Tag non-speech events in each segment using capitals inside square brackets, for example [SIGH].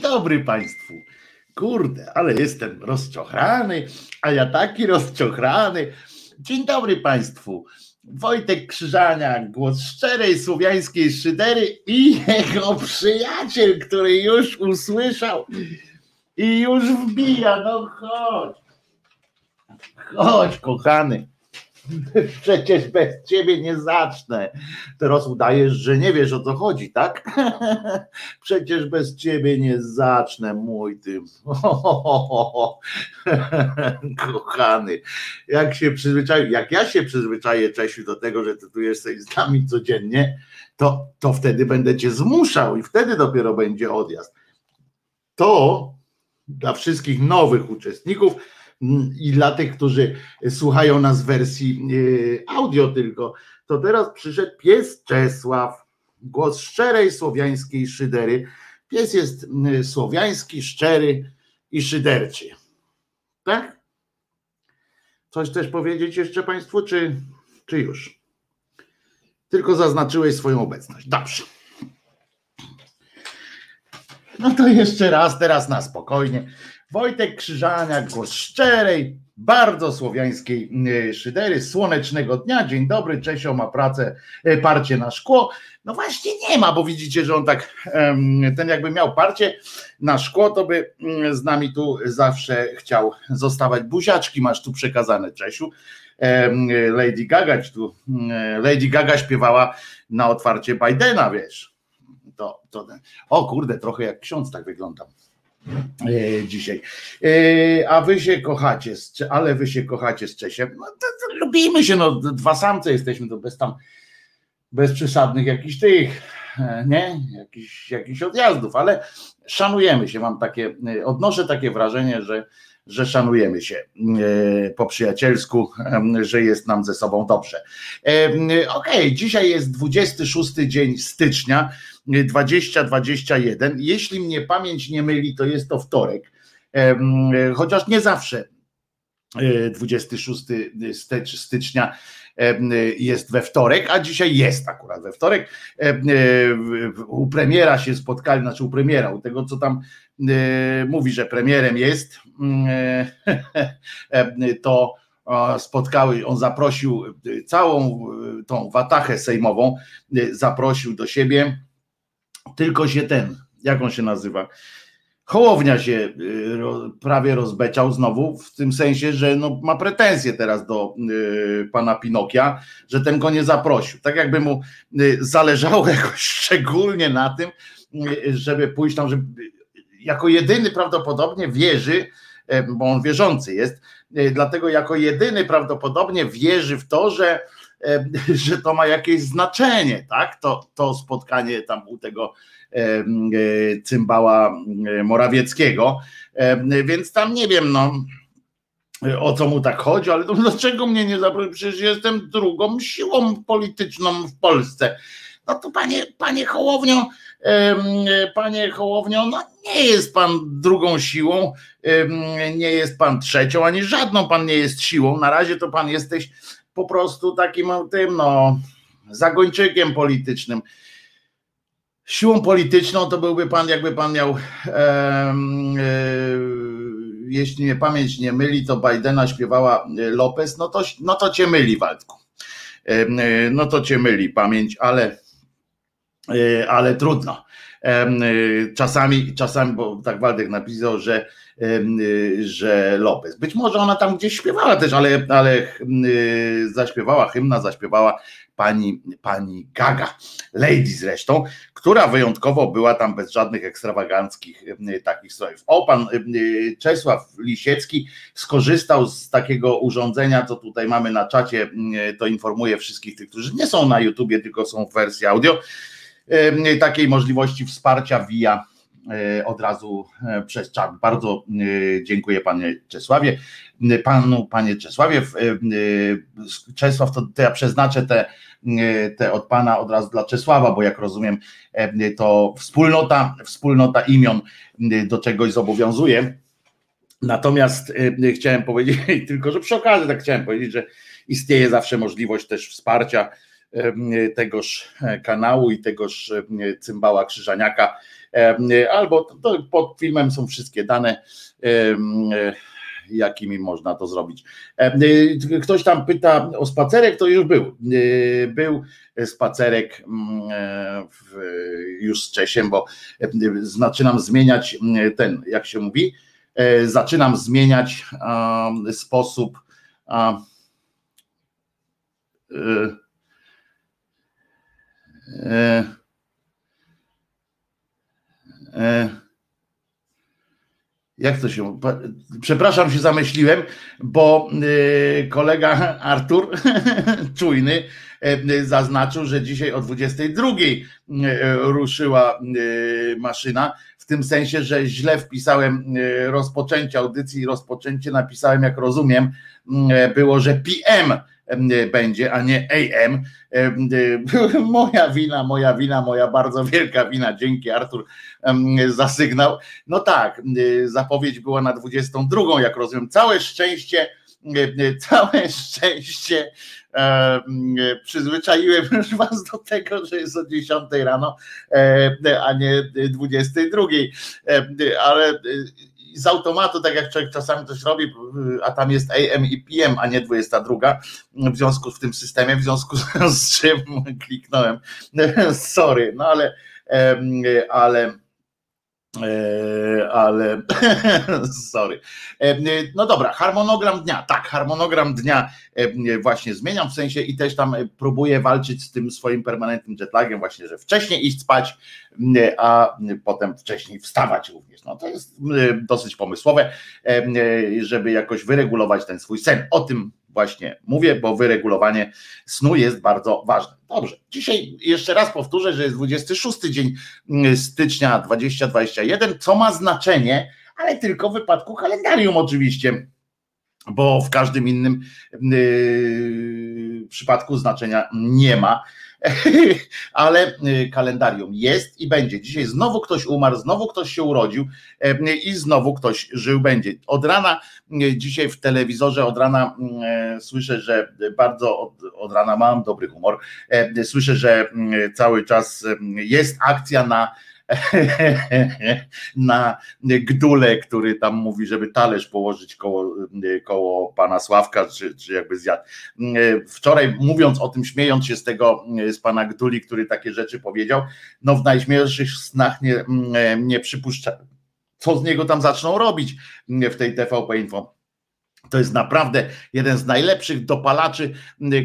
Dzień dobry Państwu. Kurde, ale jestem rozczochrany, a ja taki rozczochrany. Dzień dobry Państwu. Wojtek Krzyżania, głos szczerej słowiańskiej szydery i jego przyjaciel, który już usłyszał i już wbija. No chodź. Chodź, kochany. [LAUGHS] Przecież bez ciebie nie zacznę. Teraz udajesz, że nie wiesz o co chodzi, tak? [LAUGHS] Przecież bez ciebie nie zacznę, mój ty. [LAUGHS] Kochany, jak się przyzwyczaił, jak ja się przyzwyczaję, Czesiu, do tego, że ty tu jesteś z nami codziennie, to, to wtedy będę cię zmuszał i wtedy dopiero będzie odjazd. To dla wszystkich nowych uczestników i dla tych, którzy słuchają nas w wersji e, audio tylko, to teraz przyszedł pies Czesław, głos szczerej słowiańskiej szydery. Pies jest słowiański, szczery i szyderczy. Tak? Coś też powiedzieć jeszcze Państwu, czy, czy już? Tylko zaznaczyłeś swoją obecność. Dobrze. No to jeszcze raz, teraz na spokojnie. Wojtek Krzyżania, głos szczerej, bardzo słowiańskiej e, szydery, słonecznego dnia. Dzień dobry, Czesio ma pracę, e, parcie na szkło. No właśnie nie ma, bo widzicie, że on tak, ten jakby miał parcie na szkło, to by mm, z nami tu zawsze chciał zostawać. Buziaczki masz tu przekazane, Czesiu. Lady Gaga tu, mm, Lady Gaga śpiewała na otwarcie Bidena, wiesz. To, to, o kurde, trochę jak ksiądz tak wyglądam. E, dzisiaj. E, a wy się kochacie, ale wy się kochacie z Czesiem. No, to, to lubimy się, no dwa samce jesteśmy, to bez tam, bez przesadnych jakichś tych, e, nie, jakichś odjazdów, ale szanujemy się, mam takie, odnoszę takie wrażenie, że że szanujemy się po przyjacielsku, że jest nam ze sobą dobrze. Okej, okay, dzisiaj jest 26 dzień stycznia 2021. Jeśli mnie pamięć nie myli, to jest to wtorek, chociaż nie zawsze 26 e, stycznia jest we wtorek, a dzisiaj jest akurat we wtorek. E, u premiera się spotkali, znaczy u premiera, u tego co tam e, mówi, że premierem jest, [LAUGHS] to spotkały, on zaprosił całą tą watachę sejmową, zaprosił do siebie tylko się ten, jak on się nazywa? Hołownia się y, prawie rozbeciał znowu, w tym sensie, że no, ma pretensje teraz do y, pana Pinokia, że ten go nie zaprosił. Tak jakby mu y, zależało [LAUGHS] jakoś szczególnie na tym, żeby pójść tam, żeby jako jedyny prawdopodobnie wierzy, y, bo on wierzący jest, dlatego jako jedyny prawdopodobnie wierzy w to, że [LAUGHS] że to ma jakieś znaczenie, tak? To, to spotkanie tam u tego e, cymbała Morawieckiego, więc tam nie wiem, no o co mu tak chodzi, ale [LAUGHS] dlaczego mnie nie zaprosił? Przecież jestem drugą siłą polityczną w Polsce. No to panie, panie Hołownio, panie Hołownio, no nie jest pan drugą siłą, nie jest pan trzecią, ani żadną pan nie jest siłą. Na razie to pan jesteś po prostu takim tym, no, zagończykiem politycznym. Siłą polityczną to byłby pan, jakby pan miał, e, e, jeśli mnie pamięć nie myli, to Bidena śpiewała Lopez, no to, no to cię myli, Waldku. E, no to cię myli pamięć, ale, e, ale trudno. E, czasami, czasami, bo tak Waldek napisał, że że Lopez. Być może ona tam gdzieś śpiewała też, ale, ale y, zaśpiewała hymna, zaśpiewała pani, pani Gaga, Lady zresztą, która wyjątkowo była tam bez żadnych ekstrawaganckich y, takich strojów. O, pan Czesław Lisiecki skorzystał z takiego urządzenia, co tutaj mamy na czacie, to informuję wszystkich tych, którzy nie są na YouTubie, tylko są w wersji audio, takiej możliwości wsparcia via od razu e, przez czat. Bardzo e, dziękuję panie Czesławie. Panu, panie Czesławie, Czesław, to ja przeznaczę te, te od pana od razu dla Czesława, bo jak rozumiem, to wspólnota, wspólnota imion do czegoś zobowiązuje. Natomiast chciałem powiedzieć, [LAUGHS] tylko że przy okazji tak chciałem powiedzieć, że istnieje zawsze możliwość też wsparcia tegoż kanału i tegoż cymbała Krzyżaniaka albo to, pod filmem są wszystkie dane jakimi można to zrobić. Ktoś tam pyta o spacerek, to już był. Był spacerek już z Czesiem, bo zaczynam zmieniać ten, jak się mówi, zaczynam zmieniać sposób E, e, jak to się. Przepraszam, się zamyśliłem, bo e, kolega Artur, [LAUGHS] czujny, zaznaczył, że dzisiaj o 22 ruszyła maszyna. W tym sensie, że źle wpisałem rozpoczęcie audycji, rozpoczęcie napisałem, jak rozumiem, było, że PM będzie, a nie AM. [LAUGHS] Moja wina, moja wina, moja bardzo wielka wina. Dzięki Artur za sygnał. No tak, zapowiedź była na 22, jak rozumiem. Całe szczęście, całe szczęście przyzwyczaiłem już was do tego, że jest o 10 rano, a nie 22. Ale z automatu, tak jak człowiek czasami coś robi, a tam jest AM i PM, a nie 22, w związku z tym systemie, w związku [LAUGHS] z czym kliknąłem. [LAUGHS] Sorry, no ale, ale ale [LAUGHS] sorry. E, no dobra, harmonogram dnia. Tak, harmonogram dnia e, właśnie zmieniam w sensie i też tam próbuję walczyć z tym swoim permanentnym jetlagiem, właśnie, że wcześniej iść spać, a potem wcześniej wstawać również. No to jest dosyć pomysłowe, żeby jakoś wyregulować ten swój sen. O tym właśnie mówię, bo wyregulowanie snu jest bardzo ważne. Dobrze, dzisiaj jeszcze raz powtórzę, że jest 26 dzień mm, stycznia 2021, co ma znaczenie, ale tylko w wypadku kalendarium oczywiście, bo w każdym innym yy, przypadku znaczenia nie ma. [LAUGHS] ale y, kalendarium jest i będzie. Dzisiaj znowu ktoś umarł, znowu ktoś się urodził i znowu ktoś żył będzie. Od rana, y, dzisiaj w telewizorze, od rana e, słyszę, że bardzo od, od rana mam dobry humor. E, słyszę, że cały czas jest akcja na [LAUGHS] na Gdule, który tam mówi, żeby talerz położyć koło, koło pana Sławka, czy, czy jakby zjadł. Wczoraj mówiąc o tym, śmiejąc się z tego, z pana Gduli, który takie rzeczy powiedział, no w najśmielszych snach nie, nie co z niego tam zaczną robić w tej TVP Info to jest naprawdę jeden z najlepszych dopalaczy,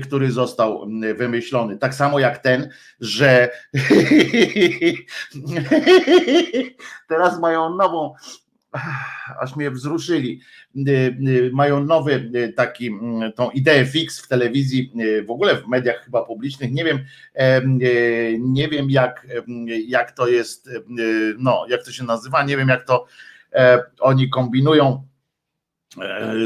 który został wymyślony. Tak samo jak ten, że [LAUGHS] teraz mają nową, aż mnie wzruszyli, mają nowy taki, tą ideę fix w telewizji, w ogóle w mediach chyba publicznych, nie wiem, nie wiem jak, jak to jest, no jak to się nazywa, nie wiem jak to oni kombinują. E,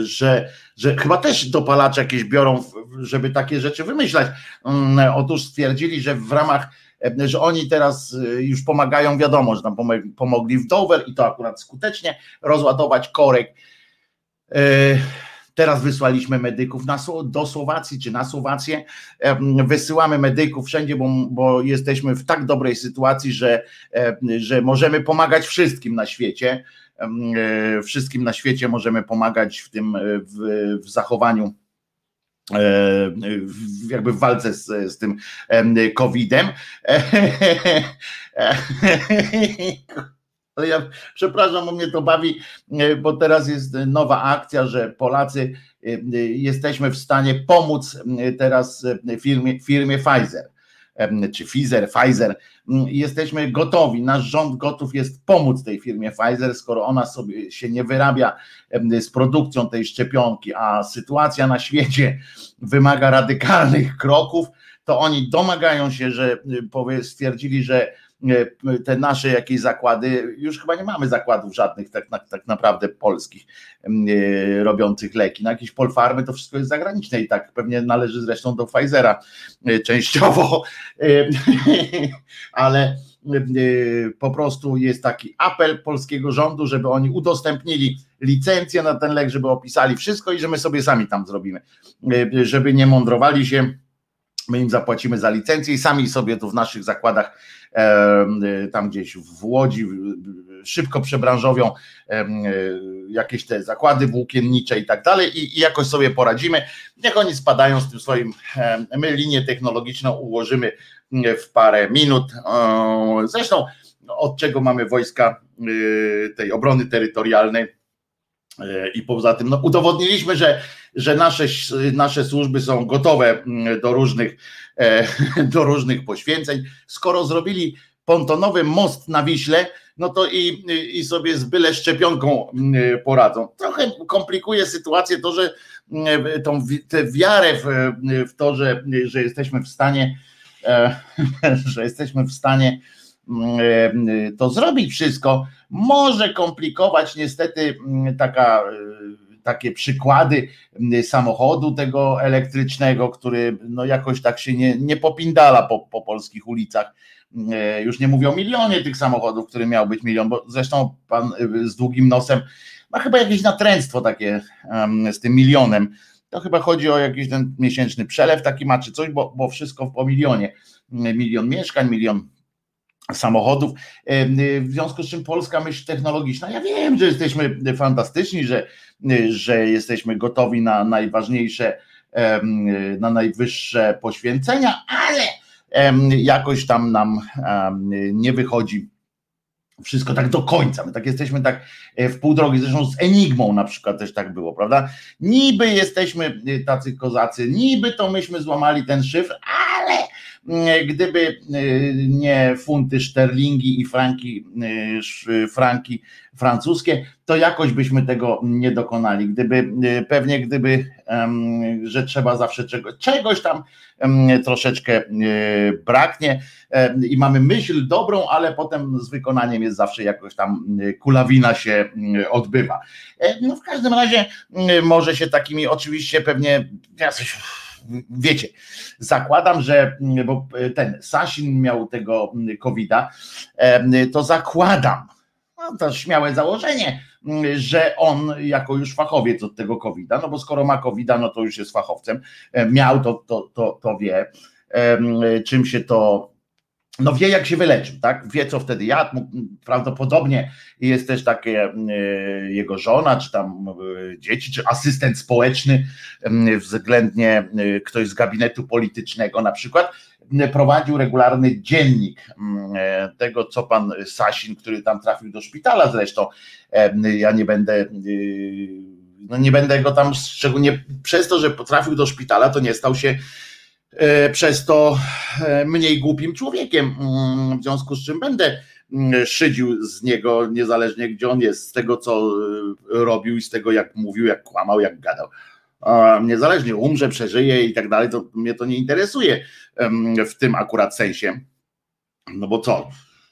że, że chyba też dopalacze jakieś biorą, żeby takie rzeczy wymyślać. Mm, otóż stwierdzili, że w ramach, e, że oni teraz e, już pomagają, wiadomo, że tam pomogli w Dover i to akurat skutecznie rozładować korek. Teraz wysłaliśmy medyków na, do Słowacji czy na Słowację. Wysyłamy medyków wszędzie, bo, bo jesteśmy w tak dobrej sytuacji, że, że możemy pomagać wszystkim na świecie E, wszystkim na świecie możemy pomagać w tym, e, w, w zachowaniu e, jakby w walce z, z tym COVID-em. [LAUGHS] Ja przepraszam, bo mnie to bawi, bo teraz jest nowa akcja, że Polacy jesteśmy w stanie pomóc teraz firmie, firmie Pfizer czy Pfizer, Pfizer, mm, jesteśmy gotowi, nasz rząd gotów jest pomóc tej firmie Pfizer, skoro ona sobie się nie wyrabia z produkcją tej szczepionki, a sytuacja na świecie [LAUGHS] wymaga radykalnych kroków, to oni domagają się, że y, stwierdzili, że te nasze jakieś zakłady, już chyba nie mamy zakładów żadnych tak, tak naprawdę polskich e, robiących leki. Na jakieś polfarmy to wszystko jest zagraniczne i tak pewnie należy zresztą do Pfizera e, częściowo, [LAUGHS] ale po prostu jest taki apel polskiego rządu, żeby oni udostępnili licencję na ten lek, żeby opisali wszystko i że my sobie sami tam zrobimy, żeby nie mądrowali się My im zapłacimy za licencję i sami sobie tu w naszych zakładach, tam gdzieś w Łodzi, szybko przebranżowią jakieś te zakłady włókiennicze i tak dalej i jakoś sobie poradzimy. Niech oni spadają z tym swoim, my linię technologiczną ułożymy w parę minut. Zresztą od czego mamy wojska y, tej obrony terytorialnej y, i poza tym no, udowodniliśmy, że, że nasze, nasze służby są gotowe mm, do różnych, e, [LAUGHS] do różnych poświęceń. Skoro zrobili pontonowy most na Wiśle, no to i, i sobie z byle szczepionką mm, poradzą. Trochę komplikuje sytuację to, że mm, tą tę wiarę w, w to, że, że jesteśmy w stanie, e, [LAUGHS] że jesteśmy w stanie e, to zrobić wszystko, może komplikować niestety taka takie przykłady samochodu tego elektrycznego, który no jakoś tak się nie, nie popindala po, po polskich ulicach E, już nie mówię o milionie tych samochodów, który miał być milion, bo zresztą pan e, z długim nosem ma chyba jakieś natręctwo takie z tym milionem. To chyba chodzi o jakiś ten miesięczny przelew taki ma czy coś, bo, bo wszystko po milionie. Milion mieszkań, milion samochodów. E, w związku z czym polska myśl technologiczna, ja wiem, że jesteśmy fantastyczni, że, że jesteśmy gotowi na najważniejsze, na najwyższe poświęcenia, ale jakoś tam nam nie wychodzi wszystko tak do końca. My tak jesteśmy tak e, w pół drogi, zresztą z Enigmą na przykład też tak było, prawda? Niby jesteśmy e, tacy kozacy, niby to myśmy złamali ten szyfr, ale gdyby e, nie funty szterlingi i franki, franki francuskie, to jakoś byśmy tego nie dokonali. Gdyby pewnie gdyby, że trzeba zawsze czegoś, tam troszeczkę braknie i mamy myśl dobrą, ale potem z wykonaniem jest zawsze jakoś tam kulawina się odbywa. E, no w każdym razie może się takimi oczywiście pewnie ja coś, wiecie, zakładam, że bo ten Sasin miał tego COVID-a, to zakładam, no to śmiałe założenie, że on jako już fachowiec od tego covid no bo skoro ma covid no to już jest fachowcem, e, miał to, to, to, to wie, czym się to no wie jak się wyleczył, tak? Wie co wtedy jadł, prawdopodobnie jest też takie e, jego żona, czy tam e, dzieci, czy asystent społeczny, względnie ktoś z gabinetu politycznego na przykład, prowadził regularny dziennik e, tego, co pan Sasin, który tam trafił do szpitala zresztą, e, ja nie będę no nie będę go tam szczególnie przez to, że potrafił do szpitala, to nie stał się przez to mniej głupim człowiekiem, mm, w związku z czym będę mm, szydził z niego, niezależnie gdzie on jest, z tego co robił i z tego jak mówił, jak kłamał, jak gadał niezależnie umrze, przeżyje i tak dalej, to mnie to nie interesuje w tym akurat sensie. No bo co?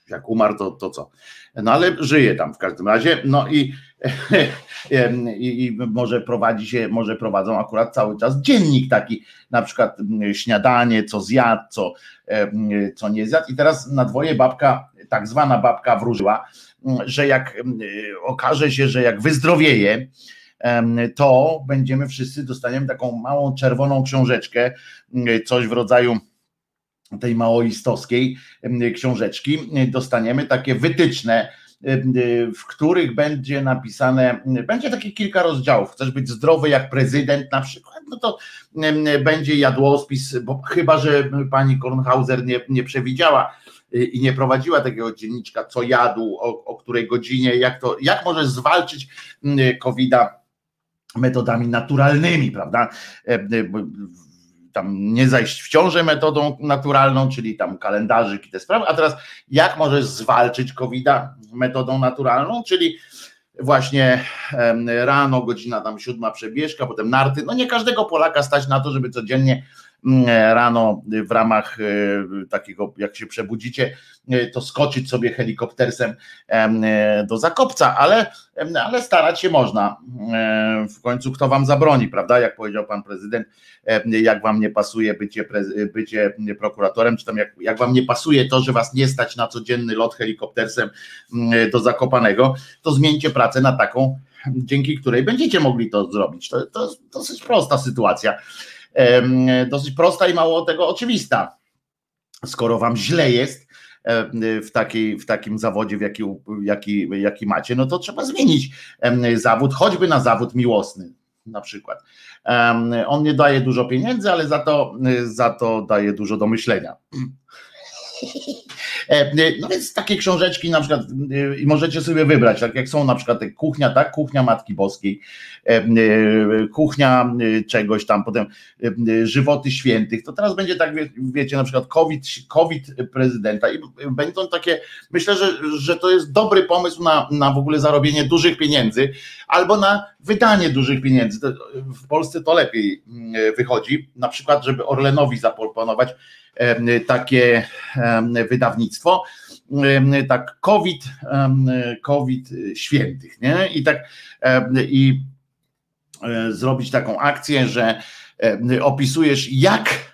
Jak umarł, to, to co? No ale żyje tam w każdym razie. No i, [LAUGHS] i, może prowadzi się, może prowadzą akurat cały czas dziennik taki, na przykład śniadanie, co zjadł, co, co nie zjadł. I teraz na dwoje babka, tak zwana babka wróżyła, że jak okaże się, że jak wyzdrowieje, to będziemy wszyscy dostaniemy taką małą czerwoną książeczkę, coś w rodzaju tej maoistowskiej książeczki, dostaniemy takie wytyczne, w których będzie napisane, będzie takie kilka rozdziałów. Chcesz być zdrowy jak prezydent na przykład, no to będzie jadłospis, bo chyba, że pani Kornhauser nie, nie przewidziała y, i nie prowadziła takiego dzienniczka, co jadł, o, o której godzinie, jak to, jak możesz zwalczyć COVID-a metodami naturalnymi, prawda? Tam nie zajść w ciążę metodą naturalną, czyli tam kalendarzyk i te sprawy, a teraz jak możesz zwalczyć covid metodą naturalną, czyli właśnie rano, godzina tam siódma przebieżka, potem narty, no nie każdego Polaka stać na to, żeby codziennie rano w ramach e, takiego, jak się przebudzicie, e, to skoczyć sobie helikoptersem e, do Zakopca, ale, ale starać się można. W końcu kto wam zabroni, prawda? Jak powiedział pan prezydent, jak wam nie pasuje bycie, bycie prokuratorem, czy tam jak, jak wam nie pasuje to, że was nie stać na codzienny lot helikoptersem do Zakopanego, to zmieńcie pracę na taką, dzięki której będziecie mogli to zrobić. To, to jest dosyć prosta sytuacja. Dosyć prosta i mało tego oczywista. Skoro wam źle jest, w, takiej, w takim zawodzie, w jaki, jaki, jaki macie, no to trzeba zmienić zawód, choćby na zawód miłosny na przykład. On nie daje dużo pieniędzy, ale za to, za to daje dużo do myślenia. E, no więc takie książeczki na przykład i możecie sobie wybrać, tak jak są na przykład kuchnia, tak, kuchnia Matki Boskiej, e, e, kuchnia czegoś tam, potem żywoty świętych, to teraz będzie tak, wiecie, na przykład COVID, COVID prezydenta i będą takie, myślę, że, że to jest dobry pomysł na, na w ogóle zarobienie dużych pieniędzy albo na wydanie dużych pieniędzy. W Polsce to lepiej wychodzi, na przykład, żeby Orlenowi zaproponować takie wydawnictwo, tak COVID, COVID świętych, nie? I tak i e, zrobić taką akcję, że opisujesz jak,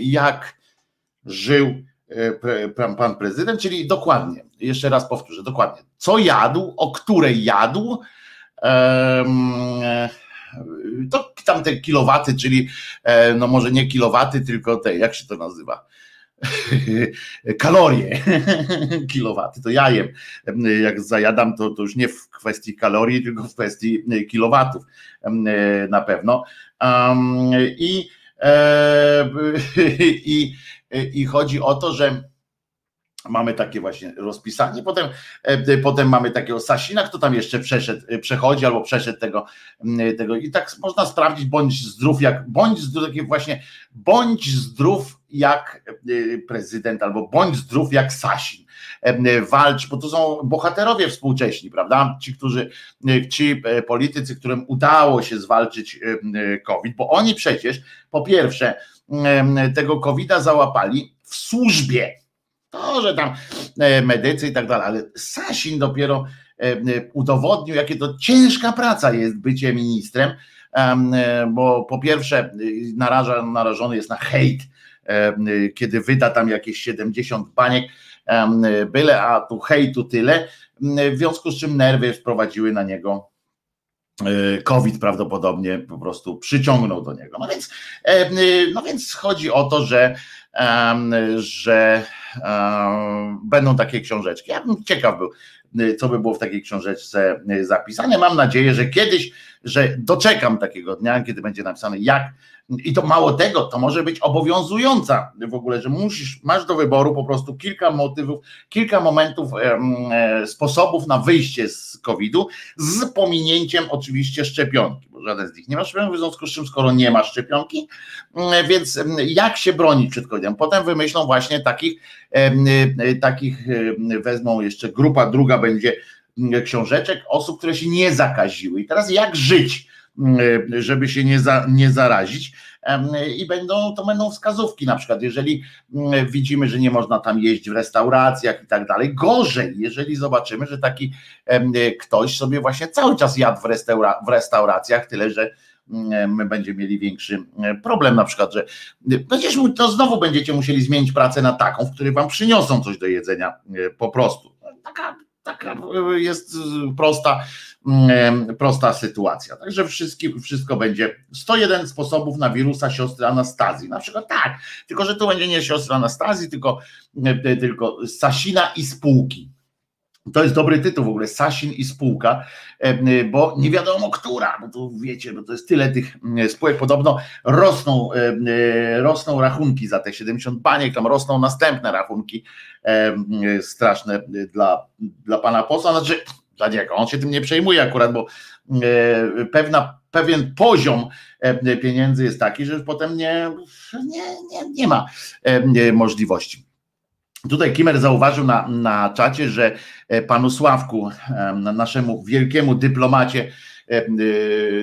jak żył e, pan prezydent, czyli dokładnie, jeszcze raz powtórzę, dokładnie, co jadł, o której jadł, to tam te kilowaty, czyli e, no może nie kilowaty, tylko te, jak się to nazywa? [LAUGHS] Kalorie, [LAUGHS] kilowaty, to ja jem. Jak zajadam, to, to już nie w kwestii kalorii, tylko w kwestii kilowatów na pewno. I, e, [LAUGHS] i, i chodzi o to, że mamy takie właśnie rozpisanie, potem, e, potem mamy takiego Sasina, kto tam jeszcze przeszedł, e, przechodzi albo przeszedł tego, tego i tak można sprawdzić, bądź zdrów jak, bądź zdrów, właśnie, bądź zdrów jak e, prezydent, albo bądź zdrów jak Sasin. Walcz, bo to są bohaterowie współcześni, prawda? Ci, którzy, ci politycy, którym udało się zwalczyć COVID, bo oni przecież po pierwsze tego COVID-a załapali w służbie to, że tam e, medycy i tak dalej, ale Sasin dopiero e, e, udowodnił, jakie to ciężka praca jest bycie ministrem, bo po pierwsze naraża, narażony jest na hejt, kiedy wyda tam jakieś 70 baniek, byle, a tu hejtu tyle, w związku z czym nerwy wprowadziły na niego COVID prawdopodobnie po prostu przyciągnął do niego. No więc, no więc chodzi o to, że że będą takie książeczki. Ja bym ciekaw był, co by było w takiej książeczce zapisane. Mam nadzieję, że kiedyś, że doczekam takiego dnia, kiedy będzie napisane, jak i to mało tego, to może być obowiązująca w ogóle, że musisz, masz do wyboru po prostu kilka motywów, kilka momentów, e, sposobów na wyjście z COVID-u, z pominięciem oczywiście szczepionki, bo żaden z nich nie ma szczepionki, w związku z czym, skoro nie ma szczepionki, mm, więc jak się bronić przed COVID-em? Potem wymyślą właśnie takich, e, takich wezmą jeszcze grupa, druga będzie książeczek osób, które się nie zakaziły. I teraz jak żyć? E, żeby się nie, za, nie zarazić. I będą, to będą wskazówki, na przykład, jeżeli mm, widzimy, że nie można tam jeść w restauracjach i tak dalej. Gorzej, jeżeli zobaczymy, że taki ktoś sobie właśnie cały czas jadł w, restaura, w restauracjach, tyle że mm, my będziemy mieli większy problem, na przykład, że przecież to znowu będziecie musieli zmienić pracę na taką, w której wam przyniosą coś do jedzenia e, po prostu. Taka, taka jest prosta Mm, prosta sytuacja. Także wszystko, będzie 101 sposobów na wirusa siostry Anastazji. Na przykład tak, tylko że tu będzie nie siostra Anastazji, tylko, e, tylko Sasina i spółki. To jest dobry tytuł w ogóle, Sasin i spółka, e, bo nie wiadomo która, bo tu wiecie, bo to jest tyle tych spółek, podobno rosną, e, rosną rachunki za te 70 baniek, tam rosną następne rachunki straszne dla, dla pana posła, znaczy dla niego. On się tym nie przejmuje akurat, bo e, pewna, pewien poziom e, pieniędzy jest taki, że potem nie, nie, nie, nie ma e, możliwości. Tutaj Kimer zauważył na, na czacie, że panu Sławku, naszemu wielkiemu dyplomacie,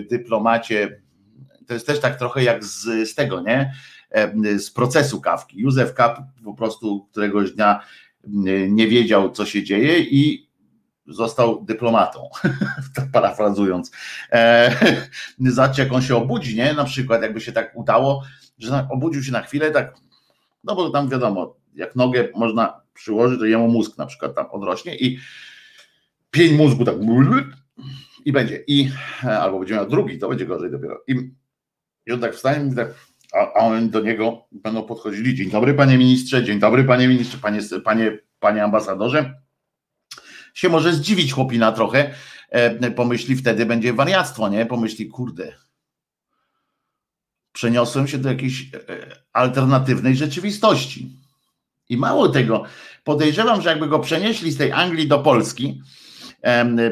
dyplomacie, to jest też tak trochę jak z, z tego, nie? Z procesu kawki. Józef Kap po prostu któregoś dnia nie wiedział, co się dzieje i został dyplomatą, [LAUGHS] tak parafrazując. E, [LAUGHS] zobaczcie, jak on się obudzi, nie? Na przykład, jakby się tak udało, że obudził się na chwilę, tak, no bo tam wiadomo, jak nogę można przyłożyć, to jemu mózg na przykład tam odrośnie i pień mózgu tak i będzie. I albo będzie miał drugi, to będzie gorzej dopiero. I I on tak wstaje i tak, a, a oni do niego będą podchodzili. Dzień dobry, panie ministrze, dzień dobry, panie ministrze, panie, panie, panie ambasadorze. Się może zdziwić chłopina trochę, e, pomyśli wtedy będzie wariactwo, nie? Pomyśli, kurde, przeniosłem się do jakiejś e, alternatywnej rzeczywistości. I mało tego, podejrzewam, że jakby go przenieśli z tej Anglii do Polski,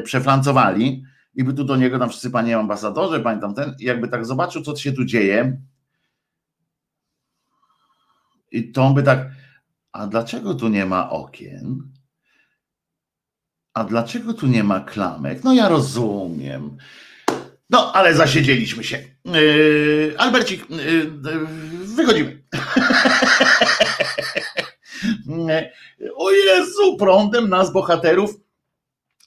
przefrancowali i by tu do niego tam wszyscy panie ambasadorze, pamiętam ten, jakby tak zobaczył, co się tu dzieje, i to on by tak, a dlaczego tu nie ma okien? A dlaczego tu nie ma klamek? No ja rozumiem. No, ale zasiedzieliśmy się. Yy, Albercik, yy, wychodzimy. [LAUGHS] o Jezu, prądem nas bohaterów.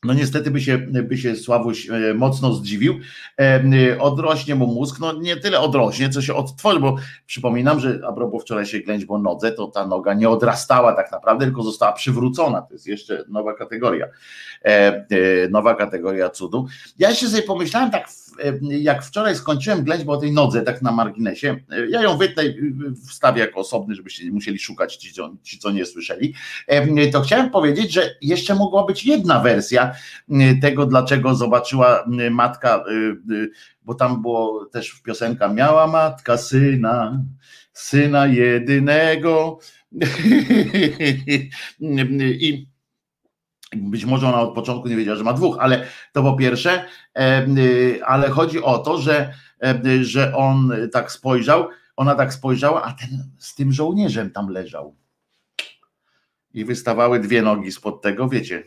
No niestety by się, by się Sławuś e, mocno zdziwił, e, odrośnie mu mózg, no nie tyle odrośnie, co się odtworzy, bo przypominam, że a propos wczorajszej ględźby o nodze, to ta noga nie odrastała tak naprawdę, tylko została przywrócona, to jest jeszcze nowa kategoria, e, nowa kategoria cudu. Ja jeszcze sobie pomyślałem tak, jak wczoraj skończyłem ględźbę o tej nodze, tak na marginesie, ja ją wytnę, wstawię jako osobny, żebyście nie musieli szukać ci, ci, co nie słyszeli, to chciałem powiedzieć, że jeszcze mogła być jedna wersja, tego, dlaczego zobaczyła matka, bo tam było też piosenka, miała matka syna, syna jedynego. [LAUGHS] I być może ona od początku nie wiedziała, że ma dwóch, ale to po pierwsze, ale chodzi o to, że, że on tak spojrzał, ona tak spojrzała, a ten z tym żołnierzem tam leżał. I wystawały dwie nogi spod tego, wiecie,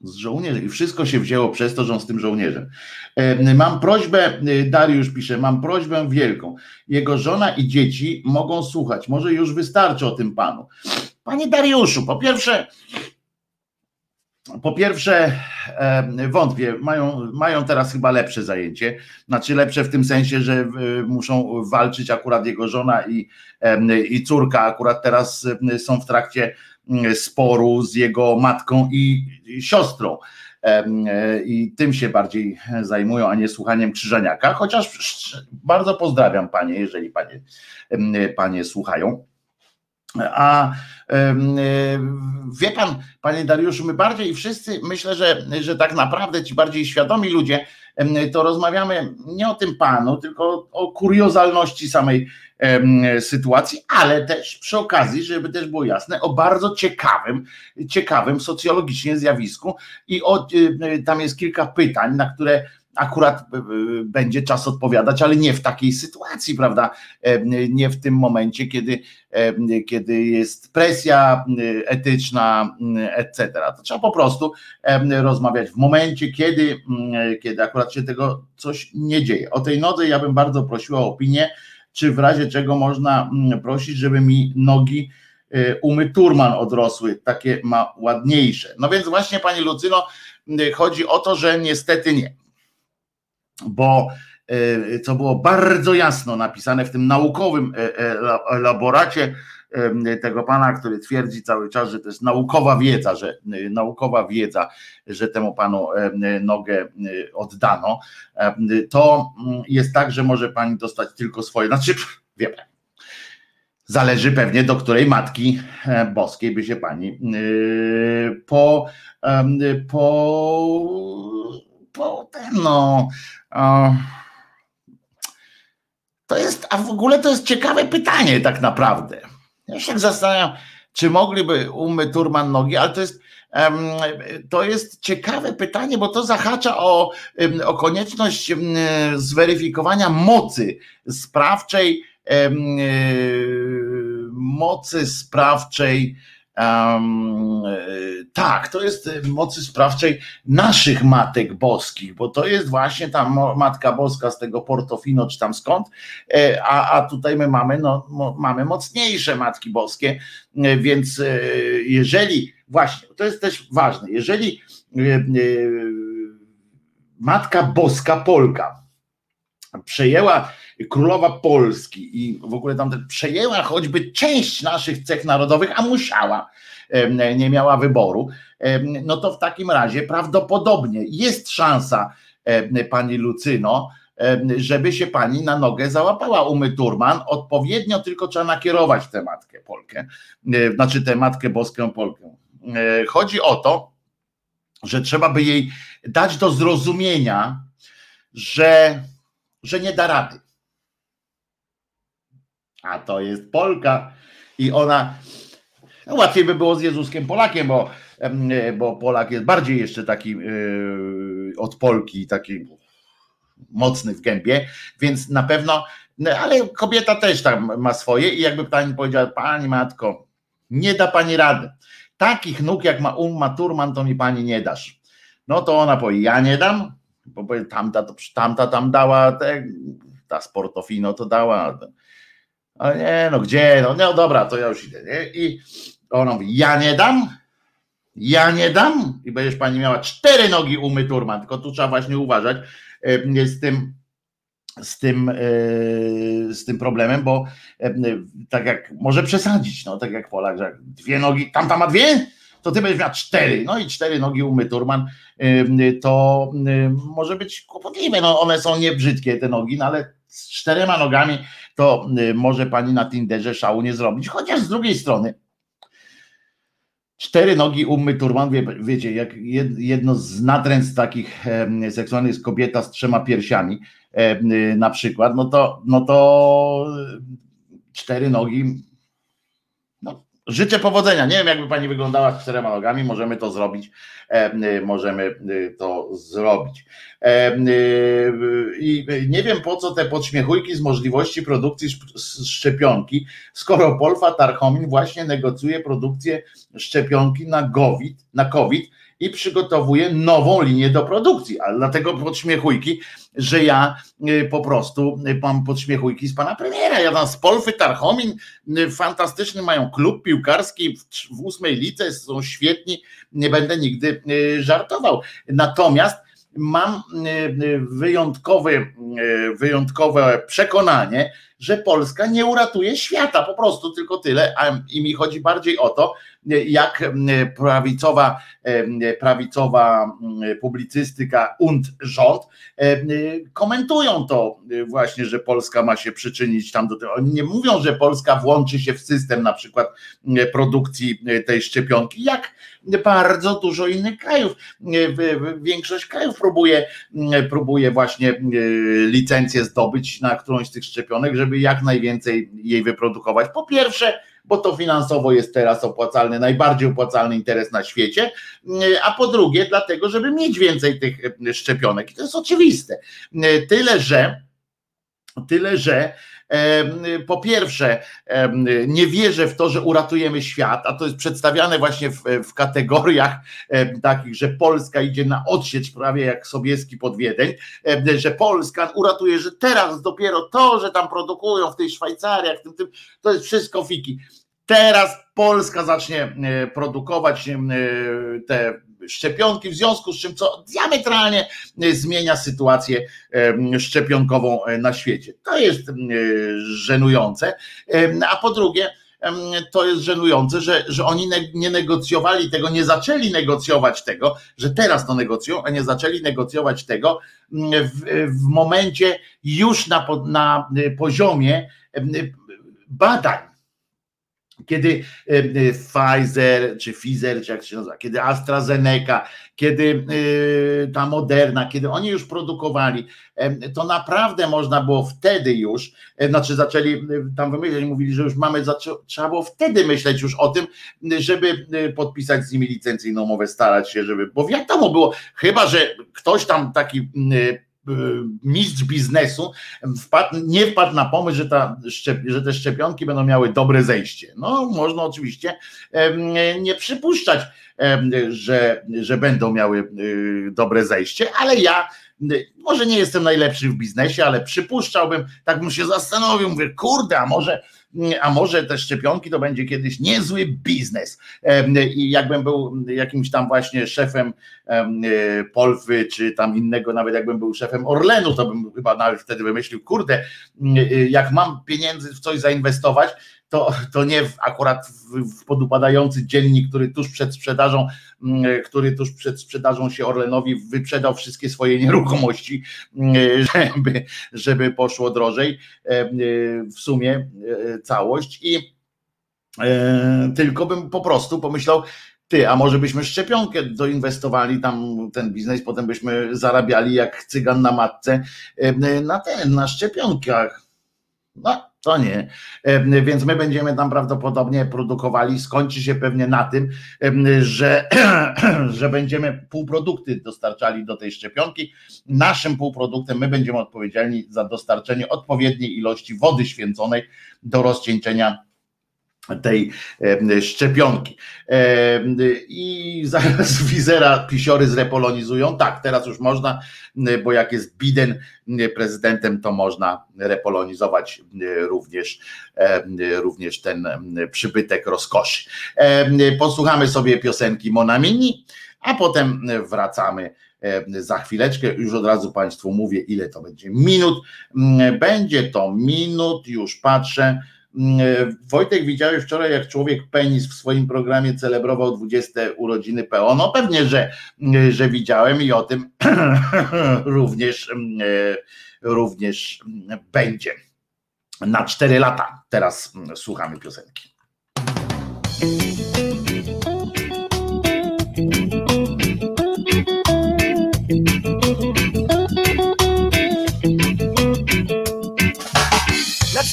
z żołnierzem. I wszystko się wzięło przez to, że on z tym żołnierzem. Mam prośbę, y, Dariusz pisze, mam prośbę wielką. Jego żona i dzieci mogą słuchać. Może już wystarczy o tym panu. Panie Dariuszu, po pierwsze, po pierwsze, wątpię, mają, mają teraz chyba lepsze zajęcie. Znaczy lepsze w tym sensie, że muszą walczyć akurat jego żona i, i córka. Akurat teraz są w trakcie sporu z jego matką i siostrą. I tym się bardziej zajmują, a nie słuchaniem krzyżaniaka. Chociaż bardzo pozdrawiam panie, jeżeli panie, panie słuchają. A wie pan, panie Dariuszu, my bardziej wszyscy myślę, że, że tak naprawdę ci bardziej świadomi ludzie to rozmawiamy nie o tym panu, tylko o kuriozalności samej sytuacji, ale też przy okazji, żeby też było jasne, o bardzo ciekawym, ciekawym socjologicznie zjawisku i o, y, tam jest kilka pytań, na które akurat y, y, będzie czas odpowiadać, ale nie w takiej sytuacji, prawda? Nie w tym momencie, kiedy, kiedy jest presja etyczna, etc. To trzeba po prostu rozmawiać w momencie, kiedy, kiedy akurat się tego coś nie dzieje. O tej nodze ja bym bardzo prosił o opinię, czy w razie czego można prosić, żeby mi nogi umy turman odrosły, takie ma ładniejsze. No więc właśnie Pani Lucyno, chodzi o to, że niestety nie bo e, co było bardzo jasno napisane w tym naukowym e, e, elaboracie tego pana, który twierdzi cały czas, że to jest naukowa wiedza, że naukowa wiedza, że temu panu nogę oddano, to mm, jest tak, że może pani dostać tylko swoje, znaczy wie pani, zależy pewnie do której matki boskiej by się pani po, po, po ten no to jest, a w ogóle to jest ciekawe pytanie tak naprawdę. Ja się tak zastanawiam, czy mogliby umy Turman nogi, ale to jest, to jest ciekawe pytanie, bo to zahacza o, o konieczność zweryfikowania mocy sprawczej, mocy sprawczej Um, tak, to jest mocy sprawczej naszych matek boskich, bo to jest właśnie ta matka boska z tego Portofino, czy tam skąd, e, a, a tutaj my mamy, no, mamy mocniejsze matki boskie, e, więc jeżeli, właśnie, to jest też ważne, jeżeli matka boska Polka przejęła królowa Polski i w ogóle tam przejęła choćby część naszych cech narodowych, a musiała, nie miała wyboru, no to w takim razie prawdopodobnie jest szansa, pani Lucyno, żeby się pani na nogę załapała umy turman. Odpowiednio tylko trzeba nakierować tę matkę Polkę, znaczy tę matkę boską Polkę. Chodzi o to, że trzeba by jej dać do zrozumienia, że, że nie da rady. A to jest Polka i ona. No łatwiej by było z Jezuskiem Polakiem, bo, bo Polak jest bardziej jeszcze taki yy, od Polki, taki mocny w gębie, więc na pewno, no, ale kobieta też tam ma swoje i jakby pani powiedziała, pani matko, nie da pani rady. Takich nóg jak ma Umma Turman, to mi pani nie dasz. No to ona powie, ja nie dam, bo tamta, tamta tam dała, te, ta Sportofino to dała, ale nie, no gdzie, no, no dobra, to ja już idę, nie? I ona mówi, ja nie dam, ja nie dam. I będziesz pani miała cztery nogi umy Turman, tylko tu trzeba właśnie uważać z tym, z tym, e, z tym problemem, bo tak jak może przesadzić, no tak jak Polak, że dwie nogi, tamta ma dwie, to ty będziesz miał cztery, no i cztery nogi umy Turman, to może być kłopotliwe, no one są nie brzydkie te nogi, no ale z czterema nogami to może pani na Tinderze szału nie zrobić, chociaż z drugiej strony cztery nogi ummy turban, wie, wiecie, jak jedno z natręstw takich seksualnych jest kobieta z trzema piersiami na przykład, no to, no to cztery nogi Życzę powodzenia. Nie wiem, jakby pani wyglądała z czterema nogami. Możemy to zrobić. E, możemy e, to zrobić. E, I nie wiem, po co te podśmiechujki z możliwości produkcji szczepionki, skoro Polfa Tarchomin właśnie negocjuje produkcję szczepionki na COVID, na COVID i przygotowuje nową linię do produkcji. Ale dlatego podśmiechujki, że ja y, po prostu y, mam podśmiechujki z pana premiera. Ja tam z Polfy Tarchomin, y, fantastyczny mają klub piłkarski w ósmej lice, są świetni, nie będę nigdy żartował. Natomiast mam wyjątkowy, wyjątkowe przekonanie, że Polska nie uratuje świata, po prostu tylko tyle. I mi chodzi bardziej o to, jak prawicowa, prawicowa publicystyka und rząd komentują to właśnie, że Polska ma się przyczynić tam do tego. Oni nie mówią, że Polska włączy się w system na przykład produkcji tej szczepionki, jak bardzo dużo innych krajów. Większość krajów próbuje, próbuje właśnie licencję zdobyć na którąś z tych szczepionek, żeby jak najwięcej jej wyprodukować. Po pierwsze, bo to finansowo jest teraz opłacalny, najbardziej opłacalny interes na świecie, a po drugie, dlatego, żeby mieć więcej tych szczepionek. I to jest oczywiste. Tyle, że tyle, że po pierwsze, nie wierzę w to, że uratujemy świat, a to jest przedstawiane właśnie w, w kategoriach takich, że Polska idzie na odsiecz prawie jak Sobieski pod Wiedeń, że Polska uratuje, że teraz dopiero to, że tam produkują w tej Szwajcarii, w tym, tym, to jest wszystko fiki. Teraz Polska zacznie e, produkować e, te szczepionki, w związku z czym co diametralnie e, zmienia sytuację szczepionkową na świecie. To jest żenujące. A po drugie, to jest żenujące, że, że oni nie negocjowali tego, nie zaczęli negocjować tego, że teraz to negocjują, a nie zaczęli negocjować tego w, w momencie już na, na poziomie badań kiedy e, e, Pfizer, czy Pfizer, czy jak się nazywa, kiedy AstraZeneca, kiedy e, ta Moderna, kiedy oni już produkowali, to naprawdę można było wtedy już, znaczy zaczęli tam wymyśleć, mówili, że już mamy, trzeba było wtedy myśleć już o tym, żeby podpisać z nimi licencyjną umowę, starać się, żeby, bo wiadomo było, chyba, że ktoś tam taki mistrz biznesu wpadł, nie wpadł na pomysł, że, ta, że te szczepionki będą miały dobre zejście. No, można oczywiście nie przypuszczać, że, że będą miały y, dobre zejście, ale ja może nie jestem najlepszy w biznesie, ale przypuszczałbym, tak bym się zastanowił, mówię, kurde, a może a może te szczepionki to będzie kiedyś niezły biznes. I jakbym był jakimś tam właśnie szefem e, Polfy, czy tam innego, nawet jakbym był szefem Orlenu, to bym chyba nawet wtedy wymyślił, kurde, jak mam pieniędzy w coś zainwestować, to, to nie akurat w, w podupadający dziennik, który tuż przed sprzedażą, mm, który tuż przed sprzedażą się Orlenowi wyprzedał wszystkie swoje nieruchomości, mm, [LAUGHS] żeby, żeby poszło drożej e, w sumie całość i tylko bym po prostu pomyślał, ty, a może byśmy szczepionkę doinwestowali tam ten biznes, potem byśmy zarabiali jak cygan na matce na ten, na szczepionkach. No, to nie. Więc my będziemy tam prawdopodobnie produkowali. Skończy się pewnie na tym, że, [CLEARS THROAT] że będziemy półprodukty dostarczali do tej szczepionki. Naszym półproduktem my będziemy odpowiedzialni za dostarczenie odpowiedniej ilości wody święconej do rozcieńczenia tej szczepionki. I [LAUGHS] zaraz wizera pisiory zrepolonizują. Tak, teraz już można, bo jak jest Biden prezydentem, to można repolonizować również, również ten przybytek rozkoszy. Posłuchamy sobie piosenki Monamini, a potem wracamy za chwileczkę. Już od razu Państwu mówię, ile to będzie minut. Będzie to minut, już patrzę Wojtek, widziałeś wczoraj, jak człowiek penis w swoim programie celebrował 20 urodziny PO? No pewnie, że, mm, że widziałem i o tym [CLEARS THROAT] również, mm, e, również będzie. Na 4 lata teraz słuchamy piosenki.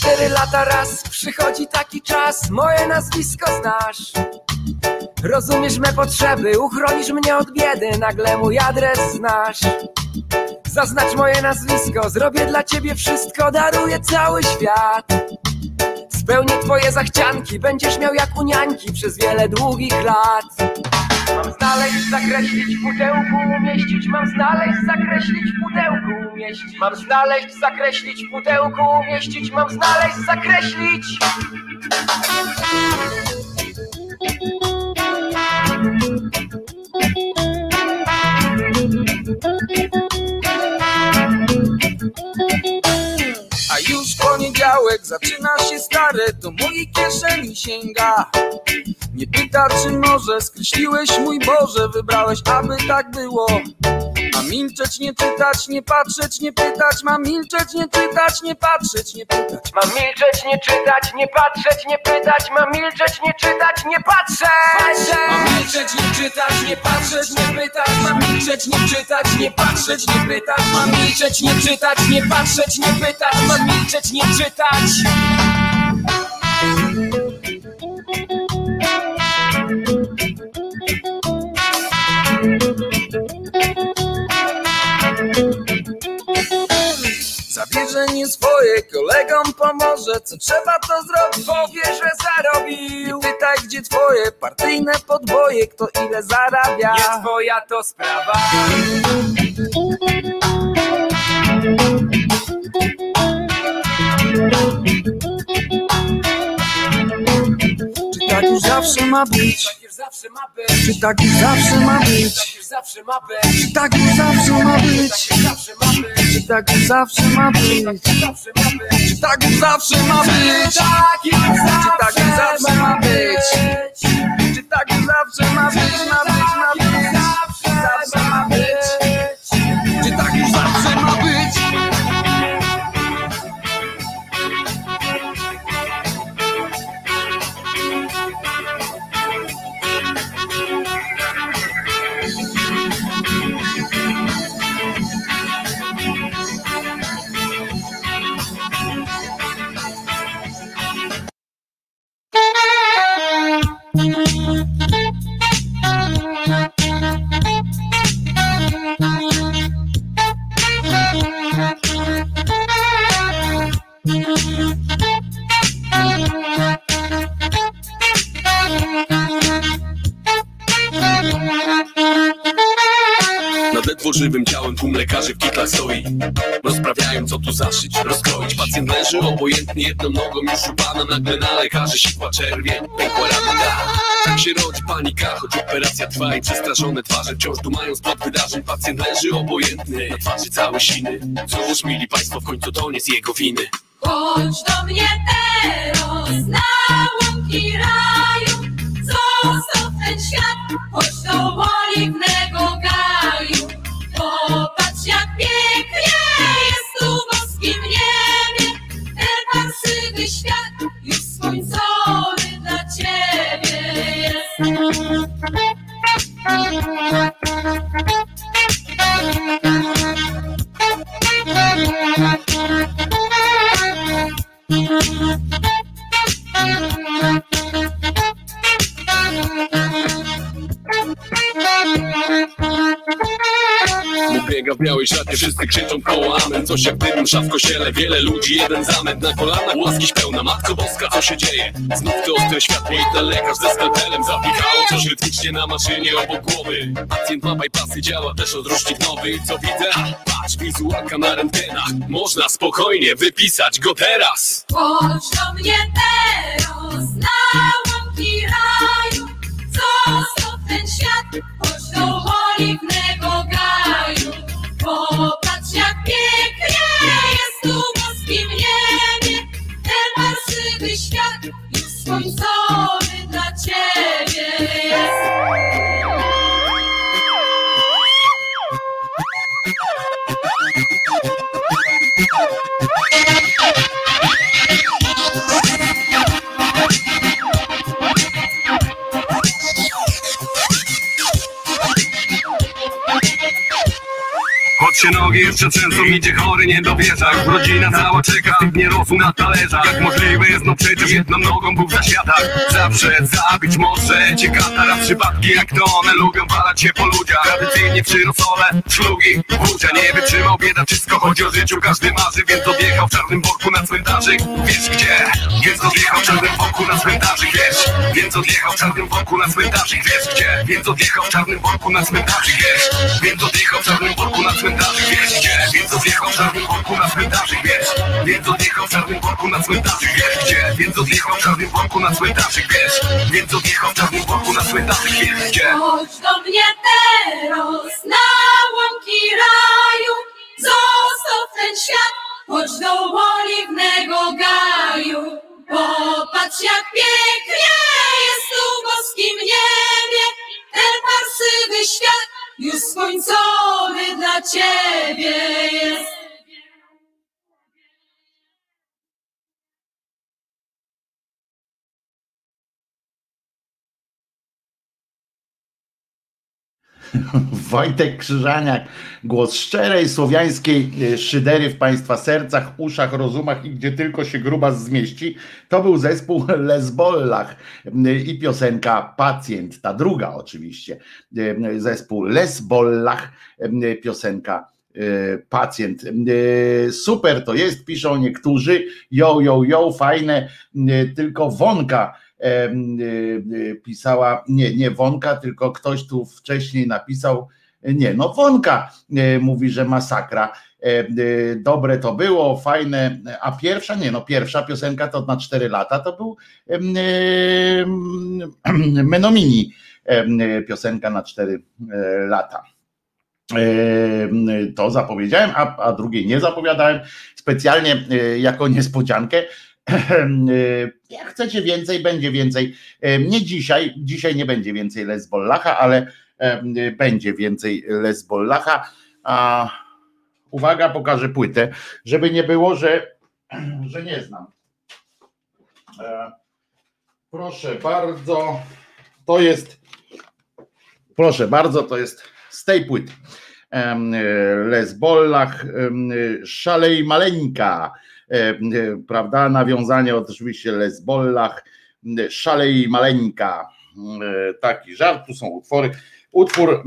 Cztery lata raz przychodzi taki czas, moje nazwisko znasz. Rozumiesz me potrzeby, uchronisz mnie od biedy, nagle mój adres znasz. Zaznacz moje nazwisko, zrobię dla ciebie wszystko, daruję cały świat. Spełnię twoje zachcianki, będziesz miał jak u niańki przez wiele długich lat. Mam znaleźć, zakreślić w pudełku, umieścić, mam znaleźć, zakreślić w pudełku, umieścić. Mam znaleźć, zakreślić w pudełku, umieścić, mam znaleźć, zakreślić. Już poniedziałek zaczyna się stare, do mojej kieszeni sięga. Nie pyta, czy może skreśliłeś mój Boże, wybrałeś, aby tak było. Milczeć, nie czytać, nie patrzeć, nie pytać, mam milczeć, nie czytać, nie patrzeć, nie pytać. Mam milczeć, nie czytać, nie patrzeć, nie pytać, mam milczeć, nie czytać, nie patrzeć. Mam milczeć, nie czytać, nie patrzeć, nie pytać, mam milczeć, nie czytać, nie patrzeć, nie pytać, mam milczeć, nie czytać, nie patrzeć, nie pytać, mam milczeć, nie czytać. Nie swoje, kolegom pomoże Co trzeba to zrobić, powie, że zarobił. Nie pytaj gdzie twoje partyjne podboje Kto ile zarabia. Nie twoja to sprawa już zawsze ma być? Czy tak już zawsze ma być? zawsze ma być? Czy tak już zawsze ma być? Czy tak już zawsze ma być? Czy tak już zawsze ma być? Czy tak już zawsze ma być? Czy tak już zawsze ma być? Ma być, ma być, ledwo żywym ciałem tłum lekarzy w kitlach stoi. Rozprawiają co tu zaszyć, rozkroić. Pacjent leży obojętnie jedną nogą już upana Nagle na lekarzy sikła czerwień, pękła rana Tak się rodzi panika, choć operacja trwa I przestraszone twarze wciąż dumają spod wydarzeń. Pacjent leży obojętny, na twarzy całe siny. Cóż, mili państwo, w końcu to nie z jego winy. Chodź do mnie teraz, łąki raju, zostaw ten świat, choć do oliwnego gaju. Jak pięknie jest tu w boskim niebie, ten parsywy świat już słońcowy dla ciebie jest. Bóg biega w białej szacie, wszyscy krzyczą koło amen. Coś jak dym msza w kościele, wiele ludzi, jeden zamęt Na kolanach łaskiś pełna, Matko Boska, co się dzieje? Znów to ostre światło i ten lekarz ze skalpelem Zapikało coś rytmicznie na maszynie obok głowy. Pacjent ma bypassy, działa też odrusznik nowy co widzę? Patrz, wizualka na rentgenach Można spokojnie wypisać go teraz. Chodź do mnie teraz na łąki raju, zostaw ten świat, chodź do oliwnego się nogi jeszcze trzęsą, idzie chory, nie dowierza. Już rodzina cała czeka, nie rosł na talerzach. Jak możliwe jest, no przecież jedną nogą był w zaświatach Zawsze zabić może cię katara Przypadki jak to one lubią walać się po ludziach. Tradycyjnie przyrosole, szlugi, burza Nie wytrzymał bieda, wszystko chodzi o życiu. Każdy marzy, więc odjechał w czarnym worku na cmentarzyk. Wiesz gdzie? Więc odjechał w czarnym worku na cmentarzyk, wiesz? Więc odjechał w czarnym worku na cmentarzyk, wiesz gdzie? Więc odjechał w czarnym worku na cmentarzyk, wiesz? Więc odjechał w czarnym worku na cmentarzyk, Więc odjechał w czarnym worku na cmentarzyk, wiesz? Więc odjechał w czarnym worku na cmentarzyk, wiesz? Więc odjechał w czarnym worku na cmentarzyk, wiesz? Chodź do mnie teraz na łąki raju, zostaw ten świat, chodź do oliwnego gaju. Popatrz jak pięknie jest tu w boskim niebie, ten parsywy świat już słońcowy dla ciebie jest. [LAUGHS] Wojtek Krzyżaniak, głos szczerej słowiańskiej e, szydery w Państwa sercach, uszach, rozumach i gdzie tylko się gruba zmieści. To był zespół Lesbollach i piosenka Pacjent, ta druga oczywiście. Zespół Lesbollach, piosenka e, Pacjent. E, Super to jest, piszą niektórzy. Jo, jo, jo, fajne, tylko Wonka pisała, nie, nie Wonka, tylko ktoś tu wcześniej napisał, nie, no Wonka e, mówi, że masakra. Dobre to było, fajne, a pierwsza, nie, no pierwsza piosenka to na 4 lata to był Menomini, piosenka na 4 lata. E, To zapowiedziałem, a, a drugiej nie zapowiadałem specjalnie e, jako niespodziankę. [LAUGHS] Jak chcecie więcej, będzie więcej. Nie dzisiaj, dzisiaj nie będzie więcej Lesbollacha, ale będzie więcej Lesbollacha. A uwaga, pokażę płytę, żeby nie było, że, [CLEARS THROAT] że nie znam. E, Proszę bardzo, to jest, proszę bardzo, to jest z tej płyty. E, Lesbollach, em, e, Szalej Maleńka, prawda? Nawiązanie oczywiście Lesbollach, m, Szalej Maleńka. E, Taki żart, tu są utwory. Utwór,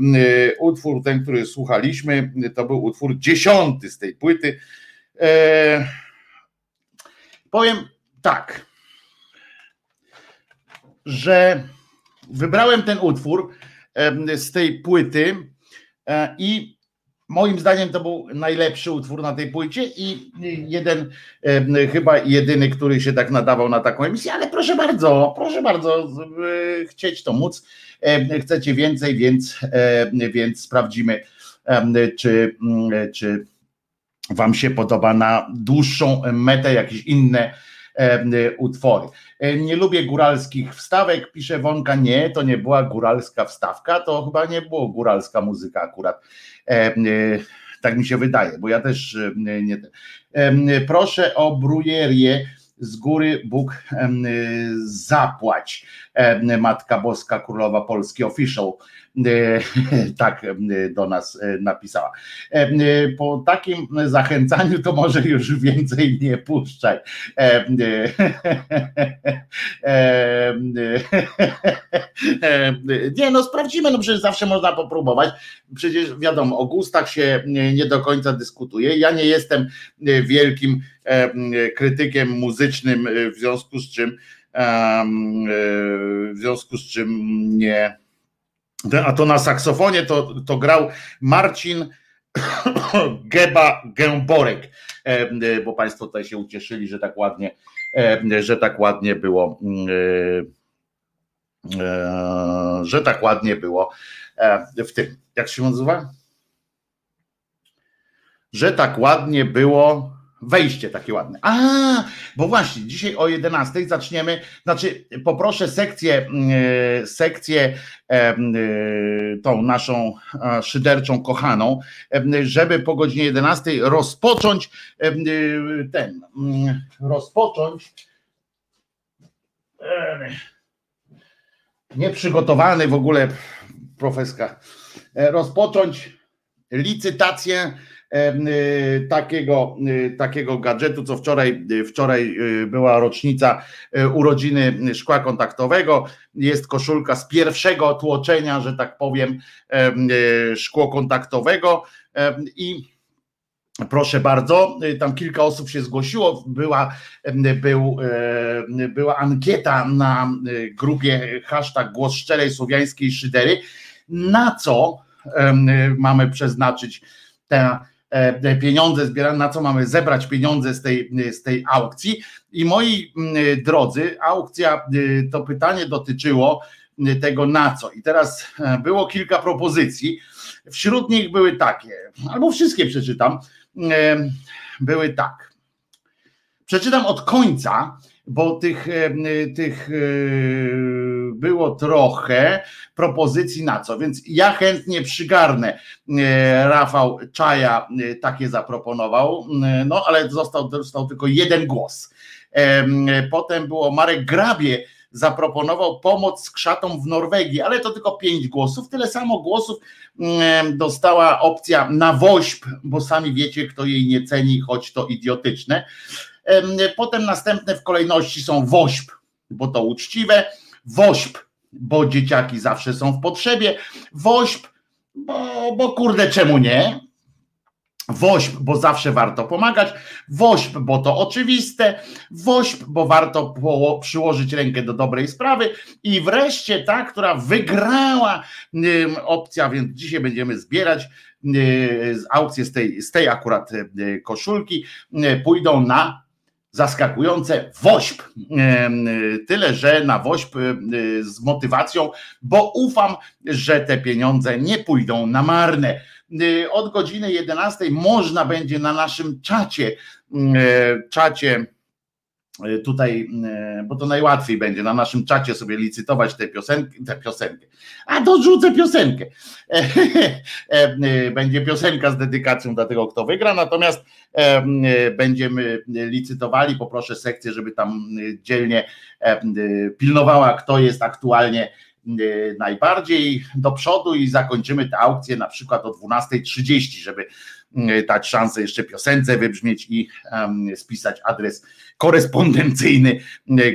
utwór ten, który słuchaliśmy, to był utwór dziesiąty z tej płyty. E, powiem tak, że wybrałem ten utwór z tej płyty e, i moim zdaniem to był najlepszy utwór na tej płycie i jeden, chyba jedyny, który się tak nadawał na taką emisję, ale proszę bardzo, proszę bardzo, e, chcieć to móc. Chcecie więcej, więc, więc sprawdzimy, czy, mm, czy Wam się podoba na dłuższą metę jakieś inne utwory. Nie lubię góralskich wstawek, pisze Wonka. Nie, to nie była góralska wstawka, to chyba nie było góralska muzyka akurat. Tak mi się wydaje, bo ja też nie. Proszę o brujerię z góry Bóg zapłać. Matka Boska Królowa Polski Official [LAUGHS] tak do nas napisała. Po takim zachęcaniu to może już więcej nie puszczaj. [LAUGHS] Nie, no sprawdzimy, no przecież zawsze można popróbować. Przecież wiadomo, o gustach się nie do końca dyskutuje. Ja nie jestem wielkim krytykiem muzycznym, w związku z czym w związku z czym nie a to na saksofonie to, to grał Marcin [COUGHS] Geba Gęborek, e, bo Państwo tutaj się ucieszyli, że tak ładnie, że tak ładnie było, e, e, że tak ładnie było w tym. Jak się nazywa? Że tak ładnie było Wejście takie ładne. A, bo właśnie, dzisiaj o 11 zaczniemy, znaczy poproszę sekcję, mm, sekcję e, tą naszą szyderczą kochaną, żeby po godzinie 11 rozpocząć ten, mm, rozpocząć nieprzygotowany w ogóle profeska, e, rozpocząć licytację takiego, y, takiego gadżetu, co wczoraj, y, wczoraj była rocznica urodziny szkła kontaktowego. Jest koszulka z pierwszego tłoczenia, że tak powiem, szkło kontaktowego i Proszę bardzo, tam kilka osób się zgłosiło. Była, był, była ankieta na grupie hashtag głos szczerej słowiańskiej szydery, na co mamy przeznaczyć tę pieniądze zbierane, na co mamy zebrać pieniądze z tej, z tej aukcji. I moi drodzy, aukcja, y, to pytanie dotyczyło y, tego na co. I teraz e, było kilka propozycji. Wśród nich były takie, albo wszystkie przeczytam, e, były tak. Przeczytam od końca, bo tych, tych było trochę propozycji na co, więc ja chętnie przygarnę. E, Rafał Czaja e, takie zaproponował, e, no ale został, został tylko jeden głos. Potem było Marek Grabie, zaproponował pomoc z krzatą w Norwegii, ale to tylko pięć głosów. Tyle samo głosów dostała opcja na wośp, bo sami wiecie, kto jej nie ceni, choć to idiotyczne. Potem następne w kolejności są wośp, bo to uczciwe. Wośp, bo dzieciaki zawsze są w potrzebie. Wośp, bo, bo kurde, czemu nie? Wośp, bo zawsze warto pomagać. Wośp, bo to oczywiste. Wośp, bo warto przyłożyć rękę do dobrej sprawy. I wreszcie ta, która wygrała opcja, więc dzisiaj będziemy zbierać aukcje z tej, z tej akurat koszulki, pójdą na zaskakujące wośp. Tyle, że na wośp z motywacją, bo ufam, że te pieniądze nie pójdą na marne. Od godziny 11 można będzie na naszym czacie, czacie tutaj, e, bo to najłatwiej będzie na naszym czacie sobie licytować tę piosenkę, tę piosenkę. A dorzucę piosenkę. E, będzie piosenka z dedykacją dla tego, kto wygra, natomiast będziemy licytowali. Poproszę sekcję, żeby tam dzielnie pilnowała, kto jest aktualnie najbardziej do przodu i zakończymy tę aukcję na przykład o 12.30, żeby dać szansę jeszcze piosence wybrzmieć i spisać adres korespondencyjny,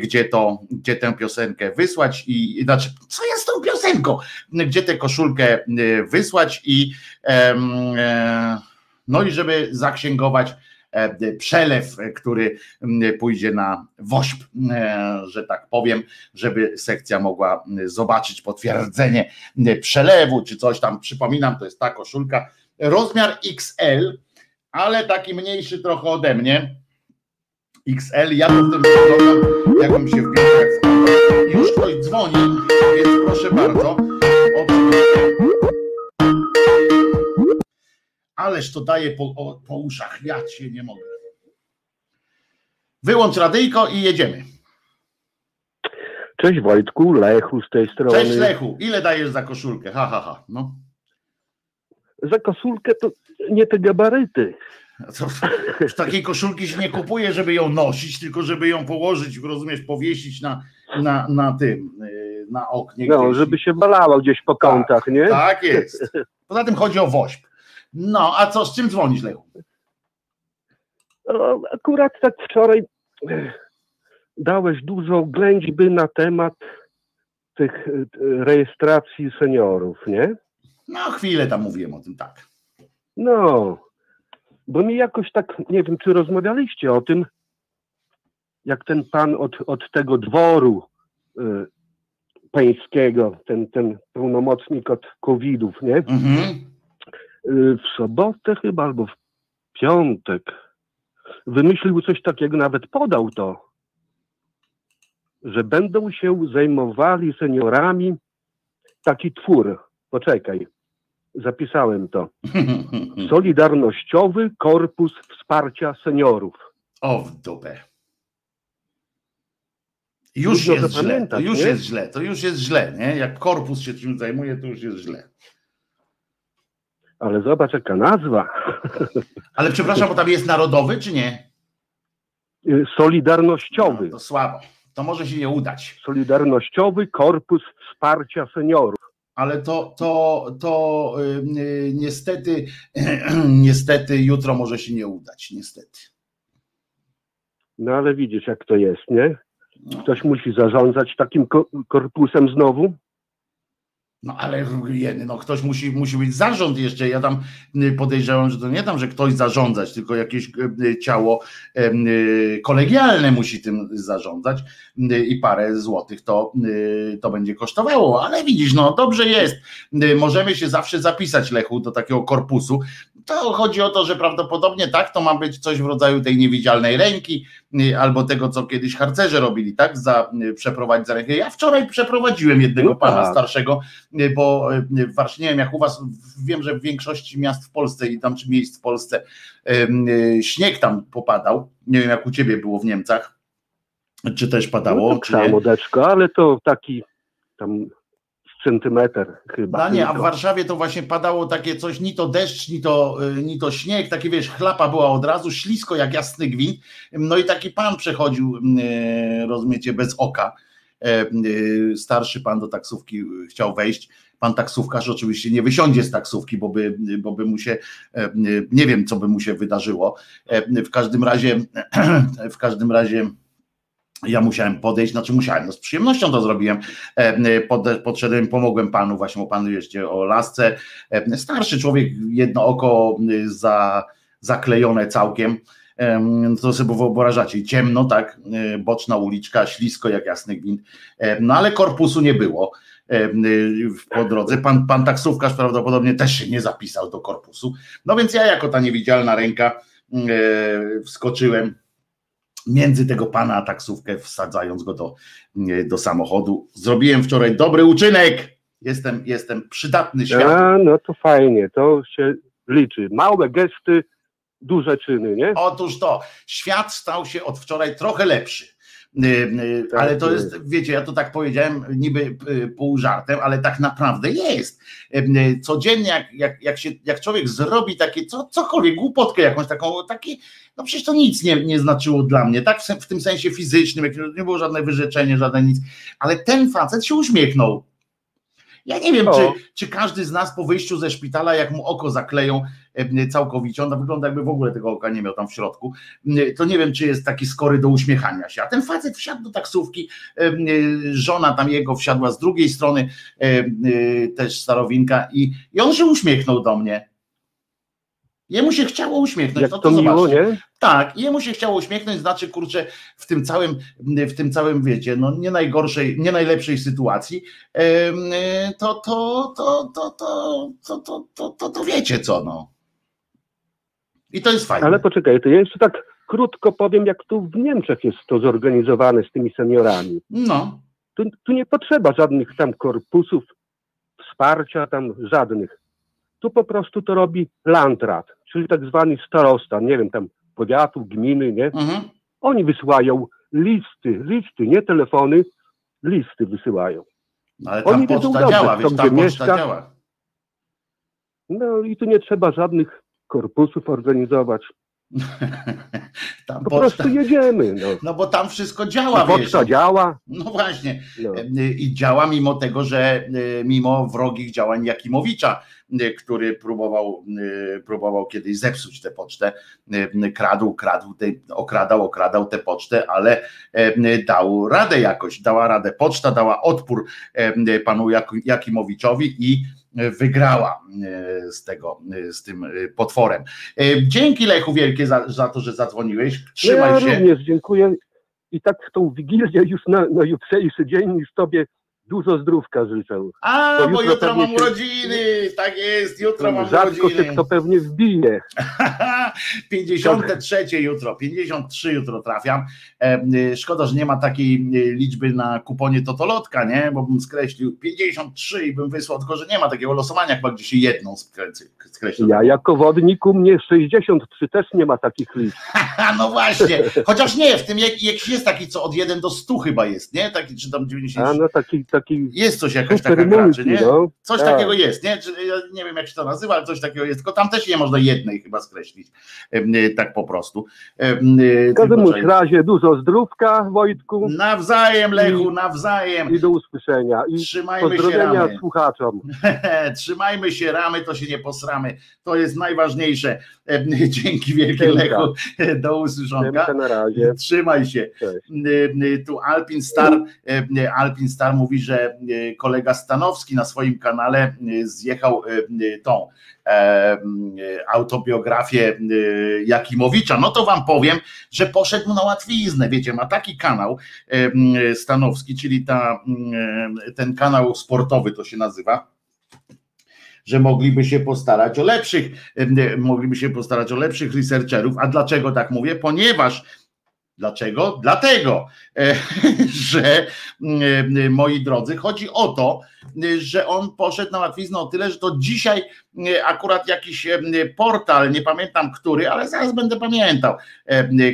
gdzie to, gdzie tę piosenkę wysłać i znaczy, co jest tą piosenką, gdzie tę koszulkę wysłać i e, no i żeby zaksięgować e, przelew, który pójdzie na WOŚP, e, że tak powiem, żeby sekcja mogła zobaczyć potwierdzenie przelewu czy coś tam. Przypominam, to jest ta koszulka, rozmiar XL, ale taki mniejszy trochę ode mnie. XL, ja to w tym wyglądam, jakbym się jak Już ktoś dzwoni, więc proszę bardzo. Ależ to daje po, po uszach, ja cię nie mogę. Wyłącz radyjko i jedziemy. Cześć Wojtku, Lechu z tej strony. Cześć Lechu, ile dajesz za koszulkę? Ha, ha, ha. No. Za koszulkę to nie te gabaryty. To, w takiej koszulki się nie kupuje, żeby ją nosić, tylko żeby ją położyć, rozumiesz, powiesić na, na, na tym, yy, na oknie. No, gdzieś. żeby się balała gdzieś po kątach, nie? Tak jest. Poza tym chodzi o woźb. No, a co, z czym dzwonisz, Lechu? No, akurat tak wczoraj eh, dałeś dużo ględźby na temat tych e, rejestracji seniorów, nie? No, chwilę tam mówiłem o tym, tak. No, bo mi jakoś tak, nie wiem, czy rozmawialiście o tym, jak ten pan od, od tego dworu y, pańskiego, ten, ten pełnomocnik od covidów, nie? Mhm. Y, w sobotę chyba, albo w piątek wymyślił coś takiego, nawet podał to, że będą się zajmowali seniorami taki twór. Poczekaj, zapisałem to. [LAUGHS] Solidarnościowy Korpus Wsparcia Seniorów. O, w dupę. Już Trudno jest źle, to już nie? jest źle, to już jest źle, nie? Jak korpus się czymś zajmuje, to już jest źle. Ale zobacz, jaka nazwa. Ale przepraszam, bo tam jest narodowy, czy nie? Y, No, Solidarnościowy. to słabo. To może się nie udać. Solidarnościowy Korpus Wsparcia Seniorów. Ale to, to, to y, y, niestety, [CLEARS THROAT] niestety jutro może się nie udać, niestety. No ale widzisz, jak to jest, nie? No. Ktoś musi zarządzać takim ko- korpusem znowu. No ale no ktoś musi, musi być zarząd jeszcze. Ja tam y, podejrzewam, że to nie tam, że ktoś zarządzać, tylko jakieś y, ciało y, kolegialne musi tym zarządzać i parę złotych to, to będzie kosztowało. Ale widzisz, no dobrze jest. Możemy się zawsze zapisać, Lechu, do takiego korpusu. To chodzi o to, że prawdopodobnie tak, to ma być coś w rodzaju tej niewidzialnej ręki, y, albo tego, co kiedyś harcerze robili, tak? Za y, przeprowadzić za rękę. Ja wczoraj przeprowadziłem jednego No pana tak. starszego, y, bo w Warszawie, nie wiem jak u was, wiem, że w większości miast w Polsce i tam czy miejsc w Polsce śnieg tam popadał. Nie wiem jak u ciebie było w Niemcach, czy też padało, No, tak czy nie. ale to taki tam centymetr chyba. No nie, a w. Warszawie to właśnie padało takie coś, ni to deszcz, ni to, y, ni to śnieg, takie wiesz, chlapa była od razu, ślisko jak jasny gwint. No i taki pan przechodził, y, rozumiecie, bez oka. E, y, Starszy pan do taksówki chciał wejść. Pan taksówkarz oczywiście nie wysiądzie z taksówki, bo by, bo by mu się, e, nie wiem, co by mu się wydarzyło. E, W każdym razie, [CLEARS THROAT] w każdym razie ja musiałem podejść, znaczy musiałem, no z przyjemnością to zrobiłem. E, Pod, podszedłem, pomogłem panu, właśnie, bo pan jeszcze o lasce. E, Starszy człowiek, jedno oko za, zaklejone całkiem. Em, To sobie wyobrażacie, ciemno, tak, boczna uliczka, ślisko jak jasny gwint, E, no ale korpusu nie było po drodze. Pan, pan taksówkarz prawdopodobnie też się nie zapisał do korpusu. No więc ja jako ta niewidzialna ręka e, wskoczyłem między tego pana a taksówkę, wsadzając go do, do samochodu. Zrobiłem wczoraj dobry uczynek. Jestem, jestem przydatny światu. A, no to fajnie, to się liczy. Małe gesty, duże czyny, nie? Otóż to, świat stał się od wczoraj trochę lepszy. Y, y, Tak Ale to jest. wiecie, ja to tak powiedziałem niby y, pół żartem, ale tak naprawdę jest. Codziennie, jak, jak, jak, się, jak człowiek zrobi takie, co, cokolwiek, głupotkę jakąś taką, taki, no przecież to nic nie, nie znaczyło dla mnie, tak w, w tym sensie fizycznym, jak nie było żadne wyrzeczenie, żadne nic, ale ten facet się uśmiechnął. Ja nie wiem, O. czy, czy każdy z nas po wyjściu ze szpitala, jak mu oko zakleją e, całkowicie, on wygląda jakby w ogóle tego oka nie miał tam w środku, to nie wiem, czy jest taki skory do uśmiechania się. A ten facet wsiadł do taksówki, e, e, żona tam jego wsiadła z drugiej strony, też starowinka i, i on się uśmiechnął do mnie. Jemu się chciało uśmiechnąć. Jak no to miło, zobaczcie. nie? Tak, jemu się chciało uśmiechnąć, znaczy kurczę, w tym całym, w tym całym, wiecie, no nie najgorszej, nie najlepszej sytuacji, e, to, to, to, to, to, to, to, to, to, to wiecie co, no. I to jest fajne. Ale poczekaj, to ja jeszcze tak krótko powiem, jak tu w Niemczech jest to zorganizowane z tymi seniorami. No, Tu, tu nie potrzeba żadnych tam korpusów, wsparcia tam żadnych. Tu po prostu to robi landrat, czyli tak zwany starosta, nie wiem, tam powiatu, gminy, nie? mhm. Oni wysyłają listy, listy, nie telefony, listy wysyłają. No, ale tam Oni wiedzą dobrze, działa, wiesz, tam mieszka. działa. No i tu nie trzeba żadnych korpusów organizować. [LAUGHS] tam Po poczta, prostu jedziemy. No. no bo tam wszystko działa, wiesz. Poczta działa. No właśnie. No. I działa mimo tego, że y, mimo wrogich działań Jakimowicza, który próbował, y, próbował kiedyś zepsuć tę pocztę, y, kradł, kradł, te, okradał, okradał tę pocztę, ale y, dał radę jakoś, dała radę. Poczta dała odpór y, panu Jak- Jakimowiczowi i y, wygrała y, z tego, y, z tym y, potworem. Y, Dzięki Lechu wielkie za, za to, że zadzwoniłeś. Trzymaj ja się. również dziękuję. I tak w tą wigilię już na, na jutrzejszy dzień już tobie dużo zdrówka życzę. A, To bo jutro jutro mam się- urodziny, tak jest, jutro mam Rzadko się urodziny. kto pewnie wbije. [LAUGHS] 53 jutro, 53 jutro trafiam. E, y, Szkoda, że nie ma takiej y, liczby na kuponie Totolotka, nie? Bo bym skreślił 53 i bym wysłał, tylko że nie ma takiego losowania, chyba gdzie się jedną skreśli- skreśla. Ja jako wodnik u mnie 63 też nie ma takich liczb. [LAUGHS] No właśnie, chociaż nie, w tym jak, jakiś jest taki, co od 1 do 100 chyba jest, nie? Taki, czy tam 90. A no taki, taki Jest coś jakaś taka gra, czy nie? no. Coś Tak. takiego jest, nie? Ja nie wiem jak się to nazywa, ale coś takiego jest, tylko tam też nie można jednej chyba skreślić, y, tak po prostu. Y, W każdym bądź razie dużo zdrówka Wojtku Nawzajem Lechu, nawzajem. i do usłyszenia. I Trzymajmy się ramy. słuchaczom. [LAUGHS] Trzymajmy się ramy, to się nie posramy. To jest najważniejsze. [LAUGHS] Dzięki wielkie. Lechu. [LAUGHS] Do usłyszonka. Trzymaj się. Cześć. Y, Tu Alpin Star, Alpin Star mówi, że y, kolega Stanowski na swoim kanale y, zjechał tą e, y, autobiografię Jakimowicza. No to wam powiem, że poszedł na łatwiznę. Wiecie, ma taki kanał Stanowski, czyli ta, ten kanał sportowy to się nazywa że mogliby się postarać o lepszych, mogliby się postarać o lepszych researcherów. A dlaczego tak mówię? Ponieważ Dlaczego? Dlatego, e, [LAUGHS] że e, moi drodzy, chodzi o to, że on poszedł na łatwiznę o tyle, że to dzisiaj e, akurat jakiś portal, nie pamiętam który, ale zaraz będę pamiętał,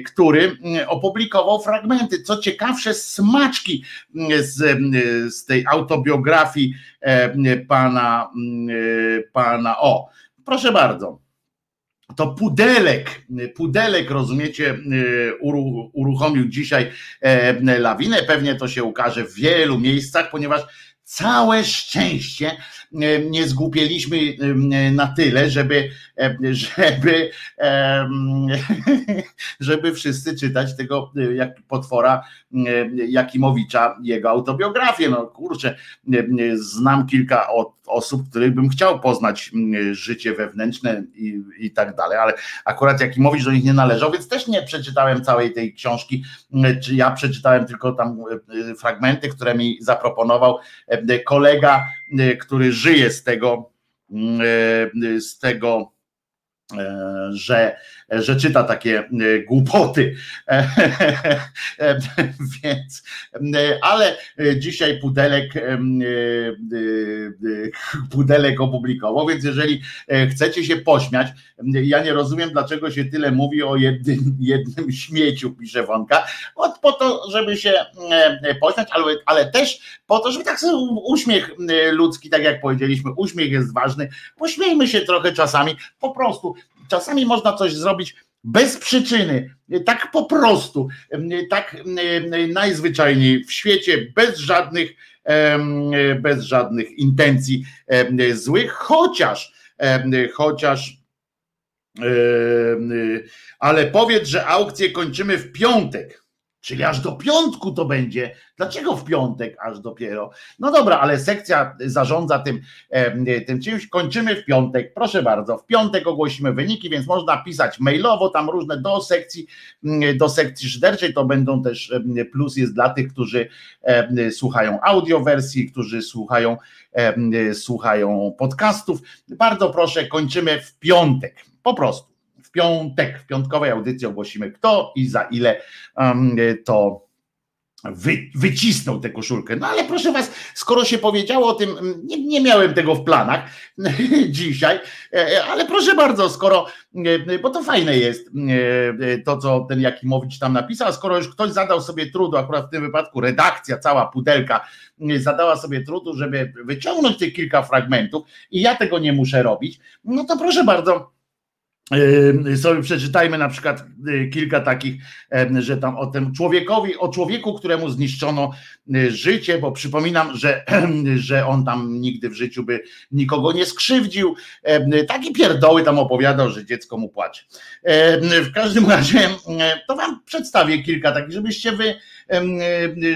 który opublikował fragmenty, co ciekawsze, smaczki z, z tej autobiografii pana, pana, o, proszę bardzo to pudelek, pudelek, rozumiecie, y, uru, uruchomił dzisiaj e, lawinę. Pewnie to się ukaże w wielu miejscach, ponieważ całe szczęście nie zgłupieliśmy e, na tyle, żeby, e, żeby, [LAUGHS] żeby wszyscy czytać tego e, jak potwora e, Jakimowicza, jego autobiografię. No kurczę, e, e, znam kilka osób, których bym chciał poznać życie wewnętrzne i, i tak dalej, ale akurat Jakimowicz do nich nie należał, więc też nie przeczytałem całej tej książki, czy ja przeczytałem tylko tam e, fragmenty, które mi zaproponował e, kolega, e, który żyje z tego, mm, e, z tego e, że, że czyta takie e, głupoty. [LAUGHS] E, Więc, e, ale e, dzisiaj Pudelek e, e, e, Pudelek opublikował, więc jeżeli e, chcecie się pośmiać, ja nie rozumiem, dlaczego się tyle mówi o jednym, [LAUGHS] jednym śmieciu, pisze Wonka, Od, po to, żeby się e, pośmiać, ale, ale też po to, żeby tak sobie uśmiech e, ludzki, tak jak powiedzieliśmy, uśmiech jest ważny, pośmiejmy się trochę czasami, po prostu, czasami można coś zrobić bez przyczyny, tak po prostu, tak najzwyczajniej w świecie, bez żadnych, bez żadnych intencji złych, chociaż, chociaż, ale powiedz, że aukcję kończymy w piątek. Czyli aż do piątku to będzie. Dlaczego w piątek aż dopiero? No dobra, ale sekcja zarządza tym, tym czymś. Kończymy w piątek. Proszę bardzo, w piątek ogłosimy wyniki, więc można pisać mailowo, tam różne do sekcji, mm, do sekcji szyderczej. To będą też plus jest dla tych, którzy słuchają audiowersji, którzy słuchają, słuchają podcastów. Bardzo proszę, kończymy w piątek. Po prostu piątek, w piątkowej audycji ogłosimy kto i za ile to wy, wycisnął tę koszulkę. No ale proszę was, skoro się powiedziało o tym, nie, nie miałem tego w planach [LAUGHS] dzisiaj, e, ale proszę bardzo, skoro, e, bo to fajne jest e, to, co ten Jakimowicz tam napisał, skoro już ktoś zadał sobie trudu, akurat w tym wypadku redakcja, cała pudelka zadała sobie trudu, żeby wyciągnąć tych kilka fragmentów i ja tego nie muszę robić, no to proszę bardzo, sobie przeczytajmy na przykład y, kilka takich, że tam o tym człowiekowi, o człowieku, któremu zniszczono y, życie, bo przypominam, że, [CLEARS THROAT] że on tam nigdy w życiu by nikogo nie skrzywdził. Taki pierdoły tam opowiadał, że dziecko mu płacze. W każdym razie to wam przedstawię kilka takich, żebyście wy,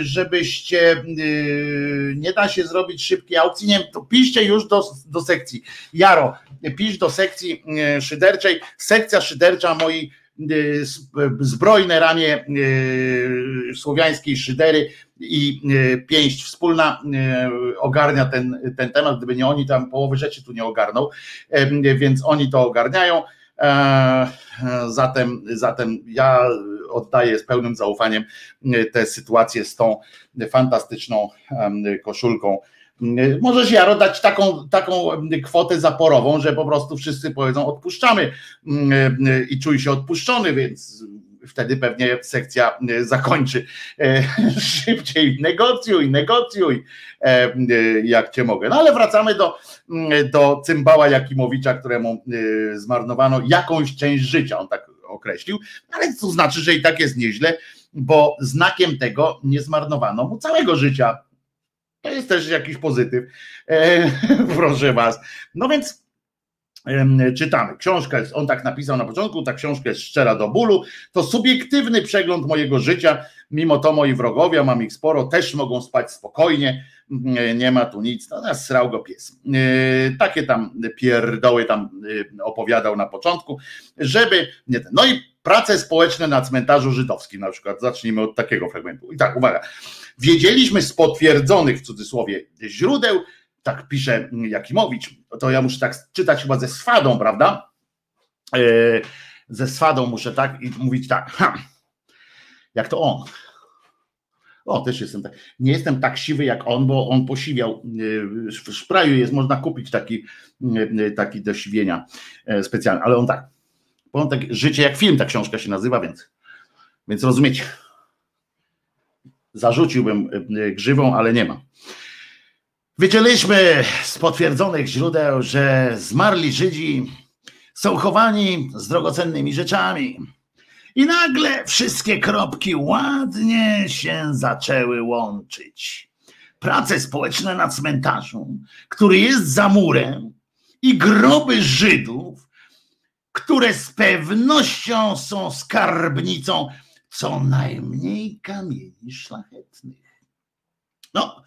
żebyście y, nie da się zrobić szybkiej aukcji. Nie wiem, to piszcie już do, do sekcji. Jaro, pisz do sekcji szyderczej sekcja szydercza y, zbrojne ramię y, słowiańskiej szydery i y, pięść wspólna ogarnia ten, ten temat, gdyby nie oni, tam połowy rzeczy tu nie ogarną, więc oni to ogarniają. E, zatem, zatem ja oddaję z pełnym zaufaniem tę sytuację z tą fantastyczną koszulką Możesz Jaro dać taką, taką kwotę zaporową, że po prostu wszyscy powiedzą odpuszczamy i czuj się odpuszczony, więc wtedy pewnie sekcja zakończy e, [LAUGHS] szybciej. Negocjuj, negocjuj, e, jak cię mogę. No ale wracamy do, do cymbała Jakimowicza, któremu e, zmarnowano jakąś część życia, on tak określił, ale to znaczy, że i tak jest nieźle, bo znakiem tego nie zmarnowano mu całego życia to jest też jakiś pozytyw, e, [LAUGHS] proszę Was. No więc czytamy. Książka jest, on tak napisał na początku, ta książka jest szczera do bólu. To subiektywny przegląd mojego życia. Mimo to moi wrogowie, mam ich sporo, też mogą spać spokojnie. Nie ma tu nic. No, srał go pies. E, takie tam pierdoły tam e, opowiadał na początku, żeby. Nie. No i prace społeczne na cmentarzu żydowskim na przykład. Zacznijmy od takiego fragmentu. I tak, uwaga. Wiedzieliśmy z potwierdzonych w cudzysłowie źródeł, tak pisze Jakimowicz, to ja muszę tak czytać chyba ze swadą, prawda? E, ze swadą muszę tak i mówić tak, ha, jak to on. O, też jestem tak. Nie jestem tak siwy jak on, bo on posiwiał. E, w szpraju jest, można kupić taki, e, taki do siwienia specjalny, ale on tak. Bo on tak życie jak film, ta książka się nazywa, więc, więc rozumiecie. Zarzuciłbym e, grzywą, ale nie ma. Wiedzieliśmy z potwierdzonych źródeł, że zmarli Żydzi są chowani z drogocennymi rzeczami. I nagle wszystkie kropki ładnie się zaczęły łączyć. Prace społeczne na cmentarzu, który jest za murem, i groby Żydów, które z pewnością są skarbnicą co najmniej kamieni szlachetnych. No,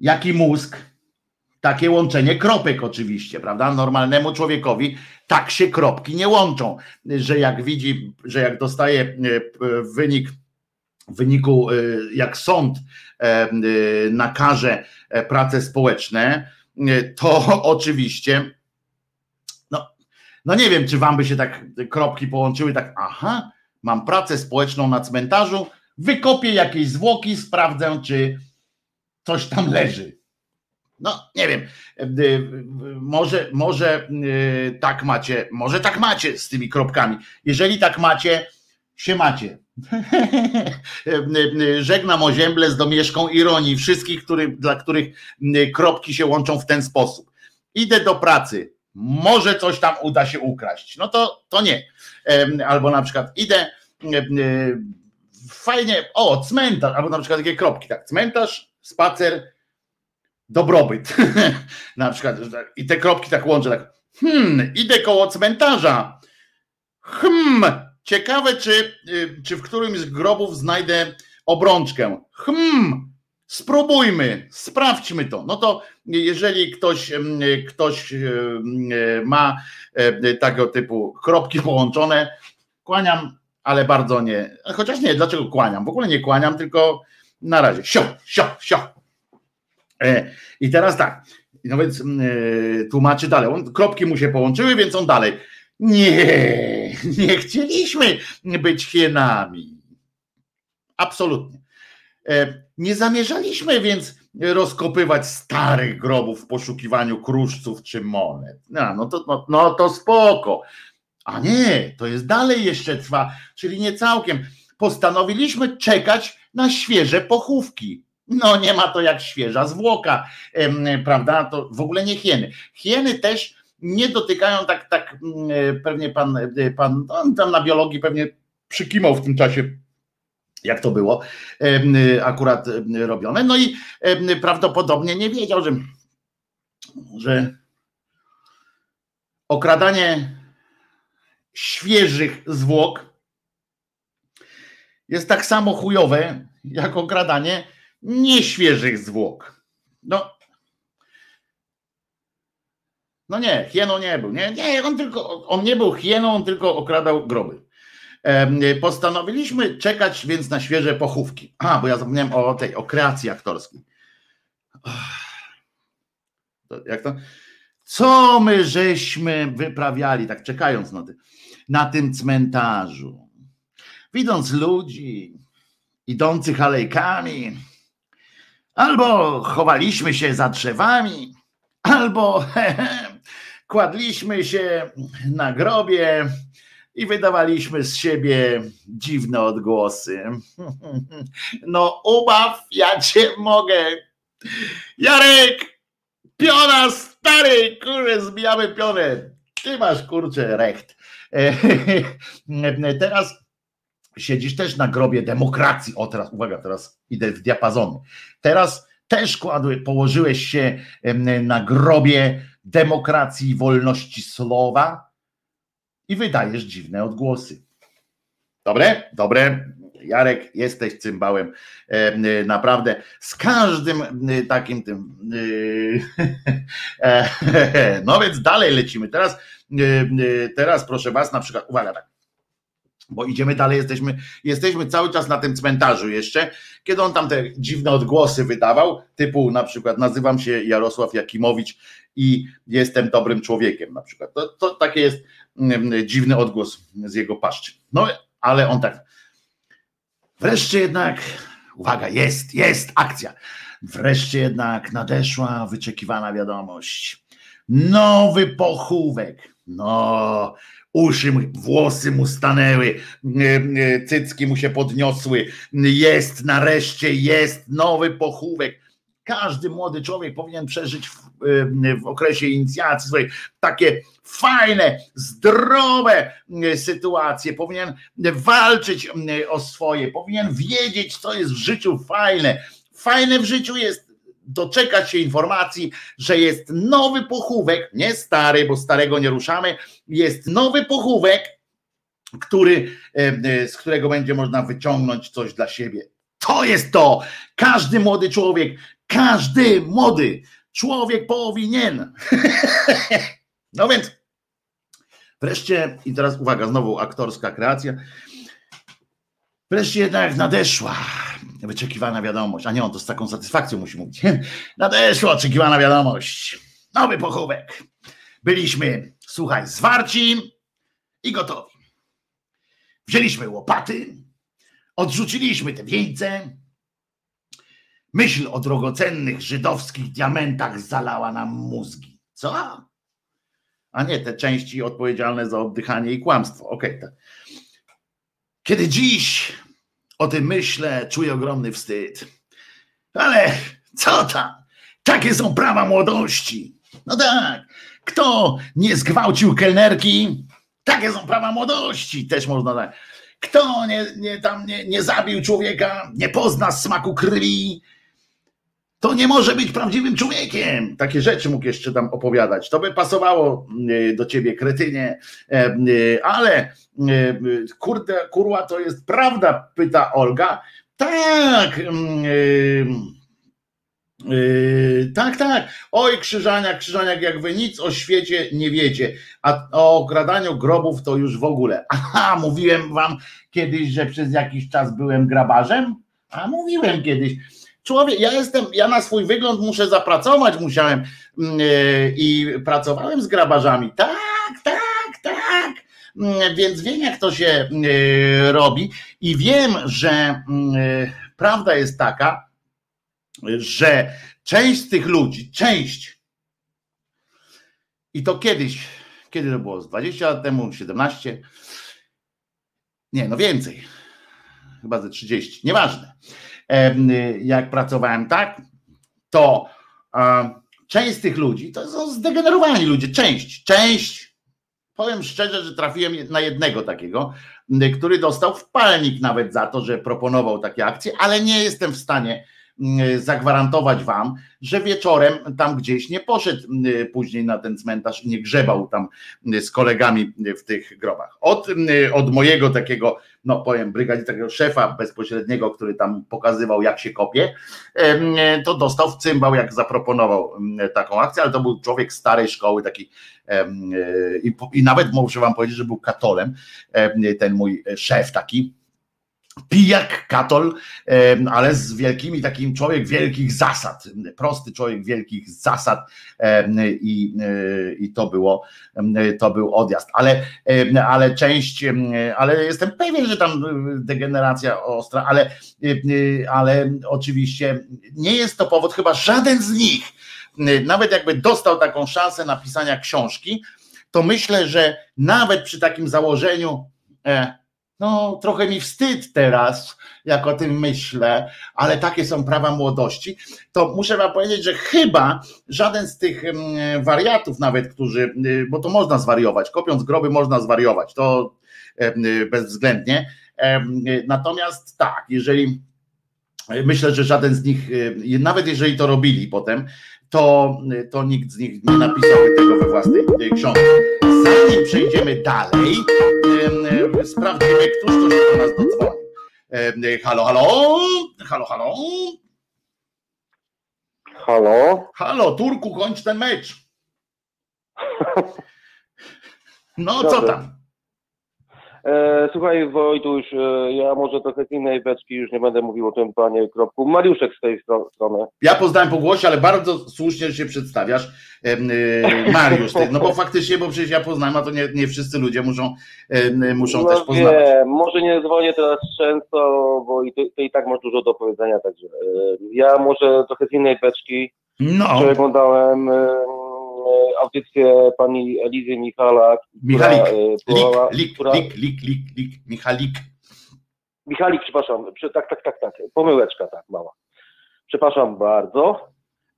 jaki mózg, takie łączenie kropek oczywiście, prawda? Normalnemu człowiekowi tak się kropki nie łączą, że jak widzi, że jak dostaje e, wynik w wyniku, e, jak sąd e, nakaże prace społeczne, to [LAUGHS] oczywiście, no, no nie wiem, czy wam by się tak kropki połączyły, tak, aha, mam pracę społeczną na cmentarzu, wykopię jakieś zwłoki, sprawdzę, czy coś tam leży. No, nie wiem, może, może y, tak macie, może tak macie z tymi kropkami. Jeżeli tak macie, się macie. [LAUGHS] Żegnam o ziemble z domieszką ironii wszystkich, który, dla których kropki się łączą w ten sposób. Idę do pracy, może coś tam uda się ukraść. No to, to nie. Albo na przykład idę e, e, fajnie, o, cmentarz, albo na przykład takie kropki, tak, cmentarz, spacer, dobrobyt. [LAUGHS] na przykład, i te kropki tak łączę, tak, hmm, idę koło cmentarza. Hmm, ciekawe, czy, y, czy w którymś z grobów znajdę obrączkę. Hmm, Spróbujmy, sprawdźmy to. No to jeżeli ktoś, ktoś ma takiego typu kropki połączone, kłaniam, ale bardzo nie. Chociaż nie, dlaczego kłaniam? W ogóle nie kłaniam, tylko na razie. Sio, sio, sio. E, I teraz tak. No więc tłumaczy dalej. On, kropki mu się połączyły, więc on dalej. Nie, [LAUGHS] nie chcieliśmy być hienami Absolutnie. E, nie zamierzaliśmy więc rozkopywać starych grobów w poszukiwaniu kruszców czy monet. No, no, to, no, no to spoko. A nie, to jest dalej jeszcze trwa, czyli nie całkiem. Postanowiliśmy czekać na świeże pochówki. No nie ma to jak świeża zwłoka, prawda? To w ogóle nie hieny. Hieny też nie dotykają tak, tak mm, pewnie pan, pan tam na biologii pewnie przykimał w tym czasie jak to było akurat robione. No i prawdopodobnie nie wiedział, że, że okradanie świeżych zwłok jest tak samo chujowe, jak okradanie nieświeżych zwłok. No, no nie, hieną nie był. Nie, nie, on tylko, on nie był hieną, on tylko okradał groby. Postanowiliśmy czekać więc na świeże pochówki. A, bo ja zapomniałem o tej, o kreacji aktorskiej. Jak to? Co my żeśmy wyprawiali, tak czekając na, ty, na tym cmentarzu? Widząc ludzi idących alejkami, albo chowaliśmy się za drzewami, albo [LAUGHS] kładliśmy się na grobie i wydawaliśmy z siebie dziwne odgłosy. [LAUGHS] No, ubaw, ja cię mogę. Jarek, piona stary, kurczę, zbijamy pionę. Ty masz kurczę recht. [LAUGHS] Teraz siedzisz też na grobie demokracji. O, teraz uwaga, teraz idę w diapazony. Teraz też kładły, położyłeś się na grobie demokracji i wolności słowa i wydajesz dziwne odgłosy. Dobre? Dobre. Jarek, jesteś cymbałem. E, naprawdę z każdym takim tym. [LAUGHS] E, no więc dalej lecimy. Teraz, teraz proszę Was, na przykład, uwaga tak. Bo idziemy dalej, jesteśmy, jesteśmy cały czas na tym cmentarzu jeszcze, kiedy on tam te dziwne odgłosy wydawał, typu na przykład nazywam się Jarosław Jakimowicz i jestem dobrym człowiekiem na przykład. To, to takie jest Mm, dziwny odgłos z jego paszczy. No, ale on tak. Wreszcie jednak, uwaga, jest, jest akcja. Wreszcie jednak nadeszła wyczekiwana wiadomość. Nowy pochówek. No, uszy, włosy mu stanęły, cycki mu się podniosły. Jest nareszcie, jest nowy pochówek każdy młody człowiek powinien przeżyć w, w okresie inicjacji swojej takie fajne, zdrowe sytuacje, powinien walczyć o swoje, powinien wiedzieć, co jest w życiu fajne. Fajne w życiu jest doczekać się informacji, że jest nowy pochówek, nie stary, bo starego nie ruszamy, jest nowy pochówek, który, z którego będzie można wyciągnąć coś dla siebie. To jest to. Każdy młody człowiek każdy młody człowiek powinien. [LAUGHS] No więc wreszcie, i teraz uwaga, znowu aktorska kreacja. Wreszcie jednak nadeszła wyczekiwana wiadomość. A nie, on to z taką satysfakcją musi mówić. [LAUGHS] Nadeszła oczekiwana wiadomość. Nowy pochówek. Byliśmy, słuchaj, zwarci i gotowi. Wzięliśmy łopaty, odrzuciliśmy te wieńce, Myśl o drogocennych żydowskich diamentach zalała nam mózgi. Co? A nie te części odpowiedzialne za oddychanie i kłamstwo. Okej. Okay, Kiedy dziś o tym myślę, czuję ogromny wstyd. Ale co tam? Takie są prawa młodości. No tak. Kto nie zgwałcił kelnerki? Takie są prawa młodości. Też można tak. Kto nie, nie, tam nie, nie zabił człowieka, nie pozna smaku krwi, to nie może być prawdziwym człowiekiem. Takie rzeczy mógł jeszcze tam opowiadać. To by pasowało e, do ciebie, kretynie, e, e, ale kurde, kurwa, to jest prawda, pyta Olga. Tak. Yy, tak, tak. Oj, Krzyżaniak, Krzyżaniak, jak wy nic o świecie nie wiecie, a o okradaniu grobów to już w ogóle. [LAUGHS] Aha, mówiłem wam kiedyś, że przez jakiś czas byłem grabarzem? A mówiłem kiedyś człowiek, ja jestem, ja na swój wygląd muszę zapracować, musiałem yy, i pracowałem z grabarzami. Tak, tak, tak. mm, więc wiem jak to się y, robi i wiem, że y, prawda jest taka, że część z tych ludzi, część i to kiedyś, kiedy to było? Z 20 lat temu, 17? Nie, no więcej. Chyba ze 30. Nieważne. Jak pracowałem tak, to część z tych ludzi to są zdegenerowani ludzie. Część, część. Powiem szczerze, że trafiłem na jednego takiego, który dostał wpalnik nawet za to, że proponował takie akcje, ale nie jestem w stanie Mm, zagwarantować wam, że wieczorem tam gdzieś nie poszedł później na ten cmentarz i nie grzebał tam z kolegami w tych grobach. Od, od mojego takiego, no powiem, brygady takiego szefa bezpośredniego, który tam pokazywał jak się kopie, to dostał w cymbał, jak zaproponował taką akcję, ale to był człowiek starej szkoły, taki i, i nawet muszę wam powiedzieć, że był katolem, ten mój szef taki, pijak, katol, ale z wielkimi, takim człowiek wielkich zasad, prosty człowiek wielkich zasad i, e, i to było, to był odjazd, ale, ale część, ale jestem pewien, że tam degeneracja ostra, ale, ale oczywiście nie jest to powód, chyba żaden z nich, nawet jakby dostał taką szansę napisania książki, to myślę, że nawet przy takim założeniu, e, no, trochę mi wstyd teraz, jak o tym myślę, ale takie są prawa młodości. To muszę Wam powiedzieć, że chyba żaden z tych wariatów, nawet którzy, y, bo to można zwariować, kopiąc groby można zwariować, to y, bezwzględnie. Natomiast tak, jeżeli myślę, że żaden z nich, y, nawet jeżeli to robili potem, to, to nikt z nich nie napisałby tego we własnej książce. Zanim przejdziemy dalej, sprawdzimy, któż to do nas dodzwonił. Halo, halo, halo, halo. Halo? Halo, Turku, kończ ten mecz. [LAUGHS] No, co tam? E, słuchaj Wojtuś, e, ja może trochę z innej beczki, już nie będę mówił o tym panie Kropku. Mariuszek z tej strony. Ja poznałem po głosie, ale bardzo słusznie się przedstawiasz. E, Mariusz, no bo faktycznie, bo przecież ja poznałem, a to nie, nie wszyscy ludzie muszą, muszą no też poznawać. Nie, może nie dzwonię teraz często, bo i ty, ty i tak masz dużo do powiedzenia, także ja może trochę z innej beczki. No. Przeglądałem E, audycję pani Elizy Michalak. Michalik, która, lik, lik, która... lik, lik, lik, lik, Michalik. Michalik, przepraszam, tak, tak, tak, tak, pomyłeczka, tak, mała. Przepraszam bardzo.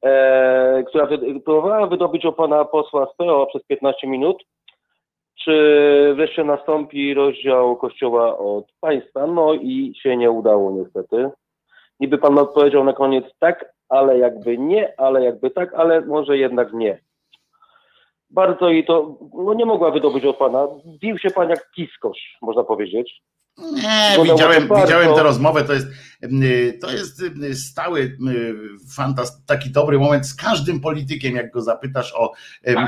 E, która próbowała wydobyć o pana posła z PO przez 15 minut, czy wreszcie nastąpi rozdział kościoła od państwa, no i się nie udało niestety. Niby pan odpowiedział na koniec tak, ale jakby nie, ale jakby tak, ale może jednak nie bardzo jej to, no nie mogła wydobyć od pana. Bił się pan jak kiskosz, można powiedzieć. Nie, widziałem, widziałem tę rozmowę, to jest, to jest stały fantast, taki dobry moment z każdym politykiem, jak go zapytasz o,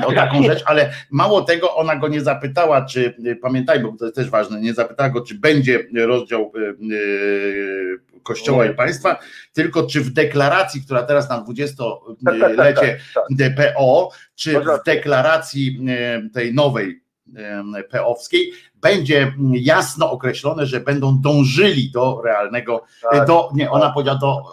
o taką rzecz, ale mało tego, ona go nie zapytała, czy, pamiętaj, bo to jest też ważne, nie zapytała go, czy będzie rozdział Kościoła i państwa, tylko czy w deklaracji, która teraz na 20-lecie DPO, czy w deklaracji tej nowej PO-wskiej będzie jasno określone, że będą dążyli do realnego, tak, do, nie, ona tak. powiedziała do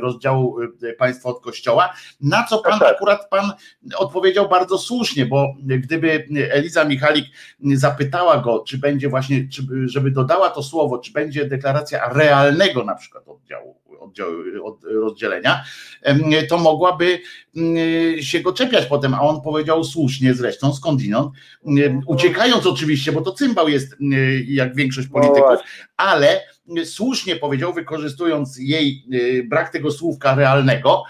rozdziału państwa od kościoła, na co pan tak. akurat pan odpowiedział bardzo słusznie, bo gdyby Eliza Michalik zapytała go, czy będzie właśnie, czy, żeby dodała to słowo, czy będzie deklaracja realnego na przykład oddziału od rozdzielenia, to mogłaby się go czepiać potem, a on powiedział słusznie zresztą, skądinąd, uciekając oczywiście, bo to cymbał jest jak większość polityków, ale słusznie powiedział, wykorzystując jej brak tego słówka realnego,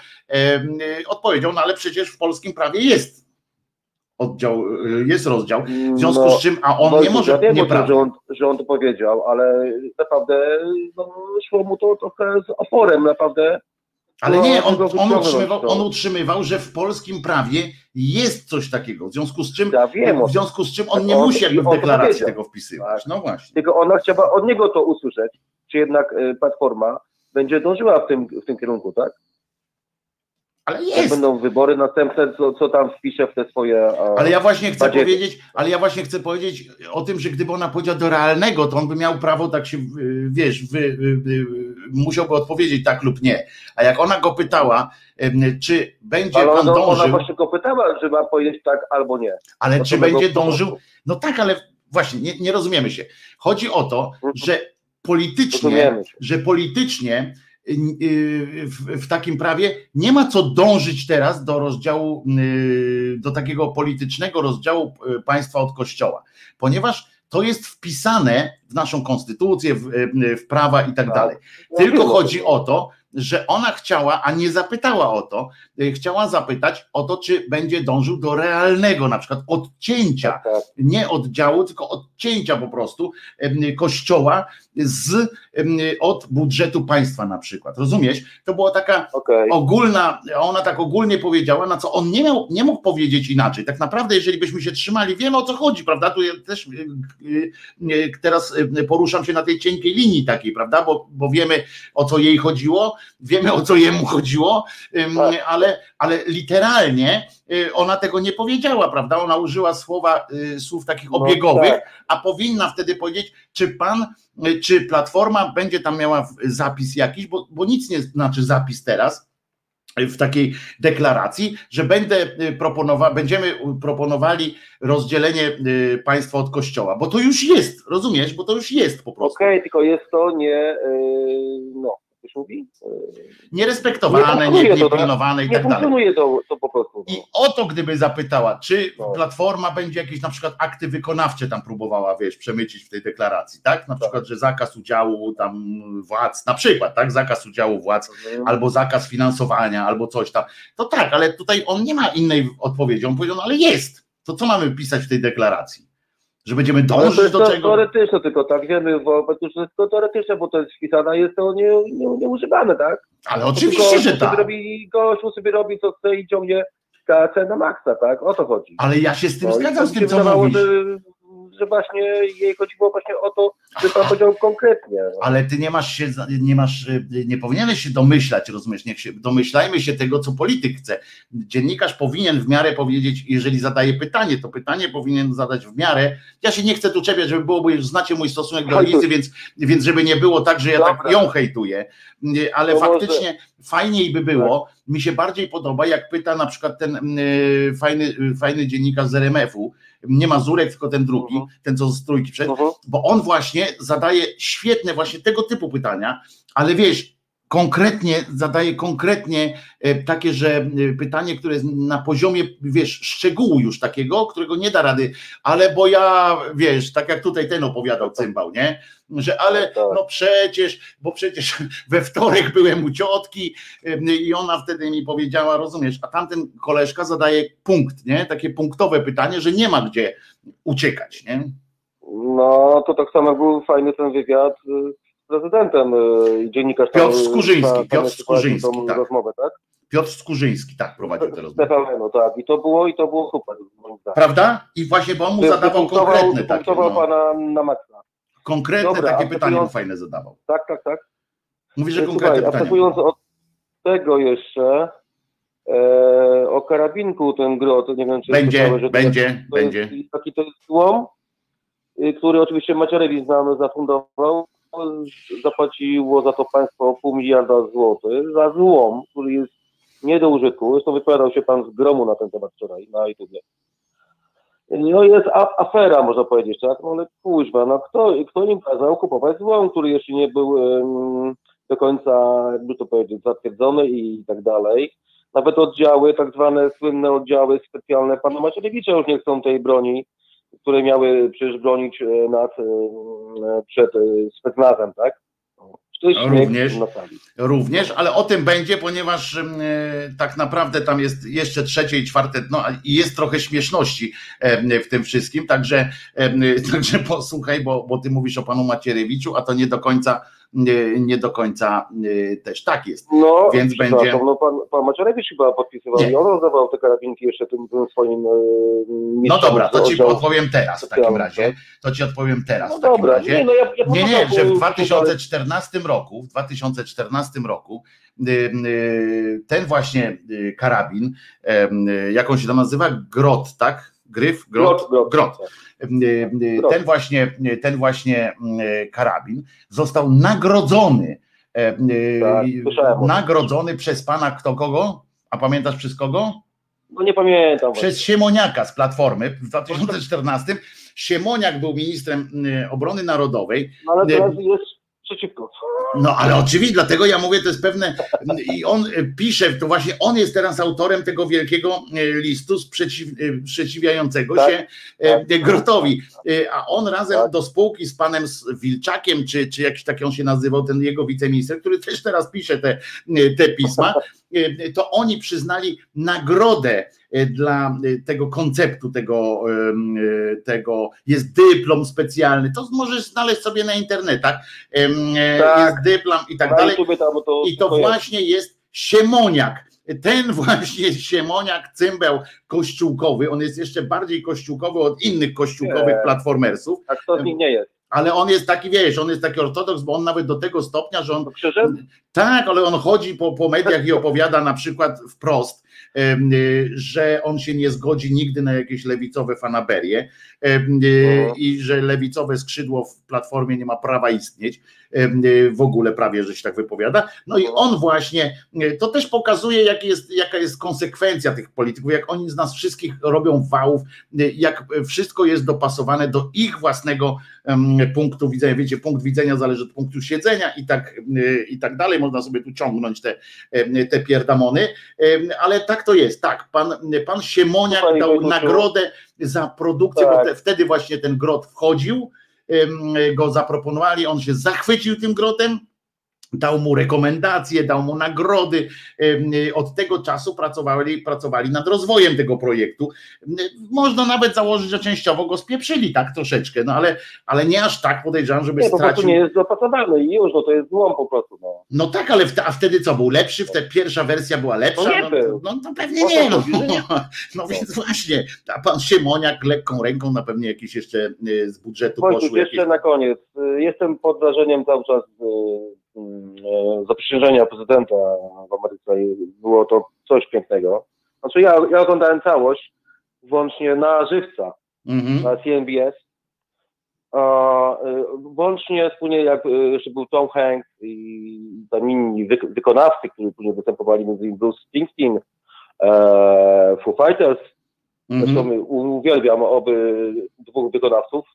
odpowiedział, no ale przecież w polskim prawie jest oddział, y, jest rozdział, w związku no, z czym, a on no, nie może, ja wiem, że, on, że on to powiedział, ale naprawdę no, szło mu to trochę z oporem, naprawdę. Ale nie, on, on, utrzymywał, on utrzymywał, że w polskim prawie jest coś takiego, w związku z czym, ja wiem, w związku z czym on nie on, musi jakby w deklaracji tego wpisywać. Tak. No właśnie. Tylko ona chciała od niego to usłyszeć, czy jednak y, Platforma będzie dążyła w tym, w tym kierunku, tak? Ale Jak jest. będą wybory następne, co, co tam wpiszę w te swoje... a, Ale ja właśnie chcę Badziewie. powiedzieć, ale ja właśnie chcę powiedzieć o tym, że gdyby ona powiedziała do realnego, to on by miał prawo tak się, y, wiesz, wy, y, y, musiałby odpowiedzieć tak lub nie. A jak ona go pytała, czy będzie Ale pan ona, ona dążył, właśnie go pytała, czy ma powiedzieć tak albo nie. ale Do czy będzie dążył, no tak, ale właśnie, nie, nie rozumiemy się. Chodzi o to, Mhm. że politycznie, że politycznie w, w takim prawie nie ma co dążyć teraz do rozdziału, y, do takiego politycznego rozdziału y, państwa od kościoła, ponieważ to jest wpisane w naszą konstytucję, w, y, w prawa i tak Tak. dalej. Tylko chodzi o to, że ona chciała, a nie zapytała o to, y, chciała zapytać o to, czy będzie dążył do realnego, na przykład odcięcia Tak, tak. nie oddziału, tylko odcięcia po prostu kościoła z, od budżetu państwa na przykład. Rozumiesz? To była taka Okej. ogólna, ona tak ogólnie powiedziała, na co on nie miał, nie mógł powiedzieć inaczej. Tak naprawdę, jeżeli byśmy się trzymali, wiemy o co chodzi, prawda? Tu ja też y, y, teraz poruszam się na tej cienkiej linii takiej, prawda? Bo, bo wiemy o co jej chodziło, wiemy o co jemu chodziło, Tak. ale, ale literalnie y, ona tego nie powiedziała, prawda? Ona użyła słowa, y, słów takich No obiegowych, tak. a powinna wtedy powiedzieć, czy pan, y, czy platforma będzie tam miała zapis jakiś, bo, bo nic nie znaczy zapis teraz w takiej deklaracji, że będę proponowa, będziemy proponowali rozdzielenie państwa od kościoła, bo to już jest, rozumiesz, bo to już jest po prostu. Okej, tylko jest to nie, no, się mówi? Nierespektowane, Nie nie, to, tak? niepilnowane i nie tak dalej. funkcjonuje to, to po prostu. I o to gdyby zapytała, czy No. Platforma będzie jakieś na przykład akty wykonawcze tam próbowała, wiesz, przemycić w tej deklaracji, tak? Na przykład, że zakaz udziału tam władz, na przykład, tak? Zakaz udziału władz, Mhm. albo zakaz finansowania, albo coś tam. To tak, ale tutaj on nie ma innej odpowiedzi. On powiedział, no ale jest. To co mamy pisać w tej deklaracji? Że będziemy dążyć do to czego? teoretyczne tylko, tak wiemy, bo to jest to teoretyczne, bo to jest wpisane, jest to nie, nie, nieużywane, tak? Ale To oczywiście, tylko że tak. Robi, gościu sobie robi co chce i ciągnie KC na maksa, tak? O to chodzi. Ale ja się z tym No zgadzam, z tym, co mówisz. że, że właśnie jej chodziło właśnie o to, że pan powiedział konkretnie. no. Ale ty nie masz się, nie masz, y, nie powinieneś się domyślać, rozumiesz? Niech się, domyślajmy się tego, co polityk chce. Dziennikarz powinien w miarę powiedzieć, jeżeli zadaje pytanie, to pytanie powinien zadać w miarę. Ja się nie chcę tu czepiać, żeby było, bo już znacie mój stosunek do Lizy, więc, więc żeby nie było tak, że ja tak Dobra. ją hejtuję, Nie, ale To może- faktycznie fajniej by było, mi się bardziej podoba, jak pyta na przykład ten y, fajny, y, fajny dziennikarz z RMF-u, nie Mazurek, tylko ten drugi, Mhm. ten co z trójki przed, Mhm. bo on właśnie zadaje świetne właśnie tego typu pytania, ale wiesz, konkretnie zadaje konkretnie e, takie, że e, pytanie, które jest na poziomie, wiesz, szczegółu już takiego, którego nie da rady, ale bo ja, wiesz, tak jak tutaj ten opowiadał cymbał, nie? Że ale Tak. no przecież, bo przecież [LAUGHS] we wtorek byłem u ciotki i ona wtedy mi powiedziała, rozumiesz, a tamten koleżka zadaje punkt, nie? Takie punktowe pytanie, że nie ma gdzie uciekać, nie? No, to tak samo był fajny ten wywiad y, prezydentem y, i dziennikarz Piotr Skurzyński, tam Piotr Skurzyński, tą tak. rozmowę, tak? Piotr Skurzyński tak prowadził tę rozmowę. TVN-u, tak. I to było, i to było super. Prawda? I właśnie, bo on mu Wy- zadawał konkretne takie, no, pana na maksa. konkretne Dobra, takie a pytanie mu fajne zadawał. Tak, tak, tak. Mówi, że E, konkretne Słuchaj, pytanie. abstrahując od tego jeszcze, e, o karabinku ten grot, nie wiem czy Będzie, słyszałeś, że będzie, to będzie. Jest, taki to jest złom, y, który oczywiście Macierewicz nam zafundował. Zapłaciło za to państwo pół miliarda złotych za złom, który jest nie do użytku. Zresztą wypowiadał się pan z gromu na ten temat wczoraj na YouTubie. No jest afera, można powiedzieć, tak? No ale kuźwa, no kto, kto im kazał kupować złom, który jeszcze nie był em, do końca, jakby to powiedzieć, zatwierdzony i tak dalej. Nawet oddziały, tak zwane słynne oddziały specjalne pana Macierewicza już nie chcą tej broni, które miały przecież bronić e, nas e, przed e, specnazem, tak? Również. na sali. Również, ale o tym będzie, ponieważ e, tak naprawdę tam jest jeszcze trzecie i czwarte dno i jest trochę śmieszności w tym wszystkim, także, [LAUGHS] także posłuchaj, bo, bo ty mówisz o panu Macierewiczu, a to nie do końca nie do końca y, też tak jest. No, Więc będzie- No, pan, pan Macierewicz chyba podpisywał Nie. i on rozdawał te karabinki jeszcze tym, tym swoim e, No dobra, to ci odpowiem teraz w takim razie. tak? To ci odpowiem teraz No w takim dobra, razie. nie, no ja, ja Nie, nie, że w prostu- 2014 roku, w 2014 roku y, y, ten właśnie karabin, jak on się tam nazywa? Grot, tak? Gryf? Grot? Grot, grot. Y, y, Grot. Ten właśnie, ten właśnie karabin został nagrodzony. Tak, nagrodzony przez pana kto kogo? A pamiętasz przez kogo? No nie pamiętam. przez Siemoniaka z Platformy w 2014. Siemoniak był ministrem obrony narodowej, No, ale teraz jest przeciwko. no ale oczywiście, dlatego ja mówię, to jest pewne, i on y, pisze, to właśnie on jest teraz autorem tego wielkiego y, listu sprzeciw, y, sprzeciwiającego Tak. się y, Grotowi, a on razem Tak. do spółki z panem Wilczakiem, czy, czy jakiś taki on się nazywał, ten jego wiceminister, który też teraz pisze te, te pisma, to oni przyznali nagrodę dla y, tego konceptu, tego, y, tego jest dyplom specjalny, to możesz znaleźć sobie na internetach, Tak. jest dyplom i tak dalej. To, I to właśnie jest Siemoniak. Ten [LAUGHS] właśnie Siemoniak, cymbał kościółkowy, on jest jeszcze bardziej kościółkowy od innych kościółkowych Nie. platformersów, A kto z nich nie jest? ale on jest taki, wiesz, on jest taki ortodoks, bo on nawet do tego stopnia, że on To tak, ale on chodzi po, po mediach i opowiada na przykład wprost, że on się nie zgodzi nigdy na jakieś lewicowe fanaberie y, Mhm. i że lewicowe skrzydło w platformie nie ma prawa istnieć. Y, W ogóle prawie, że się tak wypowiada. No i on właśnie, y, to też pokazuje, jak jest, jaka jest konsekwencja tych polityków, jak oni z nas wszystkich robią wałów, y, jak wszystko jest dopasowane do ich własnego punktu widzenia. Wiecie, punkt widzenia zależy od punktu siedzenia i tak, i tak dalej. Można sobie tu ciągnąć te, te pierdamony, ale tak to jest. Tak, pan, pan Siemoniak dał nagrodę za produkcję, bo Tak. te, wtedy właśnie ten grot wchodził, go zaproponowali, on się zachwycił tym grotem. Dał mu rekomendacje, dał mu nagrody. Od tego czasu pracowali, pracowali nad rozwojem tego projektu. Można nawet założyć, że częściowo go spieprzyli tak troszeczkę, no ale, ale nie aż tak podejrzewam, żeby Nie, po prostu stracił. nie jest dopasowany i już, no to jest złom po prostu. No. No tak, ale wte, a wtedy co był lepszy? Wtedy pierwsza wersja była lepsza? No no, no, no pewnie nie. No, [LAUGHS] no więc właśnie, a pan Siemoniak lekką ręką na pewnie jakieś jeszcze y, z budżetu Wojciech, poszły jakieś. jeszcze na koniec. Y, Jestem pod wrażeniem cały czas y, zaprzysiężenia prezydenta w Ameryce. i Było to coś pięknego. Znaczy ja, ja oglądałem całość, włącznie na żywca, Mhm. na CNBS. A, y, włącznie wspólnie jak y, jeszcze był Tom Hanks i tam inni wyk- wykonawcy, którzy później występowali, między innymi Bruce Springsteen, e, Foo Fighters, Zresztą Mhm. u- uwielbiam oby dwóch wykonawców.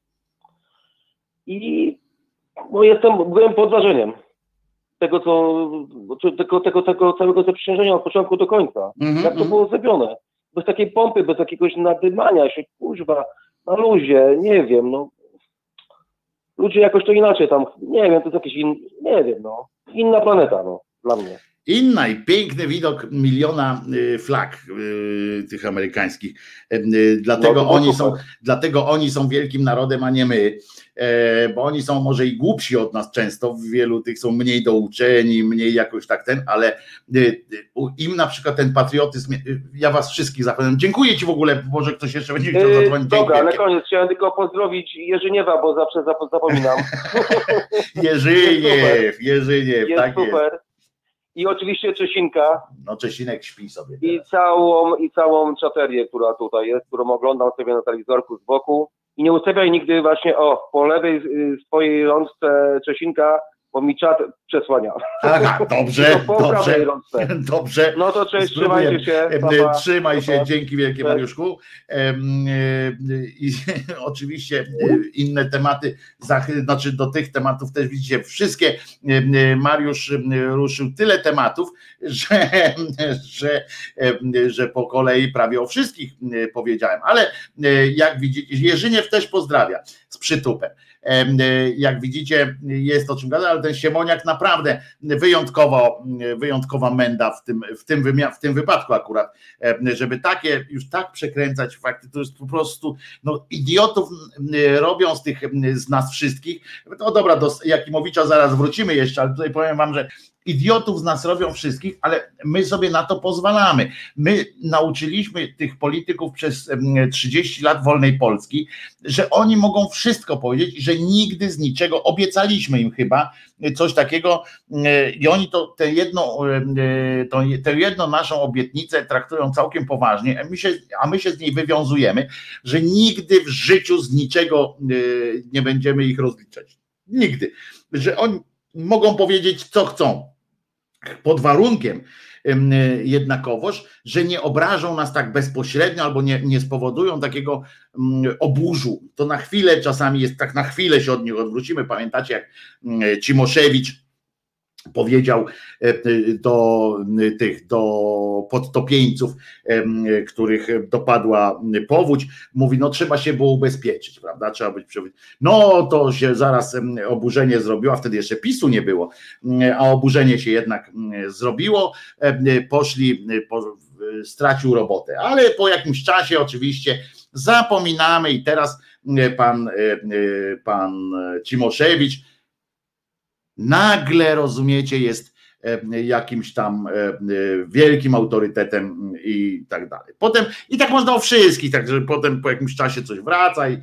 I no jestem, byłem pod wrażeniem tego, co, tego, tego, tego całego zaprzysiężenia od początku do końca. Mhm, Jak to mhm. było zrobione? Bez takiej pompy, bez jakiegoś nadymania się, kuźwa, na luzie, nie wiem, no. Ludzie jakoś to inaczej tam, nie wiem, to jest jakiś in, nie wiem, no. Inna planeta, no, dla mnie. Inna i piękny widok miliona y, flag y, tych amerykańskich. Y, y, Dlatego, No, oni są, super. dlatego oni są wielkim narodem, a nie my. E, Bo oni są może i głupsi od nas często, w wielu tych są mniej douczeni, mniej jakoś tak ten, ale im na przykład ten patriotyzm, ja was wszystkich zachęcam. Dziękuję ci w ogóle, może ktoś jeszcze będzie chciał Yy, zadzwonić. Dzięki dobra, na koniec chciałem tylko pozdrowić Jerzyniewa, bo zawsze zap- zapominam. [LAUGHS] Jerzyniew, Jerzyniew, tak jest. I oczywiście Czesinka No Czesinek śpi sobie. i teraz. całą, i całą czaterię, która tutaj jest, którą oglądam sobie na telewizorku z boku. I nie ustawiaj nigdy właśnie, o, po lewej y, swojej rączce Czesinka, bo mi czat przesłania. Aha, [LAUGHS] dobrze, Tylko po prawej dobrze, [LAUGHS] dobrze. No to cześć, Spróbuję. trzymajcie się. Pa. Trzymaj się, Pa, pa. dzięki wielkie Cześć. Mariuszku. E, [LAUGHS] I oczywiście e, inne tematy, znaczy do tych tematów też widzicie wszystkie. Mariusz ruszył tyle tematów, że, że, że po kolei prawie o wszystkich powiedziałem. Ale jak widzicie, Jerzyniew też pozdrawia. przytupem. Jak widzicie, jest o czym gadać, ale ten Siemoniak naprawdę wyjątkowo, wyjątkowa menda w tym, w tym, wymia- w tym wypadku akurat, żeby takie już tak przekręcać fakty, to jest po prostu no, idiotów robią z tych z nas wszystkich. No dobra, do Jakimowicza zaraz wrócimy jeszcze, ale tutaj powiem wam, że idiotów z nas robią wszystkich, ale my sobie na to pozwalamy. My nauczyliśmy tych polityków przez 30 lat wolnej Polski, że oni mogą wszystko powiedzieć że nigdy z niczego obiecaliśmy im chyba coś takiego i oni to tę jedną, to, tę jedną naszą obietnicę traktują całkiem poważnie, a my, się, a my się z niej wywiązujemy, że nigdy w życiu z niczego nie będziemy ich rozliczać. Nigdy. Że oni mogą powiedzieć, co chcą pod warunkiem jednakowoż, że nie obrażą nas tak bezpośrednio albo nie, nie spowodują takiego oburzu. To na chwilę czasami jest tak, na chwilę się od nich odwrócimy. Pamiętacie, jak Cimoszewicz powiedział e, do tych, do podtopieńców, których dopadła powódź, mówi, no trzeba się było ubezpieczyć, prawda, trzeba być no to się zaraz oburzenie zrobiło, a wtedy jeszcze PiSu nie było, a oburzenie się jednak zrobiło, poszli, stracił robotę, ale po jakimś czasie oczywiście zapominamy i teraz pan, e, e, pan Cimoszewicz nagle rozumiecie, jest e, jakimś tam e, e, wielkim autorytetem i tak dalej. Potem, i tak można o wszystkich, także potem po jakimś czasie coś wraca i,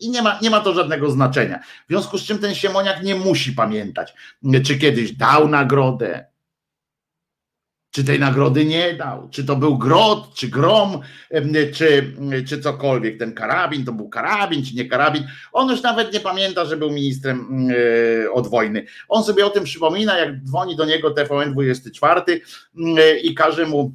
i nie ma, nie ma to żadnego znaczenia. W związku z czym ten Siemoniak nie musi pamiętać, czy kiedyś dał nagrodę, czy tej nagrody nie dał, czy to był grot, czy grom, czy, czy cokolwiek. Ten karabin to był karabin, czy nie karabin. On już nawet nie pamięta, że był ministrem e, od wojny. On sobie o tym przypomina, jak dzwoni do niego TVN24 i każe mu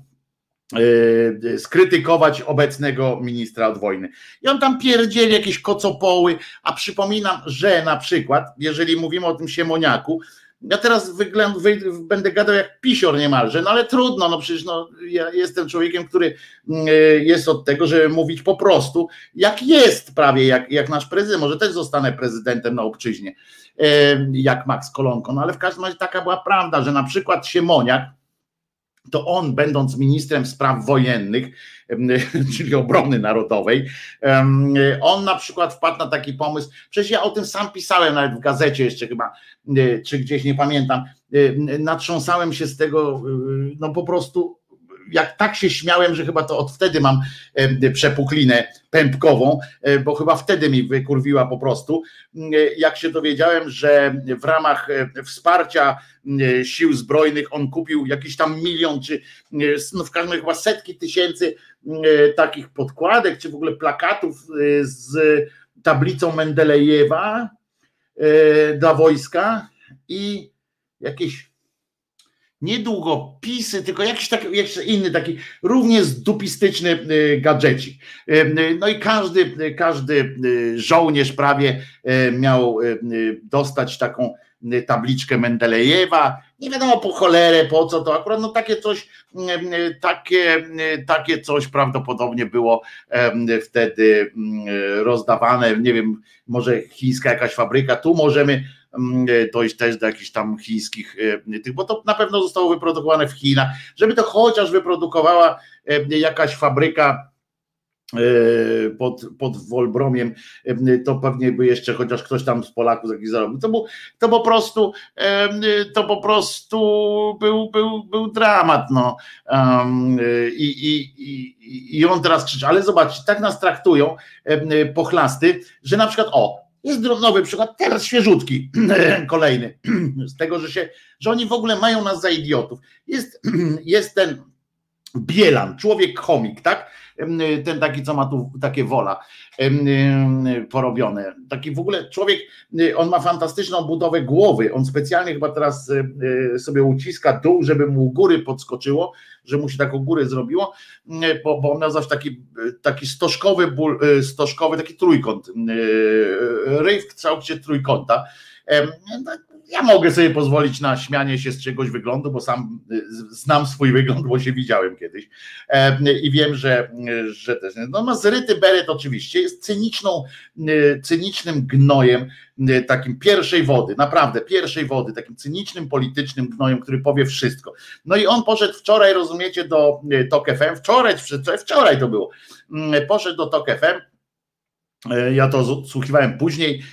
e, skrytykować obecnego ministra od wojny. I on tam pierdzieli jakieś kocopoły, a przypominam, że na przykład, jeżeli mówimy o tym Siemoniaku, ja teraz wygląd, wy, będę gadał jak pisior niemalże, no ale trudno, no przecież no, ja jestem człowiekiem, który mm, e, jest od tego, żeby mówić po prostu, jak jest prawie, jak, jak nasz prezydent, może też zostanę prezydentem na obczyźnie, e, jak Max Kolonko, no ale w każdym razie taka była prawda, że na przykład Siemoniak, to on, będąc ministrem spraw wojennych, [LAUGHS] czyli obrony narodowej, on na przykład wpadł na taki pomysł, przecież ja o tym sam pisałem nawet w gazecie jeszcze chyba, e, czy gdzieś nie pamiętam, e, natrząsałem się z tego, e, no po prostu jak tak się śmiałem, że chyba to od wtedy mam przepuklinę pępkową, bo chyba wtedy mi wykurwiła po prostu, jak się dowiedziałem, że w ramach wsparcia sił zbrojnych on kupił jakiś tam milion, czy no w każdym razie chyba setki tysięcy takich podkładek, czy w ogóle plakatów z tablicą Mendelejewa dla wojska i jakieś nie długopisy, tylko jakiś, taki, jakiś inny taki równie zdupistyczny y, gadżecik. Y, no i każdy, każdy y, żołnierz prawie miał dostać taką tabliczkę Mendelejewa. Nie wiadomo po cholerę, po co to akurat, no takie coś, takie, takie coś prawdopodobnie było wtedy rozdawane, nie wiem, może chińska jakaś fabryka, tu możemy Mm, dojść też do jakichś tam chińskich e, tych, bo to na pewno zostało wyprodukowane w Chinach, żeby to chociaż wyprodukowała e, jakaś fabryka pod, pod Wolbromiem, to pewnie by jeszcze chociaż ktoś tam z Polaków jakiś zarobił. To, był, to po prostu to po prostu był, był, był dramat. No. I, i, i, I on teraz krzyczy, ale zobaczcie, tak nas traktują pochlasty, że na przykład o, jest nowy przykład, teraz świeżutki, [CLEARS THROAT] kolejny, [CLEARS THROAT] z tego, że się, że oni w ogóle mają nas za idiotów. Jest, [CLEARS THROAT] jest ten Bielan, człowiek chomik, tak? Ten taki, co ma tu takie wola porobione. Taki w ogóle człowiek, on ma fantastyczną budowę głowy. On specjalnie chyba teraz sobie uciska dół, żeby mu góry podskoczyło, że mu się taką górę zrobiło, bo, bo on miał zawsze taki, taki stożkowy, ból, stożkowy taki trójkąt, ryj w kształcie trójkąta ja mogę sobie pozwolić na śmianie się z czegoś wyglądu, bo sam znam swój wygląd, bo się widziałem kiedyś i wiem, że, że też. No ma zryty beret oczywiście, jest cyniczną, cynicznym gnojem, takim pierwszej wody, naprawdę pierwszej wody, takim cynicznym, politycznym gnojem, który powie wszystko. No i on poszedł wczoraj, rozumiecie, do TOK FM, wczoraj, wczoraj to było, poszedł do TOK FM, E, ja to słuchiwałem później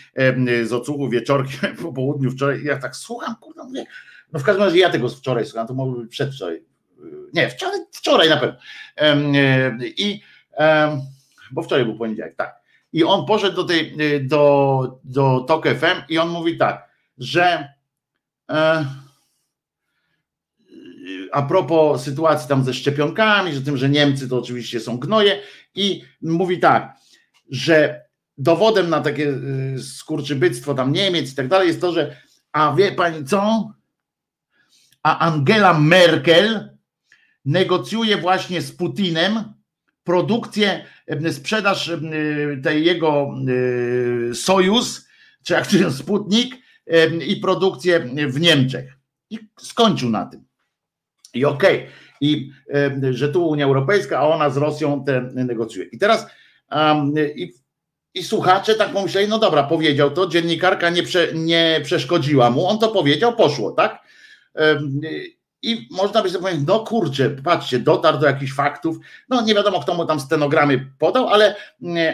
z odsłuchu wieczorkiem [LAUGHS] po południu wczoraj. Ja tak słucham, kurde, mówię, no w każdym razie ja tego wczoraj słucham, to mogło być przedwczoraj. E, nie, wczoraj, wczoraj na pewno. E, I bo wczoraj był poniedziałek, tak. I on poszedł do tej, do, do TOK FM i on mówi tak, że a propos sytuacji tam ze szczepionkami, że tym, że Niemcy to oczywiście są gnoje i mówi tak, że dowodem na takie y, skurczybyctwo tam Niemiec i tak dalej jest to, że a wie pani co? A Angela Merkel negocjuje właśnie z Putinem produkcję, y, sprzedaż y, tej jego Sojus, czy jak to Sputnik i produkcję w Niemczech. I skończył na tym. I okej. Okay. I że tu Unia Europejska, a ona z Rosją te negocjuje. I teraz i, i słuchacze tak pomyśleli, no dobra, powiedział to, dziennikarka nie, prze, nie przeszkodziła mu, on to powiedział, poszło, tak? I można by sobie powiedzieć, no kurczę, patrzcie, dotarł do jakichś faktów. No nie wiadomo, kto mu tam stenogramy podał, ale,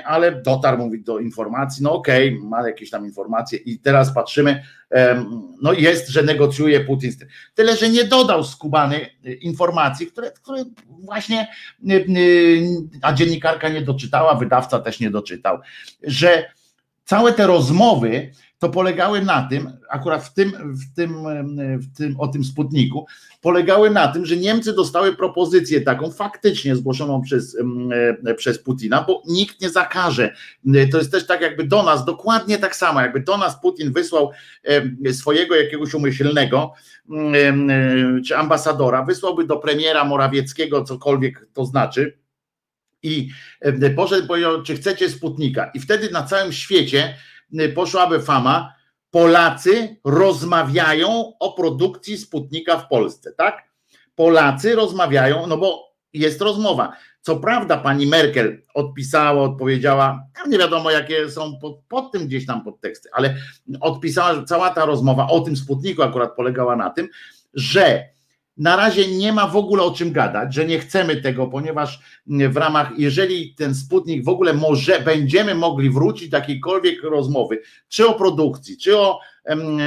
ale dotarł mówi do informacji. No okej, okay, ma jakieś tam informacje i teraz patrzymy, no jest, że negocjuje Putin. Tyle, że nie dodał skubany e, informacji, które, które właśnie, e, e, a dziennikarka nie doczytała, wydawca też nie doczytał, że całe te rozmowy to polegały na tym, akurat w tym, w tym, w tym, o tym Sputniku, polegały na tym, że Niemcy dostały propozycję taką faktycznie zgłoszoną przez, e, przez Putina, bo nikt nie zakaże. To jest też tak jakby do nas, dokładnie tak samo, jakby do nas Putin wysłał swojego jakiegoś umyślnego czy ambasadora, wysłałby do premiera Morawieckiego, cokolwiek to znaczy, i poszedł powiedział, czy chcecie Sputnika. I wtedy na całym świecie poszłaby fama, Polacy rozmawiają o produkcji Sputnika w Polsce, tak? Polacy rozmawiają, no bo jest rozmowa. Co prawda pani Merkel odpisała, odpowiedziała, nie wiadomo jakie są pod, pod, tym gdzieś tam podteksty, ale odpisała, że cała ta rozmowa o tym Sputniku akurat polegała na tym, że na razie nie ma w ogóle o czym gadać, że nie chcemy tego, ponieważ w ramach, jeżeli ten Sputnik w ogóle może, będziemy mogli wrócić do jakiejkolwiek rozmowy, czy o produkcji, czy o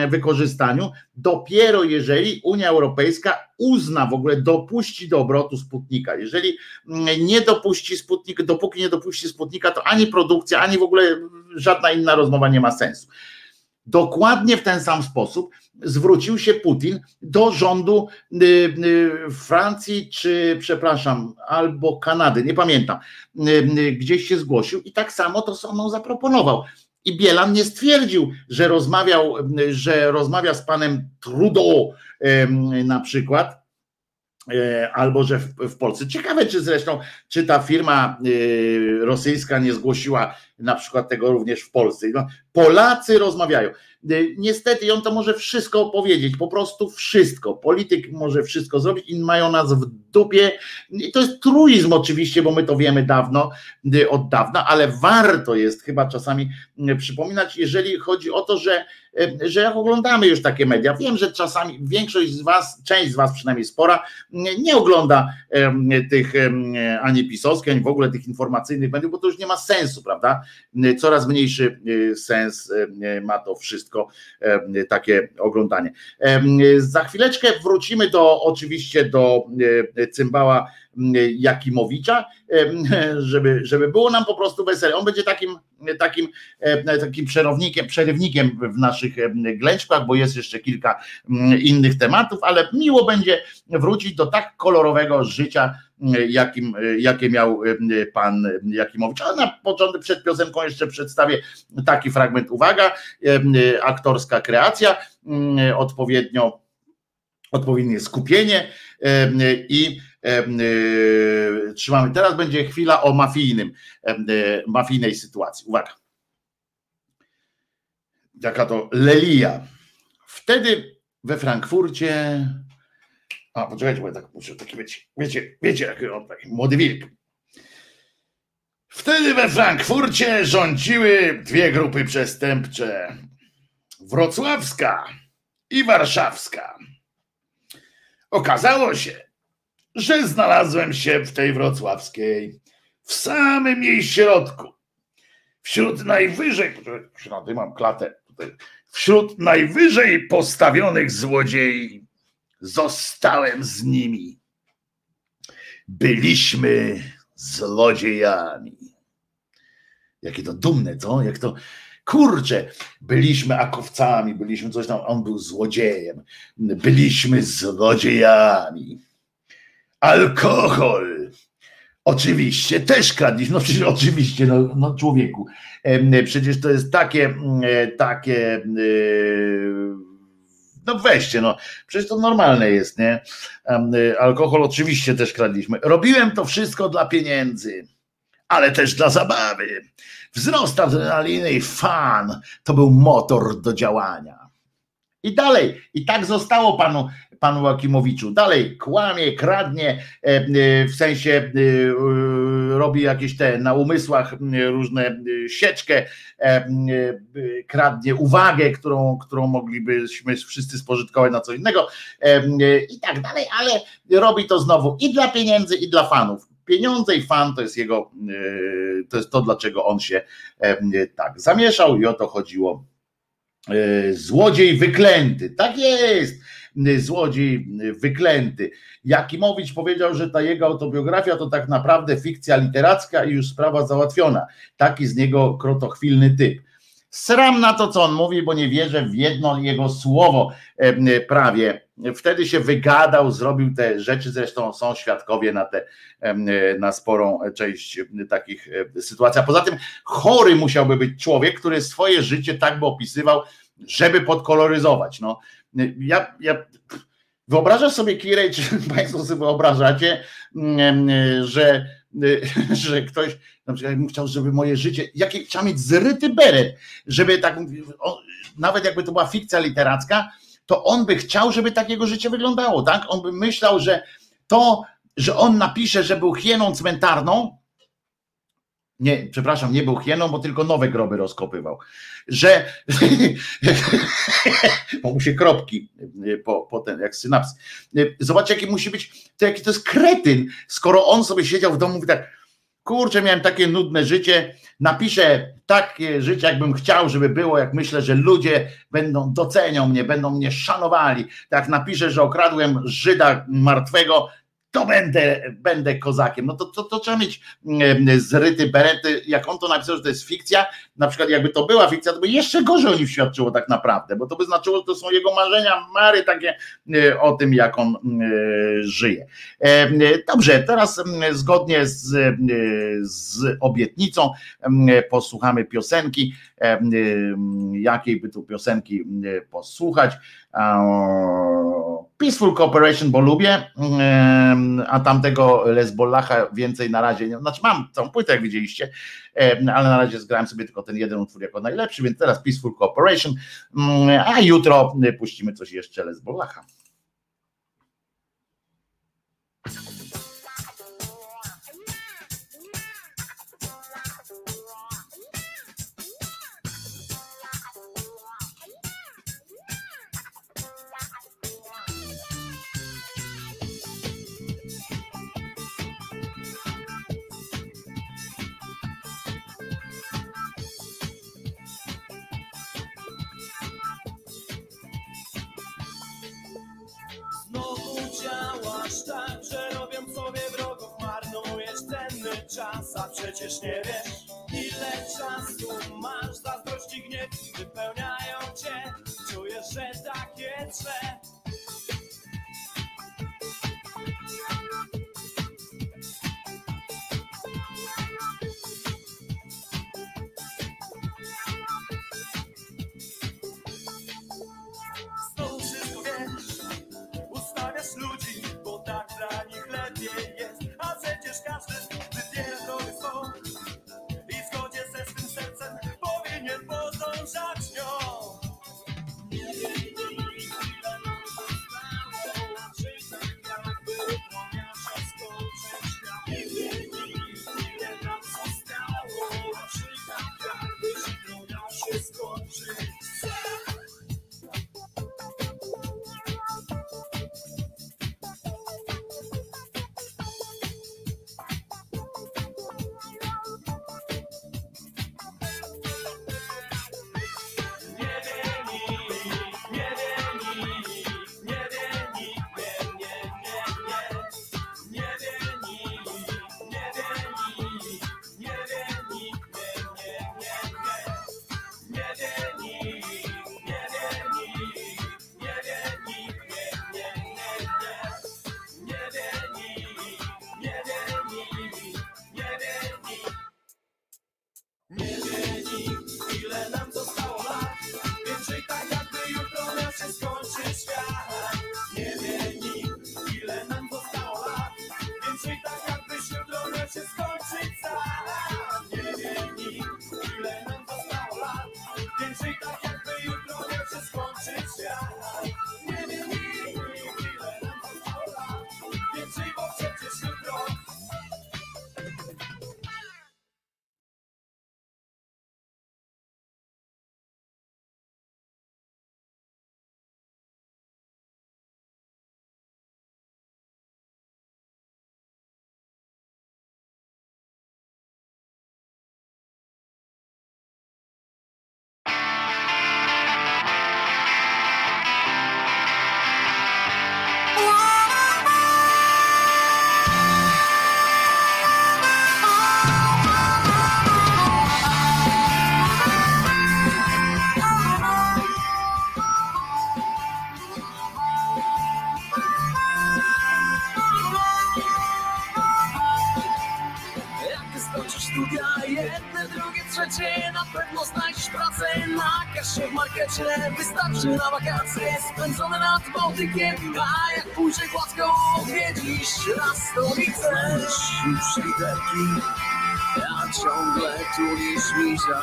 wykorzystaniu, dopiero jeżeli Unia Europejska uzna w ogóle, dopuści do obrotu Sputnika. Jeżeli nie dopuści Sputnika, dopóki nie dopuści Sputnika, to ani produkcja, ani w ogóle żadna inna rozmowa nie ma sensu. Dokładnie w ten sam sposób zwrócił się Putin do rządu y, y, Francji, czy przepraszam, albo Kanady, nie pamiętam, y, gdzieś się zgłosił i tak samo to samo zaproponował. I Bielan nie stwierdził, że rozmawiał, że rozmawia z panem Trudeau na przykład, albo że w, Polsce. Ciekawe, czy zresztą, czy ta firma y, rosyjska nie zgłosiła na przykład tego również w Polsce. No, Polacy rozmawiają. Y, niestety on to może wszystko powiedzieć, po prostu wszystko. Polityk może wszystko zrobić i mają nas w dupie. I to jest truizm oczywiście, bo my to wiemy dawno, od dawna, ale warto jest chyba czasami przypominać, jeżeli chodzi o to, że że jak oglądamy już takie media, wiem, że czasami większość z Was, część z Was przynajmniej spora, nie ogląda tych ani pisowskich, ani w ogóle tych informacyjnych mediów, bo to już nie ma sensu, prawda? Coraz mniejszy e, sens ma to wszystko, takie oglądanie. Za chwileczkę wrócimy do oczywiście do cymbała Jakimowicza, [LAUGHS] żeby, żeby było nam po prostu wesele. On będzie takim, takim, takim przerownikiem, przerywnikiem w naszych glęczkach, bo jest jeszcze kilka innych tematów, ale miło będzie wrócić do tak kolorowego życia, jakim, jakie miał pan Jakimowicz. Ale na początek przed piosenką jeszcze przedstawię taki fragment. Uwaga, aktorska kreacja, odpowiednio odpowiednie skupienie i trzymamy. Teraz będzie chwila o mafijnym, e, mafijnej sytuacji. Uwaga. Jaka to lelia Wtedy we Frankfurcie. A, poczekajcie, bo ja tak muszę taki wiecie, wiecie, wiecie, jak on taki młody wilk. Wtedy we Frankfurcie rządziły dwie grupy przestępcze. Wrocławska i warszawska. Okazało się, że znalazłem się w tej wrocławskiej w samym jej środku. Wśród najwyżej, mam klatę tutaj, wśród najwyżej postawionych złodziei zostałem z nimi. Byliśmy złodziejami. Jakie to dumne, co? Jak to, kurczę, byliśmy akowcami, byliśmy coś tam, on był złodziejem, byliśmy złodziejami. Alkohol. Oczywiście też kradliśmy, no przecież oczywiście, no, no człowieku, przecież to jest takie, takie, no weźcie, no przecież to normalne jest, nie? Alkohol oczywiście też kradliśmy. Robiłem to wszystko dla pieniędzy, ale też dla zabawy. Wzrost adrenaliny i fan to był motor do działania. I dalej, i tak zostało panu, panu Łakimowiczu. Dalej kłamie, kradnie, e, e, w sensie e, robi jakieś te na umysłach różne sieczkę, kradnie uwagę, którą, którą moglibyśmy wszyscy spożytkować na co innego i tak dalej, ale robi to znowu i dla pieniędzy, i dla fanów pieniądze i fan to jest jego, to jest to, dlaczego on się tak zamieszał i o to chodziło. Złodziej wyklęty, tak jest złodziej wyklęty. Jakimowicz powiedział, że ta jego autobiografia to tak naprawdę fikcja literacka i już sprawa załatwiona. Taki z niego krotochwilny typ. Sram na to, co on mówi, bo nie wierzę w jedno jego słowo prawie. Wtedy się wygadał, zrobił te rzeczy, zresztą są świadkowie na, te, na sporą część takich sytuacji. A poza tym chory musiałby być człowiek, który swoje życie tak by opisywał, żeby podkoloryzować. No, ja, ja wyobrażasz sobie, Kirej, czy [LAUGHS] Państwo sobie wyobrażacie, mm, że, [LAUGHS] że ktoś na przykład chciał, żeby moje życie, jaki trzeba mieć zryty beret, żeby tak, nawet jakby to była fikcja literacka, to on by chciał, żeby takiego życie wyglądało, tak? On by myślał, że to, że on napisze, że był hieną cmentarną, nie, przepraszam, nie był hieną, bo tylko nowe groby rozkopywał. Że [LAUGHS] bo mu się kropki y, po, po ten, jak synaps. Y, Zobaczcie, jaki musi być, to jaki to jest kretyn, skoro on sobie siedział w domu i tak, kurczę, miałem takie nudne życie, napiszę takie życie, jakbym chciał, żeby było, jak myślę, że ludzie będą docenią mnie, będą mnie szanowali. Tak napiszę, że okradłem Żyda martwego, to będę, będę kozakiem. No to, to, to trzeba mieć zryty berety. Jak on to napisał, że to jest fikcja, na przykład jakby to była fikcja, to by jeszcze gorzej o nim świadczyło tak naprawdę, bo to by znaczyło, że to są jego marzenia, mary takie e, o tym, jak on e, żyje. E, dobrze, teraz zgodnie z, z obietnicą posłuchamy piosenki. Jakiej by tu piosenki posłuchać? Peaceful Cooperation, bo lubię, a tamtego Lesbollacha więcej na razie znaczy mam całą płytę, jak widzieliście, ale na razie zgrałem sobie tylko ten jeden utwór jako najlepszy, więc teraz Peaceful Cooperation, a jutro puścimy coś jeszcze Lesbollacha. Czas, a przecież nie wiesz Ile czasu masz, zazdrości gniew Wypełniają cię, czujesz, że takie trze Na wakacje spędzone nad Bałtykiem A jak pójdzie gładko odwiedzisz raz stolicę Już literki, ja ciągle tulisz misia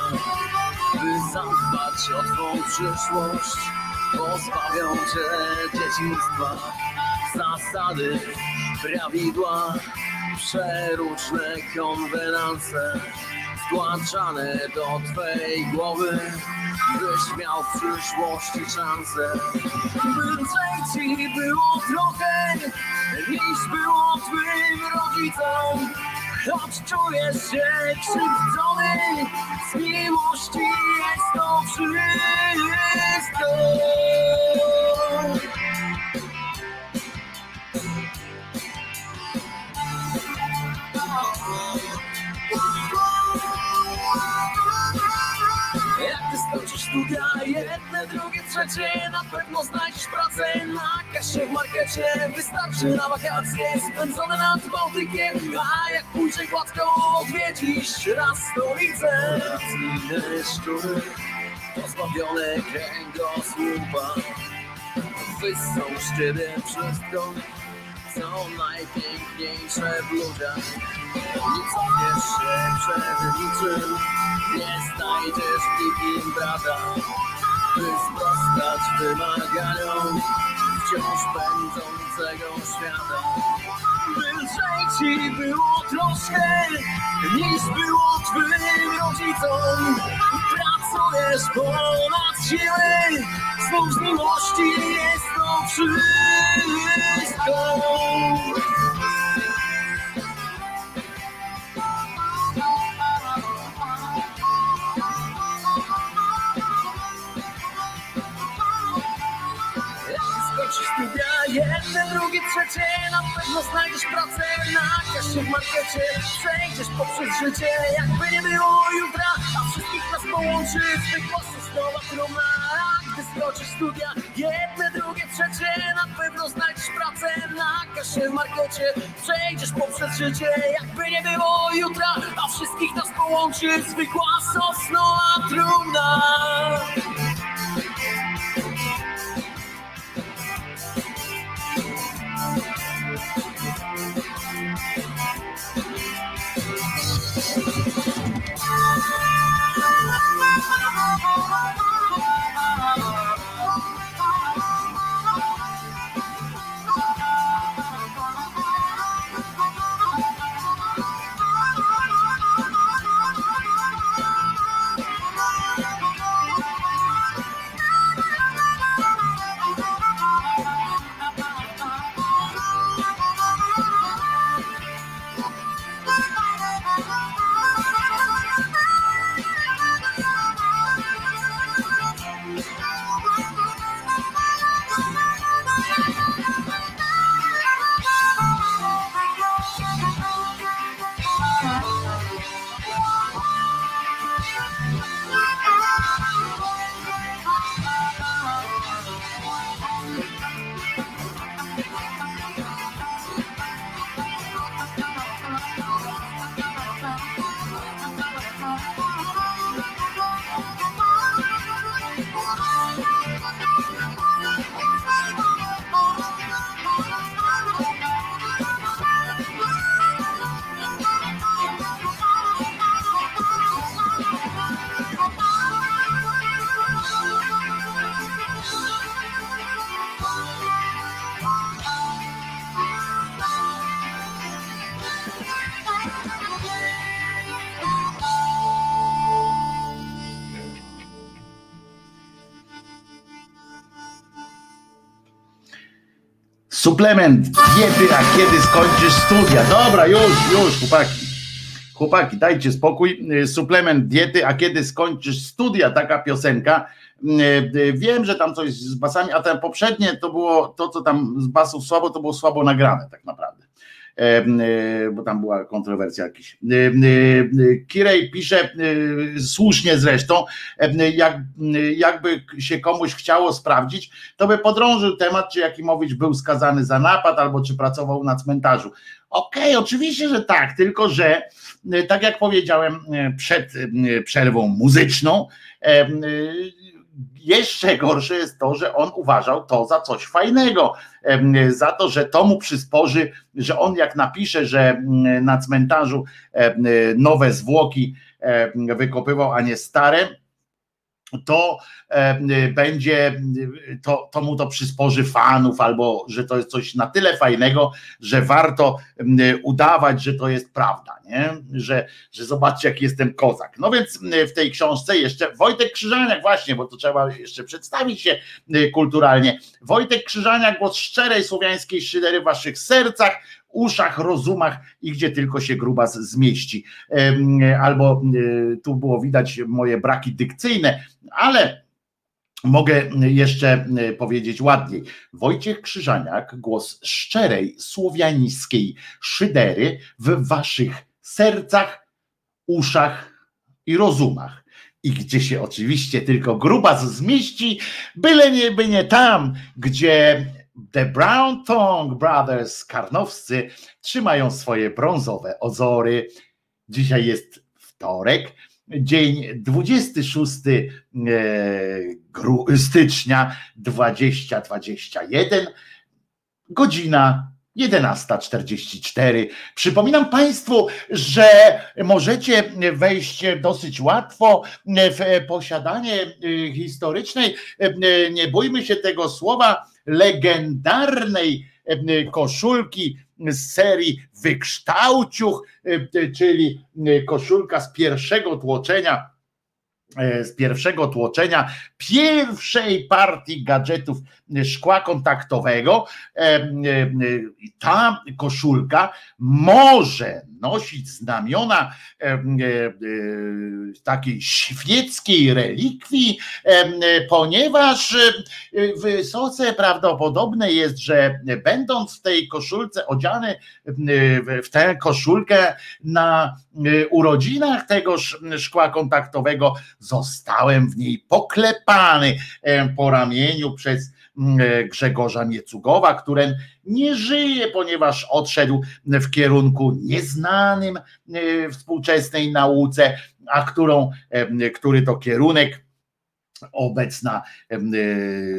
By zadbać o twą przyszłość. Pozbawią cię dzieciństwa Zasady, prawidła Przeróżne konwenanse Wtłaczane do twej głowy Byś miał w przyszłości szansę. By ci było trochę Niż było twym rodzicom. Choć czujesz się krzywdzony Z miłości jest to wszystko trzecie Na pewno znajdziesz pracę na kasie w markecie. Wystarczy na wakacje spędzone nad Bałtykiem A jak pójdzie gładko odwiedzisz raz stolicę. Szczury, pozbawione kręgosłupa Wyssą ciebie wszystko co najpiękniejsze w ludziach. Nie cofniesz się przed niczym, nie znajdziesz nikim brata, by sprostać wymaganiom wciąż pędzącego świata. Lżej ci było troszkę, niż było twym rodzicom. Pracujesz ponad siły, z miłości jest to wszystko. Jedne, drugie, trzecie Na pewno znajdziesz pracę na kasie w markecie. Przejdziesz poprzez życie, jakby nie było jutra A wszystkich nas połączy zwykła sosnowa trumna Gdy skończysz studia, jedne, drugie, trzecie Na pewno znajdziesz pracę na kasie w markecie. Przejdziesz poprzez życie, jakby nie było jutra A wszystkich nas połączy zwykła sosnowa trumna Oh, my God. Suplement diety, a kiedy skończysz studia? Dobra, już, już, chłopaki. Chłopaki, dajcie spokój. Suplement diety, a kiedy skończysz studia? Taka piosenka. Wiem, że tam coś z basami, a ten poprzednie to było to, co tam z basów słabo, to było słabo nagrane tak naprawdę. E, bo tam była kontrowersja jakiś. Kirej pisze, słusznie zresztą, jak, jakby się komuś chciało sprawdzić, to by podrążył temat, czy Jakimowicz był skazany za napad, albo czy pracował na cmentarzu. Okej, okay, oczywiście, że tak, tylko że tak jak powiedziałem przed przerwą muzyczną, jeszcze gorsze jest to, że on uważał to za coś fajnego, za to, że to mu przysporzy, że on jak napisze, że na cmentarzu nowe zwłoki wykopywał, a nie stare, to będzie, to, to mu to przysporzy fanów, albo że to jest coś na tyle fajnego, że warto udawać, że to jest prawda, nie? Że, że zobaczcie, jaki jestem kozak. No więc w tej książce jeszcze Wojtek Krzyżaniak, właśnie, bo to trzeba jeszcze przedstawić się kulturalnie. Wojtek Krzyżaniak, głos szczerej słowiańskiej szydery w waszych sercach, uszach, rozumach i gdzie tylko się gruba zmieści. Albo tu było widać moje braki dykcyjne, ale Mogę jeszcze powiedzieć ładniej. Wojciech Krzyżaniak, głos szczerej, słowiańskiej szydery w waszych sercach, uszach i rozumach. I gdzie się oczywiście tylko grubas zmieści, byle nie, by nie tam, gdzie The Brown Tongue Brothers Karnowscy trzymają swoje brązowe ozory. Dzisiaj jest wtorek, dzień 26 e, stycznia 2021, godzina 11.44. Przypominam Państwu, że możecie wejść dosyć łatwo w posiadanie e, historycznej, e, nie bójmy się tego słowa, legendarnej koszulki z serii Wykształciuch, czyli koszulka z pierwszego tłoczenia z pierwszego tłoczenia pierwszej partii gadżetów szkła kontaktowego. E, e, ta koszulka może nosić znamiona takiej świeckiej relikwii, ponieważ wysoce prawdopodobne jest, że będąc w tej koszulce odziany w tę koszulkę na urodzinach tegoż szkła kontaktowego, zostałem w niej poklepany po ramieniu przez Grzegorza Miecugowa, który nie żyje, ponieważ odszedł w kierunku nieznanym współczesnej nauce, a którą, który to kierunek obecna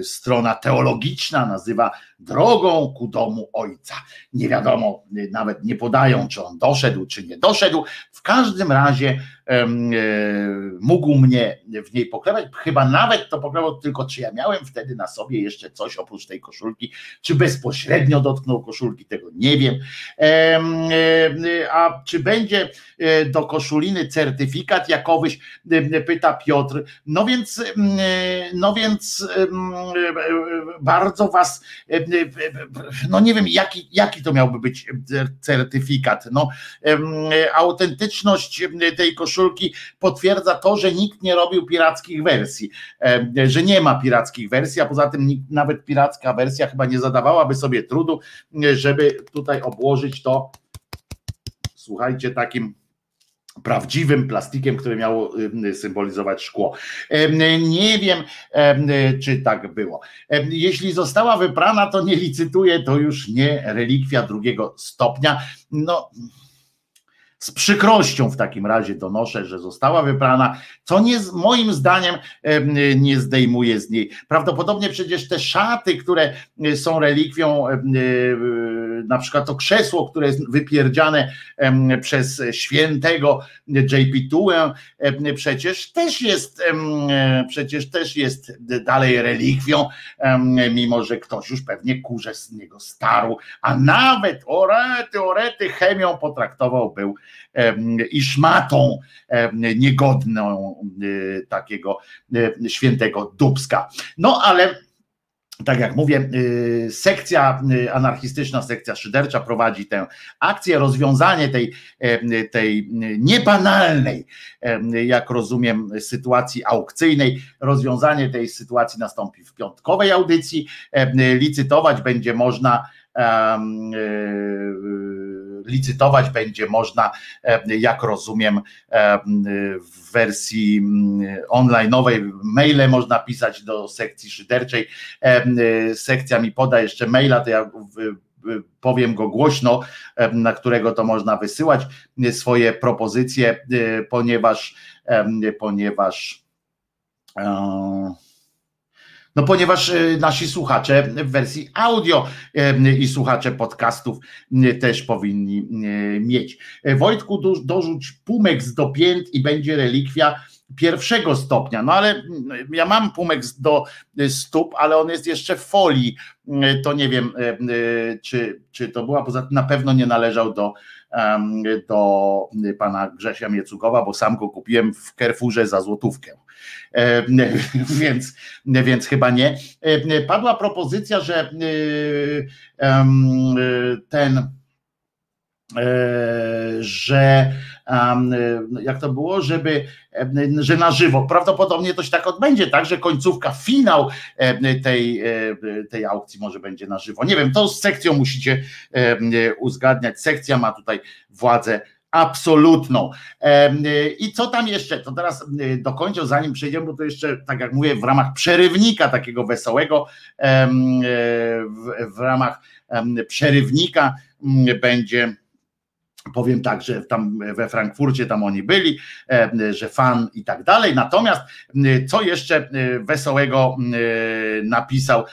strona teologiczna nazywa drogą ku domu ojca. Nie wiadomo, nawet nie podają, czy on doszedł, czy nie doszedł. W każdym razie e, mógł mnie w niej poklewać. Chyba nawet to poklewał, tylko czy ja miałem wtedy na sobie jeszcze coś oprócz tej koszulki, czy bezpośrednio dotknął koszulki, tego nie wiem. E, a czy będzie e, do koszuliny certyfikat jakowyś, pyta Piotr. No więc, no więc bardzo was no nie wiem, jaki, jaki to miałby być certyfikat. No, autentyczność tej koszulki potwierdza to, że nikt nie robił pirackich wersji, że nie ma pirackich wersji, a poza tym nikt, nawet piracka wersja chyba nie zadawałaby sobie trudu, żeby tutaj obłożyć to, słuchajcie, takim prawdziwym plastikiem, które miało symbolizować szkło. Nie wiem, czy tak było. Jeśli została wyprana, to nie licytuje, to już nie relikwia drugiego stopnia. No, z przykrością w takim razie donoszę, że została wyprana, co nie, moim zdaniem nie zdejmuje z niej. Prawdopodobnie przecież te szaty, które są relikwią, na przykład to krzesło, które jest wypierdziane przez świętego JP2, przecież też jest, przecież też jest dalej relikwią, mimo że ktoś już pewnie kurze z niego starł, a nawet orety, orety chemią potraktował był i szmatą niegodną e, takiego e, świętego Dubska. No ale tak jak mówię, y, sekcja y, anarchistyczna, sekcja szydercza prowadzi tę akcję. Rozwiązanie tej, tej niebanalnej, jak rozumiem, sytuacji aukcyjnej, rozwiązanie tej sytuacji nastąpi w piątkowej audycji. Licytować będzie można licytować będzie można, jak rozumiem, w wersji mm, online'owej. Maile można pisać do sekcji szyderczej. Sekcja mi poda jeszcze maila, to ja powiem go głośno, na którego to można wysyłać swoje propozycje, ponieważ ponieważ e, no ponieważ y, nasi słuchacze w wersji audio i słuchacze podcastów y, też powinni y, mieć. Wojtku, dorzuć pumeks do pięt i będzie relikwia pierwszego stopnia. No ale ja mam pumeks do stóp, ale on jest jeszcze w folii. To nie wiem, czy, czy to była, poza tym na pewno nie należał do, do pana Grzesia Miecugowa, bo sam go kupiłem w Kerfurze za złotówkę. E, [LAUGHS] więc, więc chyba nie. E, padła propozycja, że e, ten że jak to było, żeby, że na żywo, prawdopodobnie to się tak odbędzie, tak, że końcówka, finał tej, tej aukcji może będzie na żywo. Nie wiem, to z sekcją musicie uzgadniać. Sekcja ma tutaj władzę absolutną. I co tam jeszcze? To teraz dokończę, zanim przejdziemy, bo to jeszcze, tak jak mówię, w ramach przerywnika takiego wesołego, w ramach przerywnika będzie Powiem tak, że tam we Frankfurcie tam oni byli, e, że fan i tak dalej. Natomiast e, co jeszcze e, wesołego napisał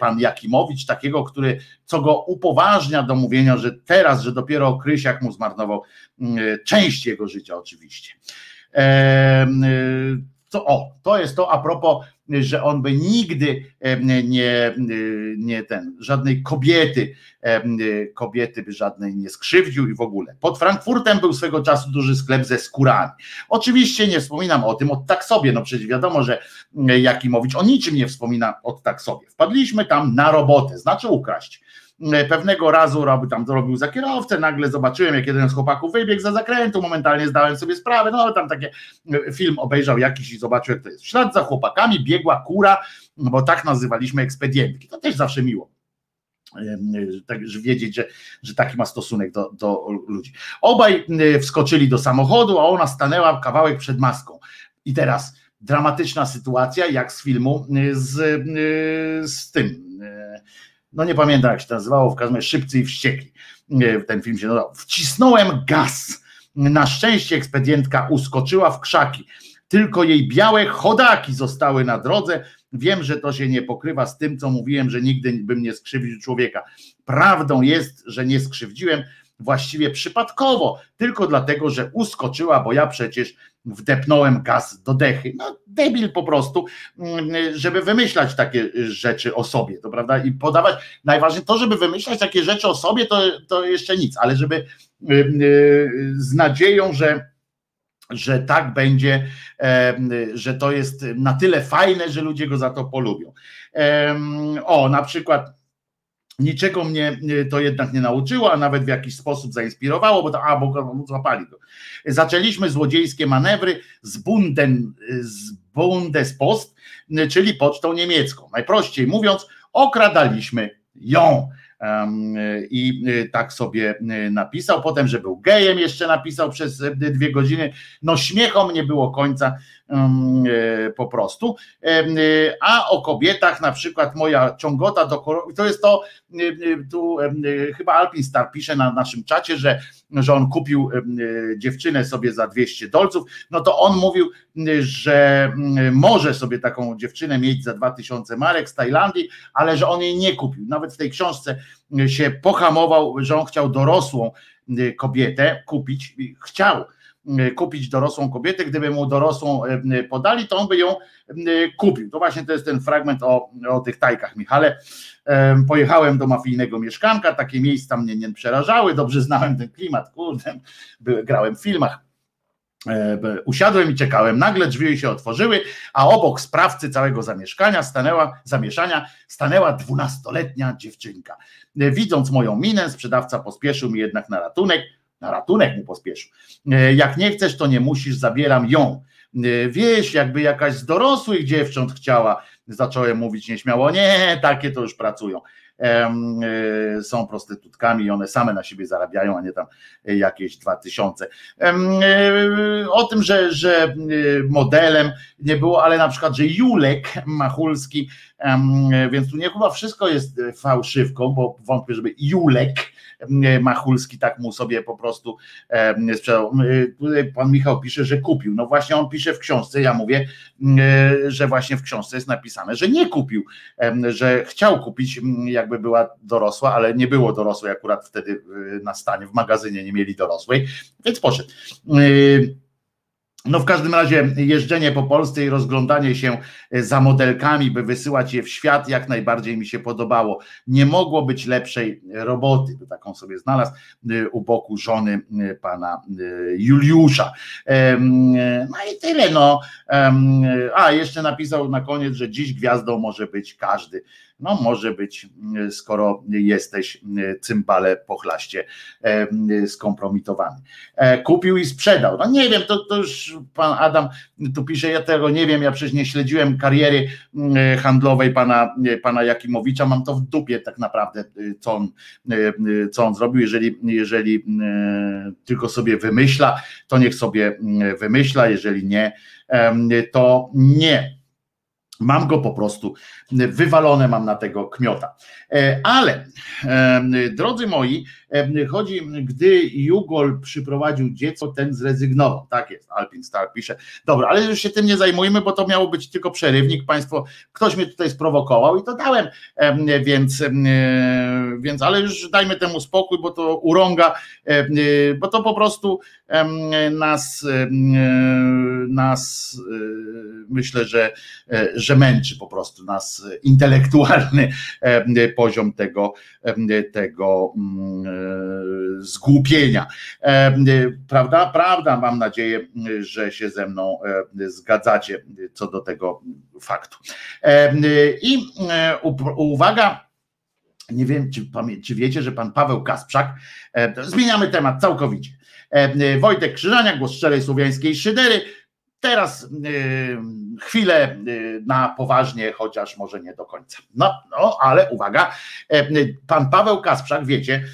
pan Jakimowicz, takiego, który co go upoważnia do mówienia, że teraz, że dopiero Krysiak mu zmarnował część jego życia oczywiście. To, o, to jest to a propos że on by nigdy nie, nie ten, żadnej kobiety, kobiety by żadnej nie skrzywdził i w ogóle. Pod Frankfurtem był swego czasu duży sklep ze skórami. Oczywiście nie wspominam o tym od tak sobie, no przecież wiadomo, że Jakimowicz o niczym nie wspomina od tak sobie. Wpadliśmy tam na robotę, znaczy ukraść. E, pewnego razu robił tam robił za kierowcę, nagle zobaczyłem, jak jeden z chłopaków wybiegł za zakrętu, momentalnie zdałem sobie sprawę, no ale tam takie e, film obejrzał jakiś i zobaczył, jak to jest. W ślad za chłopakami biegła kura, bo tak nazywaliśmy ekspedientki. To też zawsze miło e, tak, wiedzieć, że, że taki ma stosunek do, do ludzi. Obaj wskoczyli do samochodu, a ona stanęła kawałek przed maską. I teraz dramatyczna sytuacja, jak z filmu z, z tym no nie pamiętam jak się nazywało, w każdym razie Szybcy i Wściekli, ten film się nazywał. Wcisnąłem gaz. Na szczęście ekspedientka uskoczyła w krzaki. Tylko jej białe chodaki zostały na drodze. Wiem, że to się nie pokrywa z tym, co mówiłem, że nigdy bym nie skrzywdził człowieka. Prawdą jest, że nie skrzywdziłem, właściwie przypadkowo, tylko dlatego, że uskoczyła, bo ja przecież wdepnąłem gaz do dechy. No debil po prostu, mm, żeby wymyślać takie rzeczy o sobie, to prawda, i podawać, najważniejsze to, żeby wymyślać takie rzeczy o sobie, to, to jeszcze nic, ale żeby y, y, z nadzieją, że że tak będzie, że to jest na tyle fajne, że ludzie go za to polubią. O, na przykład Niczego mnie to jednak nie nauczyło, a nawet w jakiś sposób zainspirowało, bo to, a, bo złapali go. Zaczęliśmy złodziejskie manewry z, Bunden, z Bundespost, czyli pocztą niemiecką. Najprościej mówiąc, okradaliśmy ją. I tak sobie napisał. Potem, że był gejem, jeszcze napisał przez dwie godziny. No, śmiechom nie było końca E, po prostu. E, a o kobietach, na przykład moja ciągota do to jest to, e, tu chyba Alpin Star pisze na naszym czacie, że, że on kupił dziewczynę sobie za 200 dolców, no to on mówił, że może sobie taką dziewczynę mieć za 2000 marek z Tajlandii, ale że on jej nie kupił. Nawet w tej książce się pohamował, że on chciał dorosłą kobietę kupić, chciał E, kupić dorosłą kobietę, gdyby mu dorosłą e, podali, to on by ją kupił. To właśnie to jest ten fragment o, o tych tajkach, Michale. Pojechałem do mafijnego mieszkanka, takie miejsca mnie nie przerażały, dobrze znałem ten klimat, kurde, grałem w filmach. E, Usiadłem i czekałem. Nagle drzwi się otworzyły, a obok sprawcy całego zamieszkania stanęła, zamieszania stanęła dwunastoletnia dziewczynka. E, Widząc moją minę, sprzedawca pospieszył mi jednak na ratunek. Na ratunek mu pospieszył. E, Jak nie chcesz, to nie musisz, zabieram ją. E, Wieś, jakby jakaś z dorosłych dziewcząt chciała, zacząłem mówić nieśmiało. Nie, takie to już pracują. E, Są prostytutkami i one same na siebie zarabiają, a nie tam jakieś dwa tysiące. O tym, że, że modelem nie było, ale na przykład, że Julek Machulski, więc tu nie chyba wszystko jest e, fałszywką, bo wątpię, żeby Julek em, Machulski tak mu sobie po prostu sprzedał. E, Tutaj pan Michał pisze, że kupił. No właśnie on pisze w książce, ja mówię, e, że właśnie w książce jest napisane, że nie kupił, że chciał kupić, jakby była dorosła, ale nie było dorosłej akurat wtedy e, na stanie, w magazynie nie mieli dorosłej, więc poszedł. No w każdym razie jeżdżenie po Polsce i rozglądanie się e, za modelkami, by wysyłać je w świat, jak najbardziej mi się podobało. Nie mogło być lepszej roboty, by taką sobie znalazł e, u boku żony e, pana Juliusza. No i tyle, no. A, jeszcze napisał na koniec, że dziś gwiazdą może być każdy. No może być, m, skoro jesteś m, cymbale pochlaście em, skompromitowany. E, Kupił i sprzedał. No nie wiem, to, to już pan Adam tu pisze, ja tego nie wiem, ja przecież nie śledziłem kariery handlowej pana, pana Jakimowicza, mam to w dupie tak naprawdę, co on, co on zrobił, jeżeli, jeżeli tylko sobie wymyśla, to niech sobie wymyśla, jeżeli nie, to nie. Mam go po prostu wywalone, mam na tego kmiota. E, Ale, em, drodzy moi, chodzi, gdy Jugol przyprowadził dziecko, ten zrezygnował. Tak jest, Alpin Star pisze. Dobra, ale już się tym nie zajmujmy, bo to miało być tylko przerywnik. Państwo, ktoś mnie tutaj sprowokował i to dałem, em, więc, więc ale już dajmy temu spokój, bo to urąga, bo to po prostu nas, nas e, myślę, że, e, że męczy po prostu nas intelektualny poziom tego, tego mm, zgłupienia. E, Prawda? Prawda, mam nadzieję, że się ze mną e, zgadzacie co do tego faktu. E, I uwaga, nie wiem, czy, czy wiecie, że pan Paweł Kasprzak, zmieniamy temat całkowicie. Wojtek Krzyżania, głos szczerej słowiańskiej szydery. Teraz e, chwilę e, na poważnie, chociaż może nie do końca. No, no ale uwaga, e, pan Paweł Kasprzak, wiecie,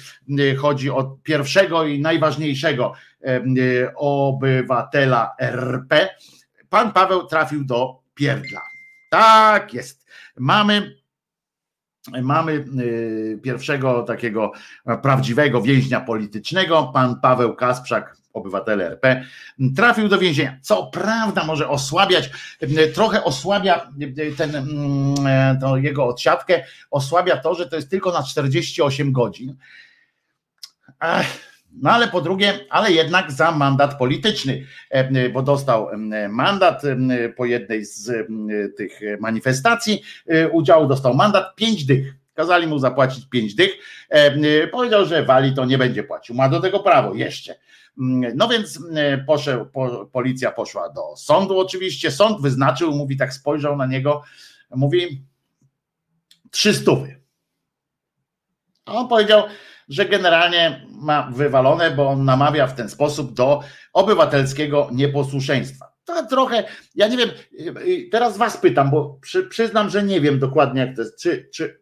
chodzi o pierwszego i najważniejszego e, obywatela RP. Pan Paweł trafił do pierdla. Tak jest. Mamy Mamy y, pierwszego takiego prawdziwego więźnia politycznego, pan Paweł Kasprzak, obywatel RP, trafił do więzienia. Co prawda może osłabiać, y, trochę osłabia y, ten, mm, jego odsiadkę, osłabia to, że to jest tylko na 48 godzin. Ech, No ale po drugie, ale jednak za mandat polityczny, bo dostał e, mandat e, po jednej z tych manifestacji e, udziału, dostał mandat 5 dych. Kazali mu zapłacić 5 dych. E, Powiedział, że wali to nie będzie płacił. Ma do tego prawo jeszcze. Mm, No więc e, poszedł, po, policja poszła do sądu oczywiście. Sąd wyznaczył, mówi tak, spojrzał na niego, mówi trzy stówy. A on powiedział, że generalnie ma wywalone, bo on namawia w ten sposób do obywatelskiego nieposłuszeństwa. To trochę, ja nie wiem, y, teraz was pytam, bo przy, przyznam, że nie wiem dokładnie jak to jest, czy, czy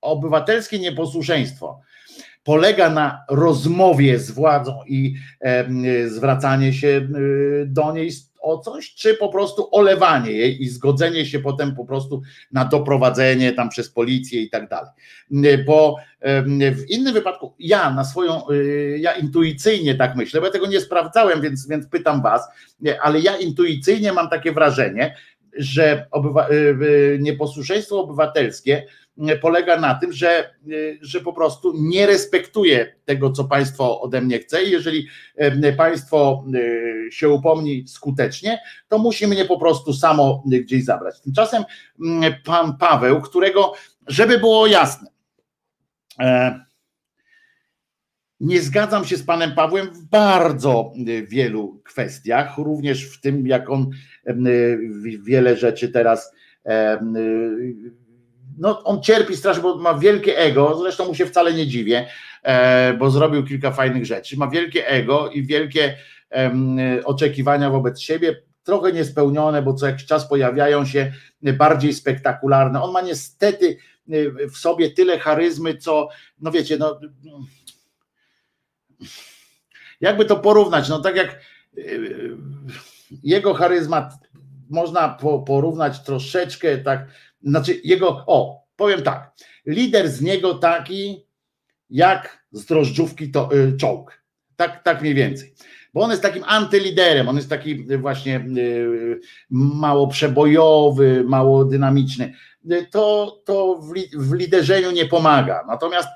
obywatelskie nieposłuszeństwo polega na rozmowie z władzą i zwracanie się y, do niej o coś, czy po prostu olewanie jej i zgodzenie się potem po prostu na doprowadzenie tam przez policję i tak dalej. Y, Bo w innym wypadku ja na swoją, y, ja intuicyjnie tak myślę, bo ja tego nie sprawdzałem, więc, więc pytam was, ale ja intuicyjnie mam takie wrażenie, że obywa, nieposłuszeństwo obywatelskie polega na tym, że, y, że po prostu nie respektuje tego, co państwo ode mnie chce. I jeżeli y, państwo y, się upomni skutecznie, to musi mnie po prostu samo gdzieś zabrać. Tymczasem mm, pan Paweł, którego, żeby było jasne, e, Nie zgadzam się z panem Pawłem w bardzo wielu kwestiach, również w tym, jak on wiele rzeczy teraz. No, on cierpi strasznie, bo ma wielkie ego, zresztą mu się wcale nie dziwię, bo zrobił kilka fajnych rzeczy. Ma wielkie ego i wielkie oczekiwania wobec siebie, trochę niespełnione, bo co jakiś czas pojawiają się bardziej spektakularne. On ma niestety w sobie tyle charyzmy, co, no wiecie, no jakby to porównać, no tak jak yy, jego charyzmat można porównać troszeczkę tak, znaczy jego, o, powiem tak, lider z niego taki jak z drożdżówki to, y, czołg, tak, tak mniej więcej bo on jest takim antyliderem, on jest taki właśnie y, mało przebojowy, mało dynamiczny. To, to w, liderzeniu nie pomaga. Natomiast,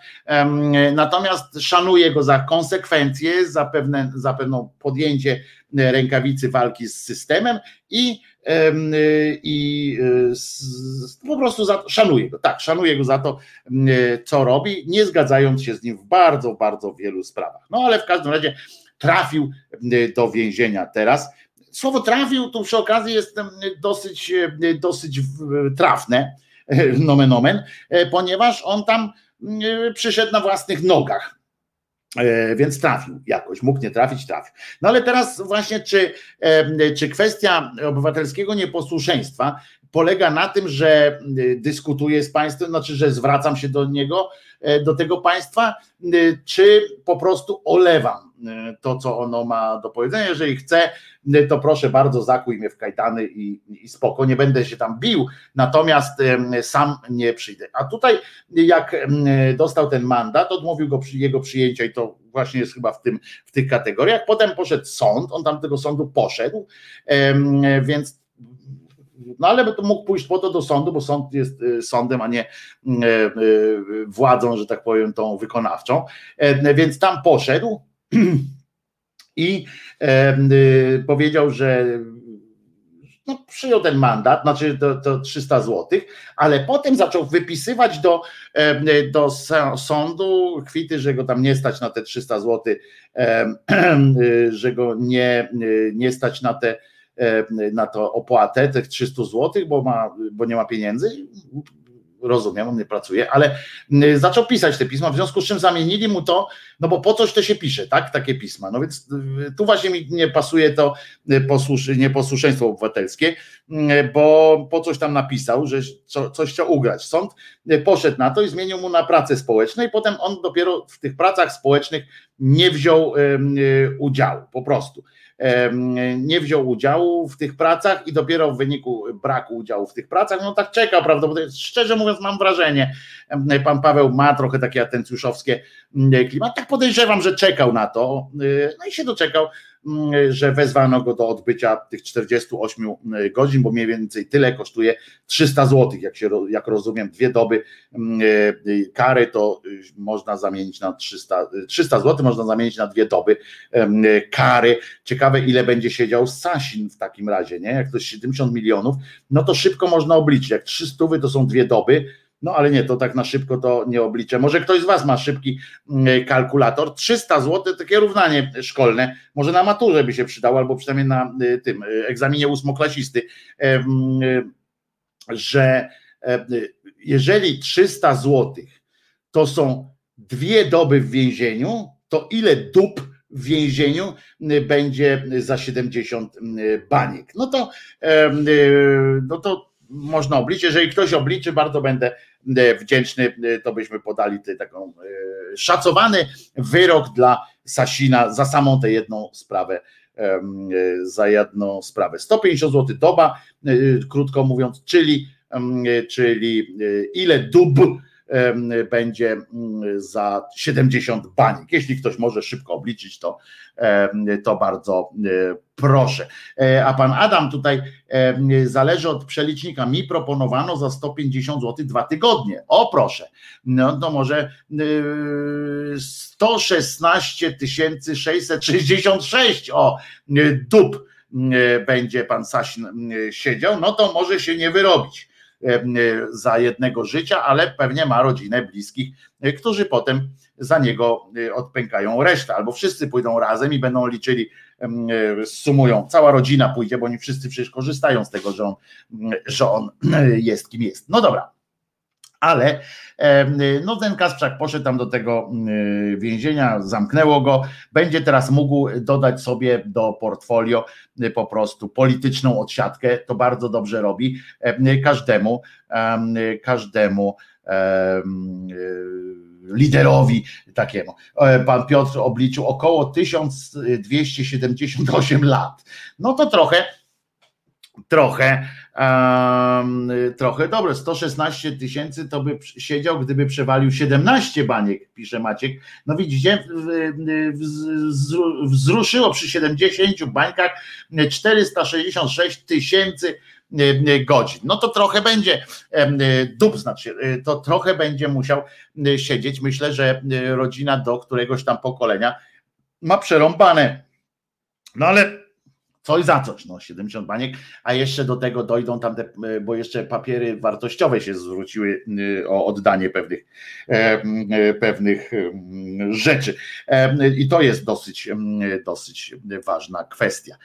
natomiast szanuję go za konsekwencje, za pewne, za pewne podjęcie rękawicy walki z systemem i, i y, po prostu za, szanuję go. Tak, szanuję go za to, co robi, nie zgadzając się z nim w bardzo, bardzo wielu sprawach. No ale w każdym razie trafił y, do więzienia teraz. Słowo trafił tu przy okazji jest dosyć, y, dosyć trafne, [LAUGHS] nomen omen, e, ponieważ on tam y, przyszedł na własnych nogach. E, więc trafił jakoś, mógł nie trafić, trafił. No ale teraz właśnie, czy, e, czy kwestia obywatelskiego nieposłuszeństwa polega na tym, że dyskutuję z państwem, znaczy, że zwracam się do niego, do tego państwa, czy po prostu olewam E, to, co ono ma do powiedzenia. Jeżeli chce, e, to proszę bardzo, zakuj mnie w kajtany i, i spoko, nie będę się tam bił, natomiast e, sam nie przyjdę. A tutaj, jak dostał ten mandat, odmówił go jego przyjęcia i to właśnie jest chyba w, tym, w tych kategoriach. Potem poszedł sąd, on tam tego sądu poszedł, więc no ale to mógł pójść po to do sądu, bo sąd jest sądem, a nie władzą, że tak powiem, tą wykonawczą. Więc tam poszedł, [CLEARS THROAT] i e, powiedział, że no, przyjął ten mandat, znaczy to, to 300 zł, ale potem zaczął wypisywać do, do sądu kwity, że go tam nie stać na te 300 zł, [CLEARS THROAT] że go nie, nie stać na te na to opłatę, tych 300 zł, bo, ma, bo nie ma pieniędzy rozumiem, on nie pracuje, ale y, zaczął pisać te pisma, w związku z czym zamienili mu to, no bo po coś to się pisze, tak, takie pisma. No więc y, tu właśnie mi nie pasuje to posłusz, nieposłuszeństwo obywatelskie, bo po coś tam napisał, że coś chciał ugrać. Sąd poszedł na to i zmienił mu na pracę społeczną i potem on dopiero w tych pracach społecznych nie wziął udziału, po prostu nie wziął udziału w tych pracach i dopiero w wyniku braku udziału w tych pracach, no tak czeka prawdopodobnie, szczerze mówiąc mam wrażenie, pan Paweł ma trochę takie atencjuszowskie klimat, tak podejrzewam, że czekał na to, no i się doczekał, Mm, że wezwano go do odbycia tych 48 mm, godzin, bo mniej więcej tyle kosztuje 300 zł, jak, się, jak rozumiem, dwie doby mm, e, kary to y, można zamienić na 300, 300 zł można zamienić na dwie doby kary. Ciekawe ile będzie siedział Sasin w takim razie, nie? Jak to jest 70 milionów, no to szybko można obliczyć, jak 300 to są dwie doby, no ale nie, to tak na szybko to nie obliczę. Może ktoś z Was ma szybki mm, kalkulator. 300 zł, takie równanie szkolne, może na maturze by się przydało, albo przynajmniej na y, tym y, egzaminie ósmoklasisty, y, że jeżeli 300 zł to są dwie doby w więzieniu, to ile dup w więzieniu będzie za 70 baniek? No to, no to można obliczyć. Jeżeli ktoś obliczy, bardzo będę wdzięczny, e, to byśmy podali taką e, szacowany wyrok dla Sasina za samą tę jedną sprawę za jedną sprawę. 150 zł doba, krótko mówiąc, czyli, czyli ile dób będzie za 70 banik. Jeśli ktoś może szybko obliczyć, to, to bardzo e, proszę. E, a pan Adam tutaj zależy od przelicznika. Mi proponowano za 150 zł dwa tygodnie. O proszę. No to może 116 666 o dup będzie pan Sasin siedział, no to może się nie wyrobić za jednego życia, ale pewnie ma rodzinę bliskich, którzy potem za niego odpękają resztę, albo wszyscy pójdą razem i będą liczyli, sumują, cała rodzina pójdzie, bo oni wszyscy przecież korzystają z tego, że on, że on [CLEARS THROAT] jest kim jest. No dobra, ale no ten Kasprzak poszedł tam do tego więzienia, zamknęło go, będzie teraz mógł dodać sobie do portfolio po prostu polityczną odsiadkę, to bardzo dobrze robi każdemu, każdemu liderowi takiemu. Pan Piotr obliczył około 1278 lat. No to trochę trochę, um, trochę dobre. 116 tysięcy to by siedział, gdyby przewalił 17 baniek, pisze Maciek. No widzicie, wzruszyło przy 70 bańkach 466 tysięcy godzin. No to trochę będzie dub znaczy, to trochę będzie musiał siedzieć. Myślę, że rodzina do któregoś tam pokolenia ma przerąbane. No ale coś za coś, no 70 baniek, a jeszcze do tego dojdą tam te, bo jeszcze papiery wartościowe się zwróciły y, o oddanie pewnych, e, e, pewnych rzeczy. E, i to jest dosyć, dosyć ważna kwestia.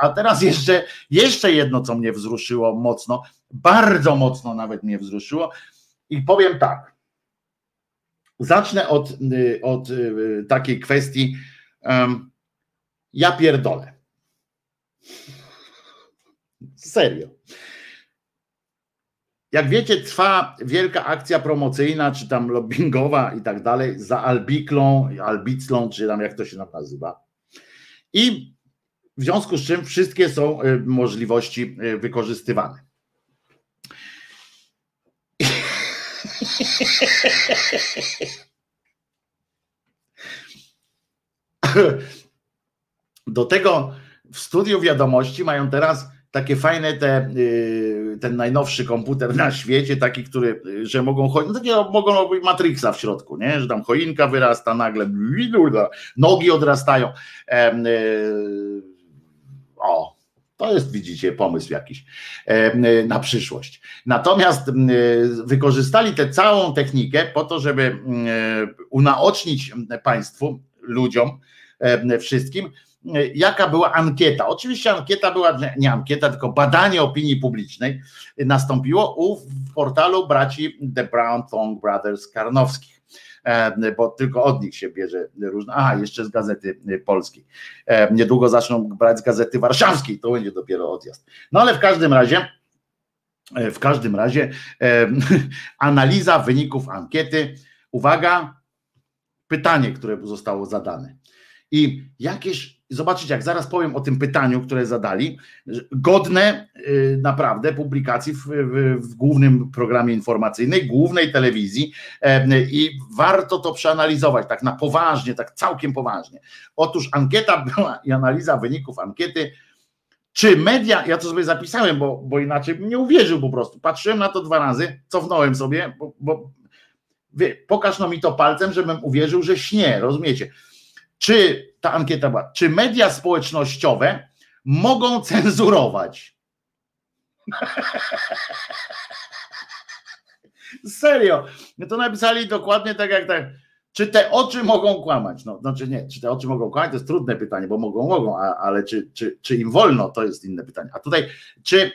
A teraz jeszcze, jeszcze jedno, co mnie wzruszyło mocno, bardzo mocno nawet mnie wzruszyło. I powiem tak, zacznę od, od takiej kwestii, ja pierdolę. Serio. Jak wiecie, trwa wielka akcja promocyjna, czy tam lobbyingowa i tak dalej, za Albiklą, Albiclą, czy tam jak to się nazywa. I w związku z czym wszystkie są y, możliwości y, wykorzystywane. [LAUGHS] Do tego w studiu wiadomości mają teraz takie fajne te, y, ten najnowszy komputer na świecie, taki, który, że mogą chodzić, no takie mogą robić Matrixa w środku, nie? że tam choinka wyrasta nagle, nogi odrastają. Y, o, to jest, widzicie, pomysł jakiś na przyszłość. Natomiast wykorzystali tę całą technikę po to, żeby unaocznić Państwu, ludziom, wszystkim, jaka była ankieta. Oczywiście ankieta była, nie ankieta, tylko badanie opinii publicznej nastąpiło u portalu braci The Brown Thong Brothers Karnowskich e, bo tylko od nich się bierze różne. Aha, jeszcze z gazety polskiej. E, niedługo zaczną brać z gazety warszawskiej, to będzie dopiero odjazd. No ale w każdym razie, e, w każdym razie, [LAUGHS] analiza wyników ankiety. Uwaga, pytanie, które zostało zadane. I jakieś, zobaczycie, jak zaraz powiem o tym pytaniu, które zadali, godne y, naprawdę publikacji w, w, w głównym programie informacyjnym, głównej telewizji i warto to przeanalizować tak na poważnie, tak całkiem poważnie. Otóż ankieta była i analiza wyników ankiety, czy media, ja to sobie zapisałem, bo, bo inaczej bym nie uwierzył po prostu. Patrzyłem na to dwa razy, cofnąłem sobie, bo, bo wie, pokaż no mi to palcem, żebym uwierzył, że śnie, rozumiecie? czy ta ankieta była, czy media społecznościowe mogą cenzurować? [LAUGHS] Serio, no to napisali dokładnie tak jak tak. Czy te oczy mogą kłamać? No, znaczy nie, czy te oczy mogą kłamać, to jest trudne pytanie, bo mogą, mogą, a, ale czy, czy, czy im wolno, to jest inne pytanie. A tutaj, czy,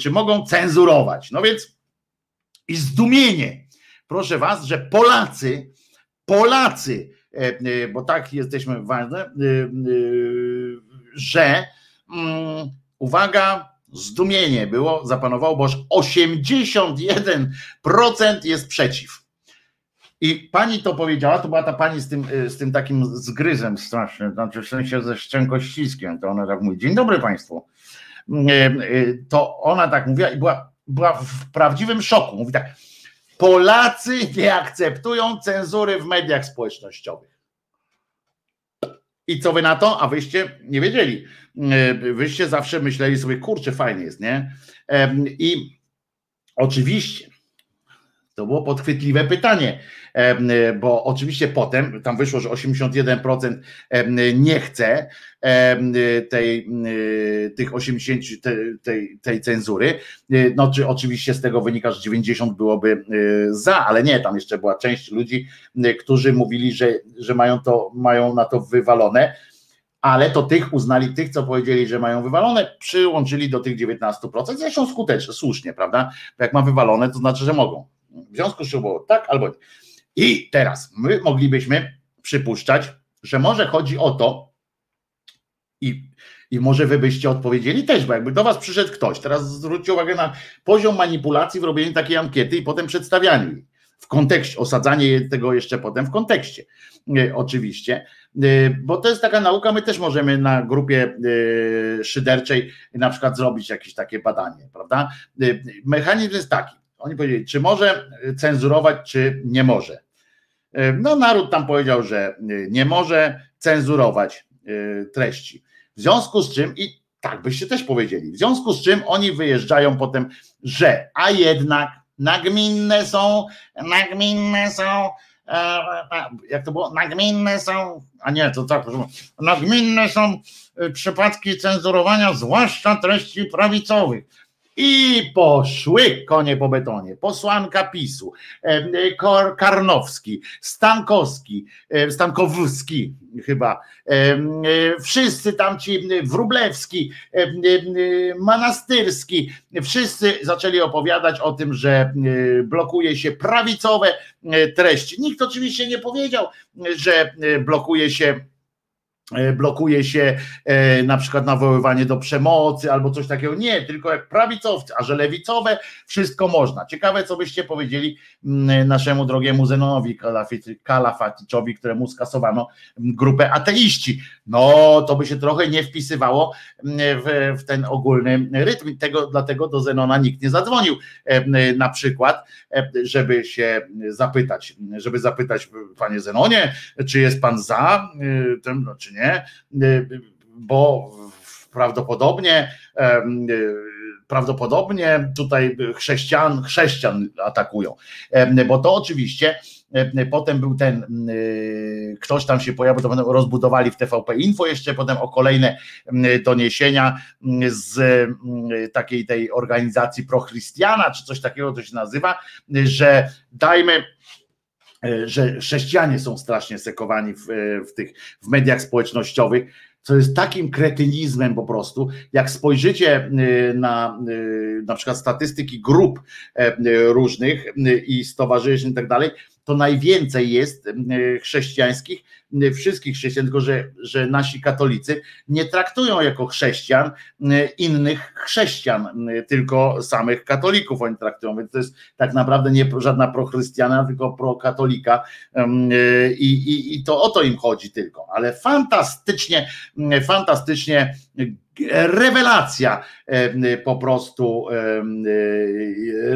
czy mogą cenzurować? No więc i zdumienie. Proszę was, że Polacy, Polacy bo tak jesteśmy ważne, e, że mm, uwaga, zdumienie było, zapanowało, bo aż 81% jest przeciw. I pani to powiedziała, to była ta pani z tym, z tym takim zgryzem strasznym, znaczy w sensie ze szczękościskiem, to ona tak mówi, dzień dobry państwu. To ona tak mówiła i była, była w prawdziwym szoku. Mówi tak, Polacy nie akceptują cenzury w mediach społecznościowych. I co wy na to? A wyście nie wiedzieli. E, wyście zawsze myśleli sobie, kurczę, fajnie jest, nie? I oczywiście To było podchwytliwe pytanie, e, bo oczywiście potem tam wyszło, że 81% em, nie chce em, tej, e, tych 80 te, tej, tej cenzury. No czy oczywiście z tego wynika, że 90 byłoby za, ale nie, tam jeszcze była część ludzi, którzy mówili, że, że mają to, mają na to wywalone ale to tych uznali, tych, co powiedzieli, że mają wywalone, przyłączyli do tych 19%, zresztą skutecznie, słusznie, prawda? Bo jak ma wywalone, to znaczy, że mogą. W związku z czym było tak albo nie. I teraz my moglibyśmy przypuszczać, że może chodzi o to, i, i może wy byście odpowiedzieli też, bo jakby do was przyszedł ktoś, teraz zwróćcie uwagę na poziom manipulacji w robieniu takiej ankiety i potem przedstawianiu jej w kontekście, osadzanie tego jeszcze potem w kontekście, e, oczywiście, E, bo to jest taka nauka, my też możemy na grupie e, szyderczej na przykład zrobić jakieś takie badanie, prawda? Mechanizm jest taki, oni powiedzieli, czy może cenzurować, czy nie może. E, No naród tam powiedział, że e, nie może cenzurować e, treści. W związku z czym, i tak byście też powiedzieli, w związku z czym oni wyjeżdżają potem, że a jednak nagminne są, nagminne są, jak to było, nagminne są, a nie, to tak, proszę, nagminne są przypadki cenzurowania, zwłaszcza treści prawicowych. I poszły konie po betonie. Posłanka PiSu, e, Karnowski, Stankowski, e, Stankowski chyba, e, wszyscy tam ci, Wrublewski, Manastyrski, wszyscy zaczęli opowiadać o tym, że blokuje się prawicowe treści. Nikt oczywiście nie powiedział, że blokuje się blokuje się e, na przykład nawoływanie do przemocy albo coś takiego. Nie, tylko jak prawicowcy, a że lewicowe, wszystko można. Ciekawe, co byście powiedzieli mm, naszemu drogiemu Zenonowi Kalafaticzowi, któremu skasowano mm, grupę ateiści. No, to by się trochę nie wpisywało mm, w, w ten ogólny rytm. Tego, dlatego do Zenona nikt nie zadzwonił e, na przykład, e, żeby się zapytać, żeby zapytać, panie Zenonie, czy jest pan za y, tym, no, czy nie, Y, bo prawdopodobnie y, prawdopodobnie tutaj chrześcijan, chrześcijan atakują, bo to oczywiście em, potem był ten y, ktoś tam się pojawił, to rozbudowali w TVP Info jeszcze potem o kolejne doniesienia mm, z mm, takiej tej organizacji Prochristiana, czy coś takiego to się nazywa, że dajmy że chrześcijanie są strasznie sekowani w, e, w tych w mediach społecznościowych, co jest takim kretynizmem po prostu. Jak spojrzycie e, na na przykład statystyki grup różnych i stowarzyszeń i tak dalej, to najwięcej jest chrześcijańskich, wszystkich chrześcijan, tylko że, że nasi katolicy nie traktują jako chrześcijan innych chrześcijan, tylko samych katolików oni traktują, więc to jest tak naprawdę nie żadna prochrystiana, tylko prokatolika e, i, i, i to o to im chodzi tylko, ale fantastycznie, fantastycznie rewelacja po prostu e,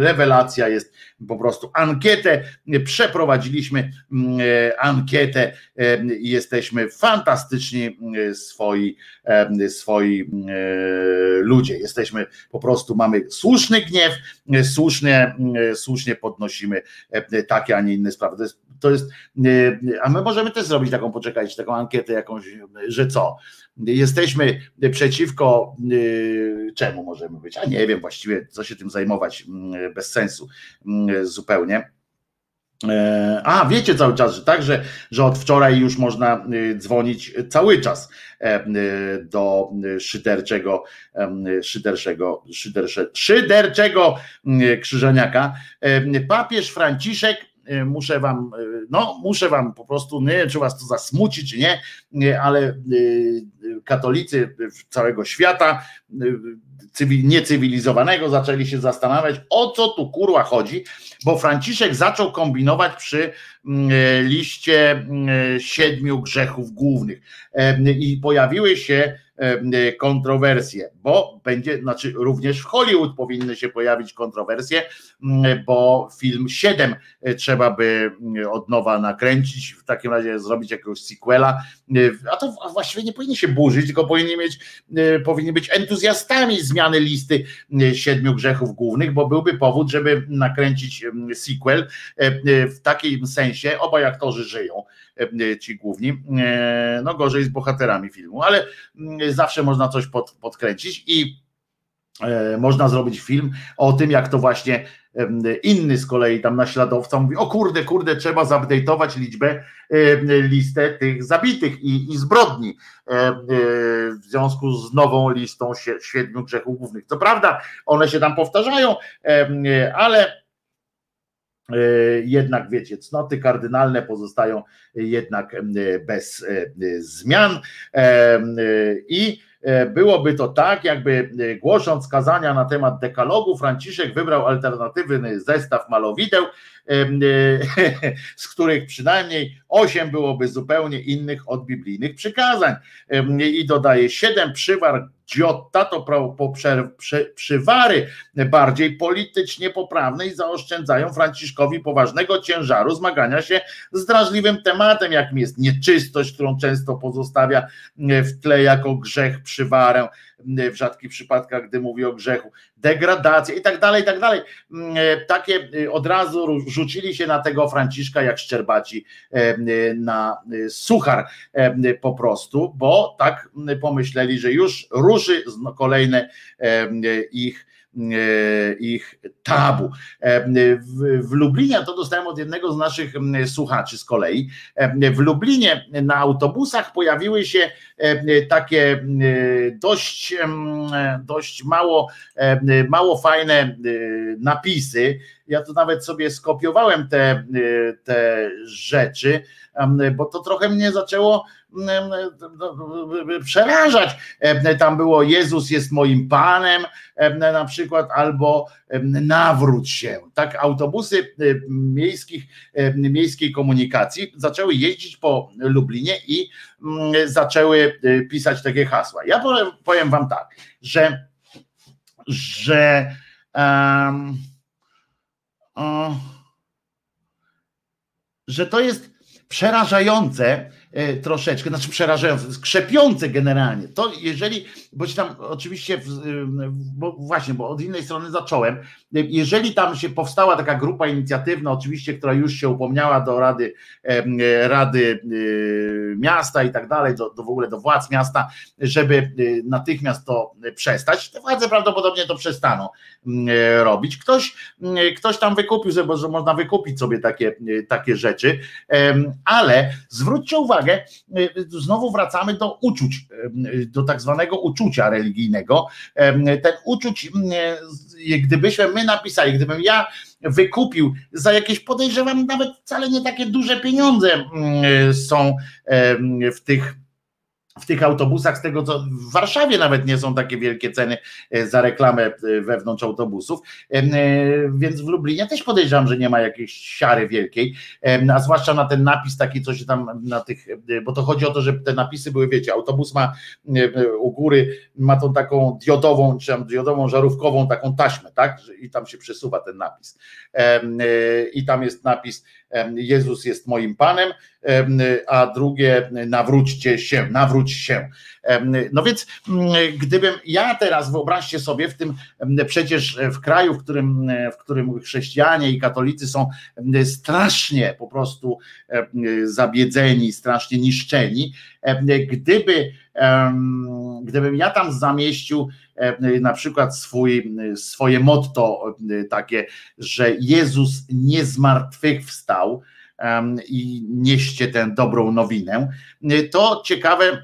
rewelacja jest po prostu ankietę. Przeprowadziliśmy m, e, ankietę jesteśmy fantastyczni m, swoi em, swoi m, e, ludzie. Jesteśmy po prostu mamy słuszny gniew e, słusznie słusznie podnosimy e, takie a nie inne sprawy. To jest, to jest e, a my możemy też zrobić taką poczekajcie taką ankietę jakąś że co jesteśmy przeciwko y, czemu możemy być, a nie wiem właściwie co się tym zajmować mm, bez sensu mm, zupełnie. E, A, wiecie cały czas, że tak, że, że od wczoraj już można y, dzwonić cały czas e, y, do szyderczego, em, szyderczego, szydercze, szyderczego krzyżeniaka. E, Papież Franciszek e, muszę wam, e, no muszę wam po prostu, nie wiem czy was to zasmuci czy nie, nie, ale y, katolicy całego świata y, cywil, niecywilizowanego zaczęli się zastanawiać o co tu kurwa chodzi, bo Franciszek zaczął kombinować przy liście mm, siedmiu grzechów głównych. I pojawiły się E, kontrowersje, bo będzie, znaczy również w Hollywood powinny się pojawić kontrowersje, bo film 7 e, trzeba by od nowa nakręcić, w takim razie zrobić jakiegoś sequela, e, a to właściwie nie powinni się burzyć, tylko powinni mieć, powinni być entuzjastami zmiany listy siedmiu grzechów głównych, bo byłby powód, żeby nakręcić sequel w takim sensie, obaj aktorzy żyją, ci główni. No gorzej z bohaterami filmu, ale zawsze można coś pod, podkręcić i można zrobić film o tym, jak to właśnie inny z kolei tam naśladowca mówi, o kurde, kurde, trzeba zupdate'ować liczbę, listę tych zabitych i, i zbrodni w związku z nową listą siedmiu grzechów głównych. Co prawda one się tam powtarzają, ale E, jednak wiecie, cnoty kardynalne pozostają jednak bez e, zmian e, i byłoby to tak, jakby głosząc kazania na temat dekalogu, Franciszek wybrał alternatywny zestaw malowideł, [LAUGHS] z których przynajmniej osiem byłoby zupełnie innych od biblijnych przykazań. I dodaje siedem przywar Giotta to przywary bardziej politycznie poprawne i zaoszczędzają Franciszkowi poważnego ciężaru zmagania się z drażliwym tematem, jakim jest nieczystość, którą często pozostawia w tle jako grzech przywarę w rzadkich przypadkach, gdy mówi o grzechu, degradacja i tak dalej, i tak dalej. Takie od razu rzucili się na tego Franciszka jak szczerbaci na suchar po prostu, bo tak pomyśleli, że już ruszy kolejne ich E, ich tabu. E, w, w Lublinie, to dostałem od jednego z naszych słuchaczy z kolei, e, w Lublinie na autobusach pojawiły się takie dość, dość mało, mało fajne napisy. Ja to nawet sobie skopiowałem te, te rzeczy, bo to trochę mnie zaczęło przerażać. Tam było Jezus jest moim Panem na przykład, albo nawróć się. Tak autobusy miejskich, miejskiej komunikacji zaczęły jeździć po Lublinie i zaczęły pisać takie hasła. Ja powiem, wam tak, że że um, że to jest przerażające, E, troszeczkę, znaczy przerażające, skrzepiące generalnie. To jeżeli, bo ci tam oczywiście, bo właśnie, bo od innej strony zacząłem, jeżeli tam się powstała taka grupa inicjatywna, oczywiście, która już się upomniała do Rady, Rady e, Miasta i tak dalej, do, do w ogóle do władz miasta, żeby e, natychmiast to przestać, te władze prawdopodobnie to przestaną robić. Ktoś, ktoś tam wykupił że można wykupić sobie takie, takie rzeczy, ale zwróćcie uwagę, uwagę, y, znowu wracamy do uczuć, y, do tak zwanego uczucia religijnego. Ten uczuć, y, gdybyśmy my napisali, gdybym ja wykupił za jakieś podejrzewam nawet wcale nie takie duże pieniądze są w tych w tych autobusach, z tego co w Warszawie nawet nie są takie wielkie ceny e, za reklamę e, wewnątrz autobusów, e, więc w Lublinie też podejrzewam, że nie ma jakiejś siary wielkiej, a zwłaszcza na ten napis taki, co się tam na tych, bo to chodzi o to, że te napisy były, wiecie, autobus ma u góry, ma tą taką diodową, czy tam diodową, żarówkową taką taśmę, tak, i tam się przesuwa ten napis. I tam jest napis Jezus jest moim Panem, a drugie nawróćcie się, nawróć się. No więc gdybym ja teraz, wyobraźcie sobie, w tym przecież w kraju, w którym, w którym chrześcijanie i katolicy są strasznie po prostu zabiedzeni, strasznie niszczeni, gdyby gdybym ja tam zamieścił na przykład swój, swoje motto takie, że Jezus nie zmartwychwstał i nieście tę dobrą nowinę, to ciekawe,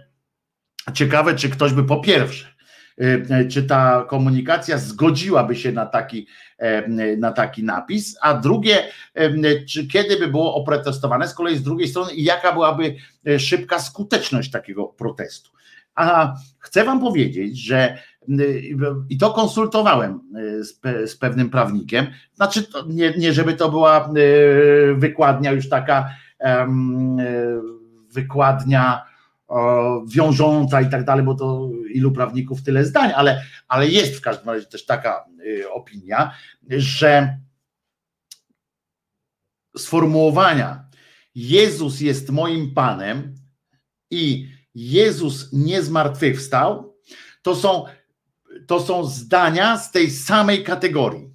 ciekawe, czy ktoś by po pierwsze czy ta komunikacja zgodziłaby się na taki, na taki napis, a drugie, czy kiedy by było oprotestowane, z kolei z drugiej strony, jaka byłaby szybka skuteczność takiego protestu. A chcę Wam powiedzieć, że I to konsultowałem z, pe, z pewnym prawnikiem. Znaczy, nie, nie żeby to była wykładnia już taka wykładnia wiążąca i tak dalej, bo to ilu prawników tyle zdań, ale, ale jest w każdym razie też taka opinia, że sformułowania Jezus jest moim Panem i Jezus nie zmartwychwstał, to są, to są zdania z tej samej kategorii.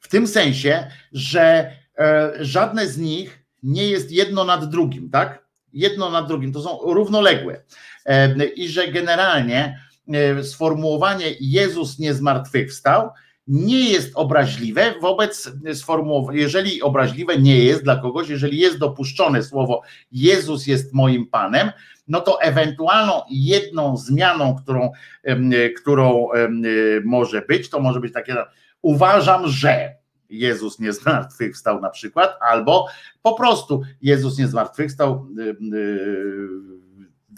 W tym sensie, że e, żadne z nich nie jest jedno nad drugim, tak? Jedno nad drugim, to są równoległe. E, I że generalnie e, sformułowanie Jezus nie zmartwychwstał nie jest obraźliwe wobec sformułowania, jeżeli obraźliwe nie jest dla kogoś, jeżeli jest dopuszczone słowo Jezus jest moim Panem, no to ewentualną jedną zmianą, którą, którą może być, to może być takie, uważam, że Jezus nie zmartwychwstał na przykład, albo po prostu Jezus nie zmartwychwstał,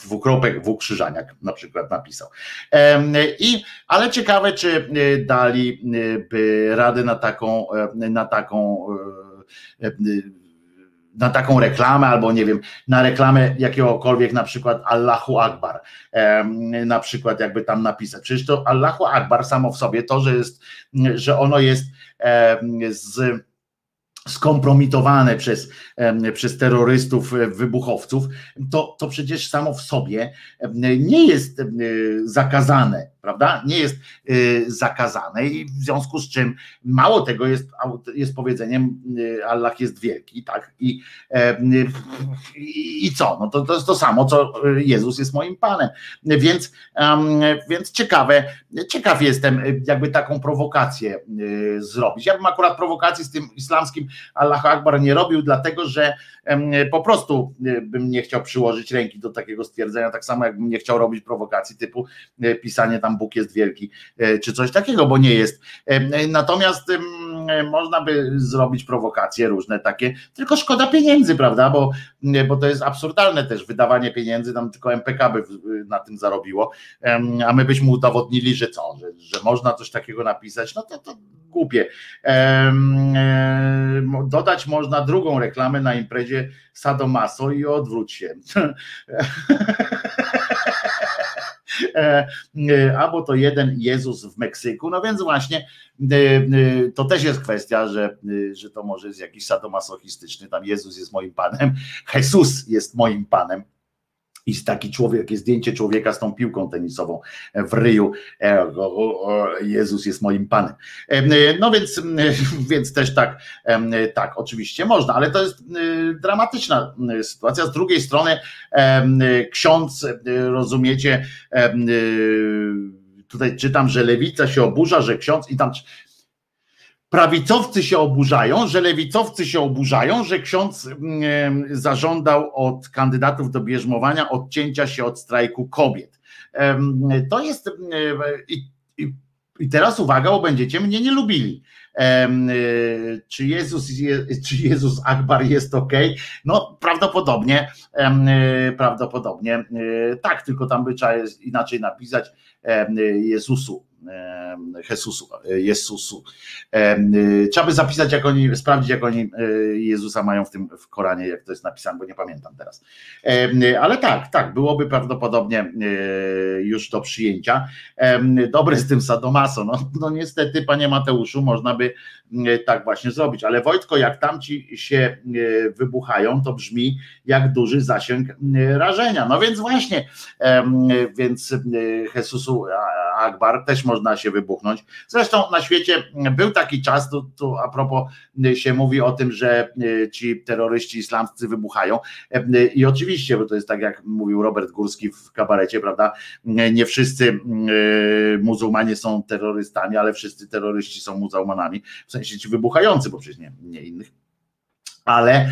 dwukropek w ukrzyżaniak na przykład napisał. I, ale ciekawe, czy e, dali e, by radę na taką, e, na taką na taką reklamę, albo nie wiem, na reklamę jakiegokolwiek, na przykład Allahu Akbar, na przykład jakby tam napisać. Przecież to Allahu Akbar samo w sobie, to, że jest, że ono jest z skompromitowane przez, przez terrorystów, e, wybuchowców, to, to przecież samo w sobie nie jest zakazane prawda? Nie jest y, zakazane i w związku z czym mało tego jest, jest powiedzeniem y, Allah jest wielki, tak? I, y, i co? No to, to jest to samo, co Jezus jest moim Panem. Więc, więc ciekawe, ciekaw jestem, jakby taką prowokację zrobić. Ja bym akurat prowokacji z tym islamskim Allah Akbar nie robił, dlatego że po prostu bym nie chciał przyłożyć ręki do takiego stwierdzenia, tak samo jakbym nie chciał robić prowokacji typu pisanie tam Bóg jest wielki, e, czy coś takiego, bo nie jest. E, natomiast można by zrobić prowokacje różne takie, tylko szkoda pieniędzy, prawda? Bo, bo to jest absurdalne też wydawanie pieniędzy, tam tylko MPK by na tym zarobiło, a my byśmy udowodnili, że co, że, że można coś takiego napisać, no to, to głupie. Dodać można drugą reklamę na imprezie Sadomaso i odwróć się. [LAUGHS] E, e, albo to jeden Jezus w Meksyku. No więc właśnie e, to też jest kwestia, że, że to może jest jakiś sadomasochistyczny, tam Jezus jest moim Panem, Jesus jest moim Panem i taki człowiek, takie zdjęcie człowieka z tą piłką tenisową w ryju. Jezus jest moim Panem. No więc, więc też tak, tak, oczywiście można, ale to jest dramatyczna sytuacja. Z drugiej strony ksiądz, rozumiecie, tutaj czytam, że lewica się oburza, że ksiądz i tam prawicowcy się oburzają, że lewicowcy się oburzają, że ksiądz mm, zażądał od kandydatów do bierzmowania odcięcia się od strajku kobiet. To jest i, i teraz uwaga, bo będziecie mnie nie lubili. Czy Jezus, czy Jezus Akbar jest ok? No prawdopodobnie, prawdopodobnie tak, tylko tam by trzeba inaczej napisać Jezusu Jezusu, Jezusu. Trzeba by zapisać, jak oni, sprawdzić, jak oni Jezusa mają w tym w Koranie, jak to jest napisane, bo nie pamiętam teraz. Ale tak, tak, byłoby prawdopodobnie już do przyjęcia. Dobre z tym Sadomaso. No, no niestety, panie Mateuszu, można by e, tak właśnie zrobić. Ale Wojtko, jak tamci się wybuchają, to brzmi jak duży zasięg rażenia. No więc właśnie, więc Jezusu Akbar też można się wybuchnąć. Zresztą na świecie był taki czas, tu, tu a propos się mówi o tym, że e, ci terroryści islamscy wybuchają. E, i oczywiście, bo to jest tak jak mówił Robert Górski w kabarecie, prawda, nie wszyscy muzułmanie są terrorystami, ale wszyscy terroryści są muzułmanami, w sensie ci wybuchający, bo przecież nie, nie innych ale,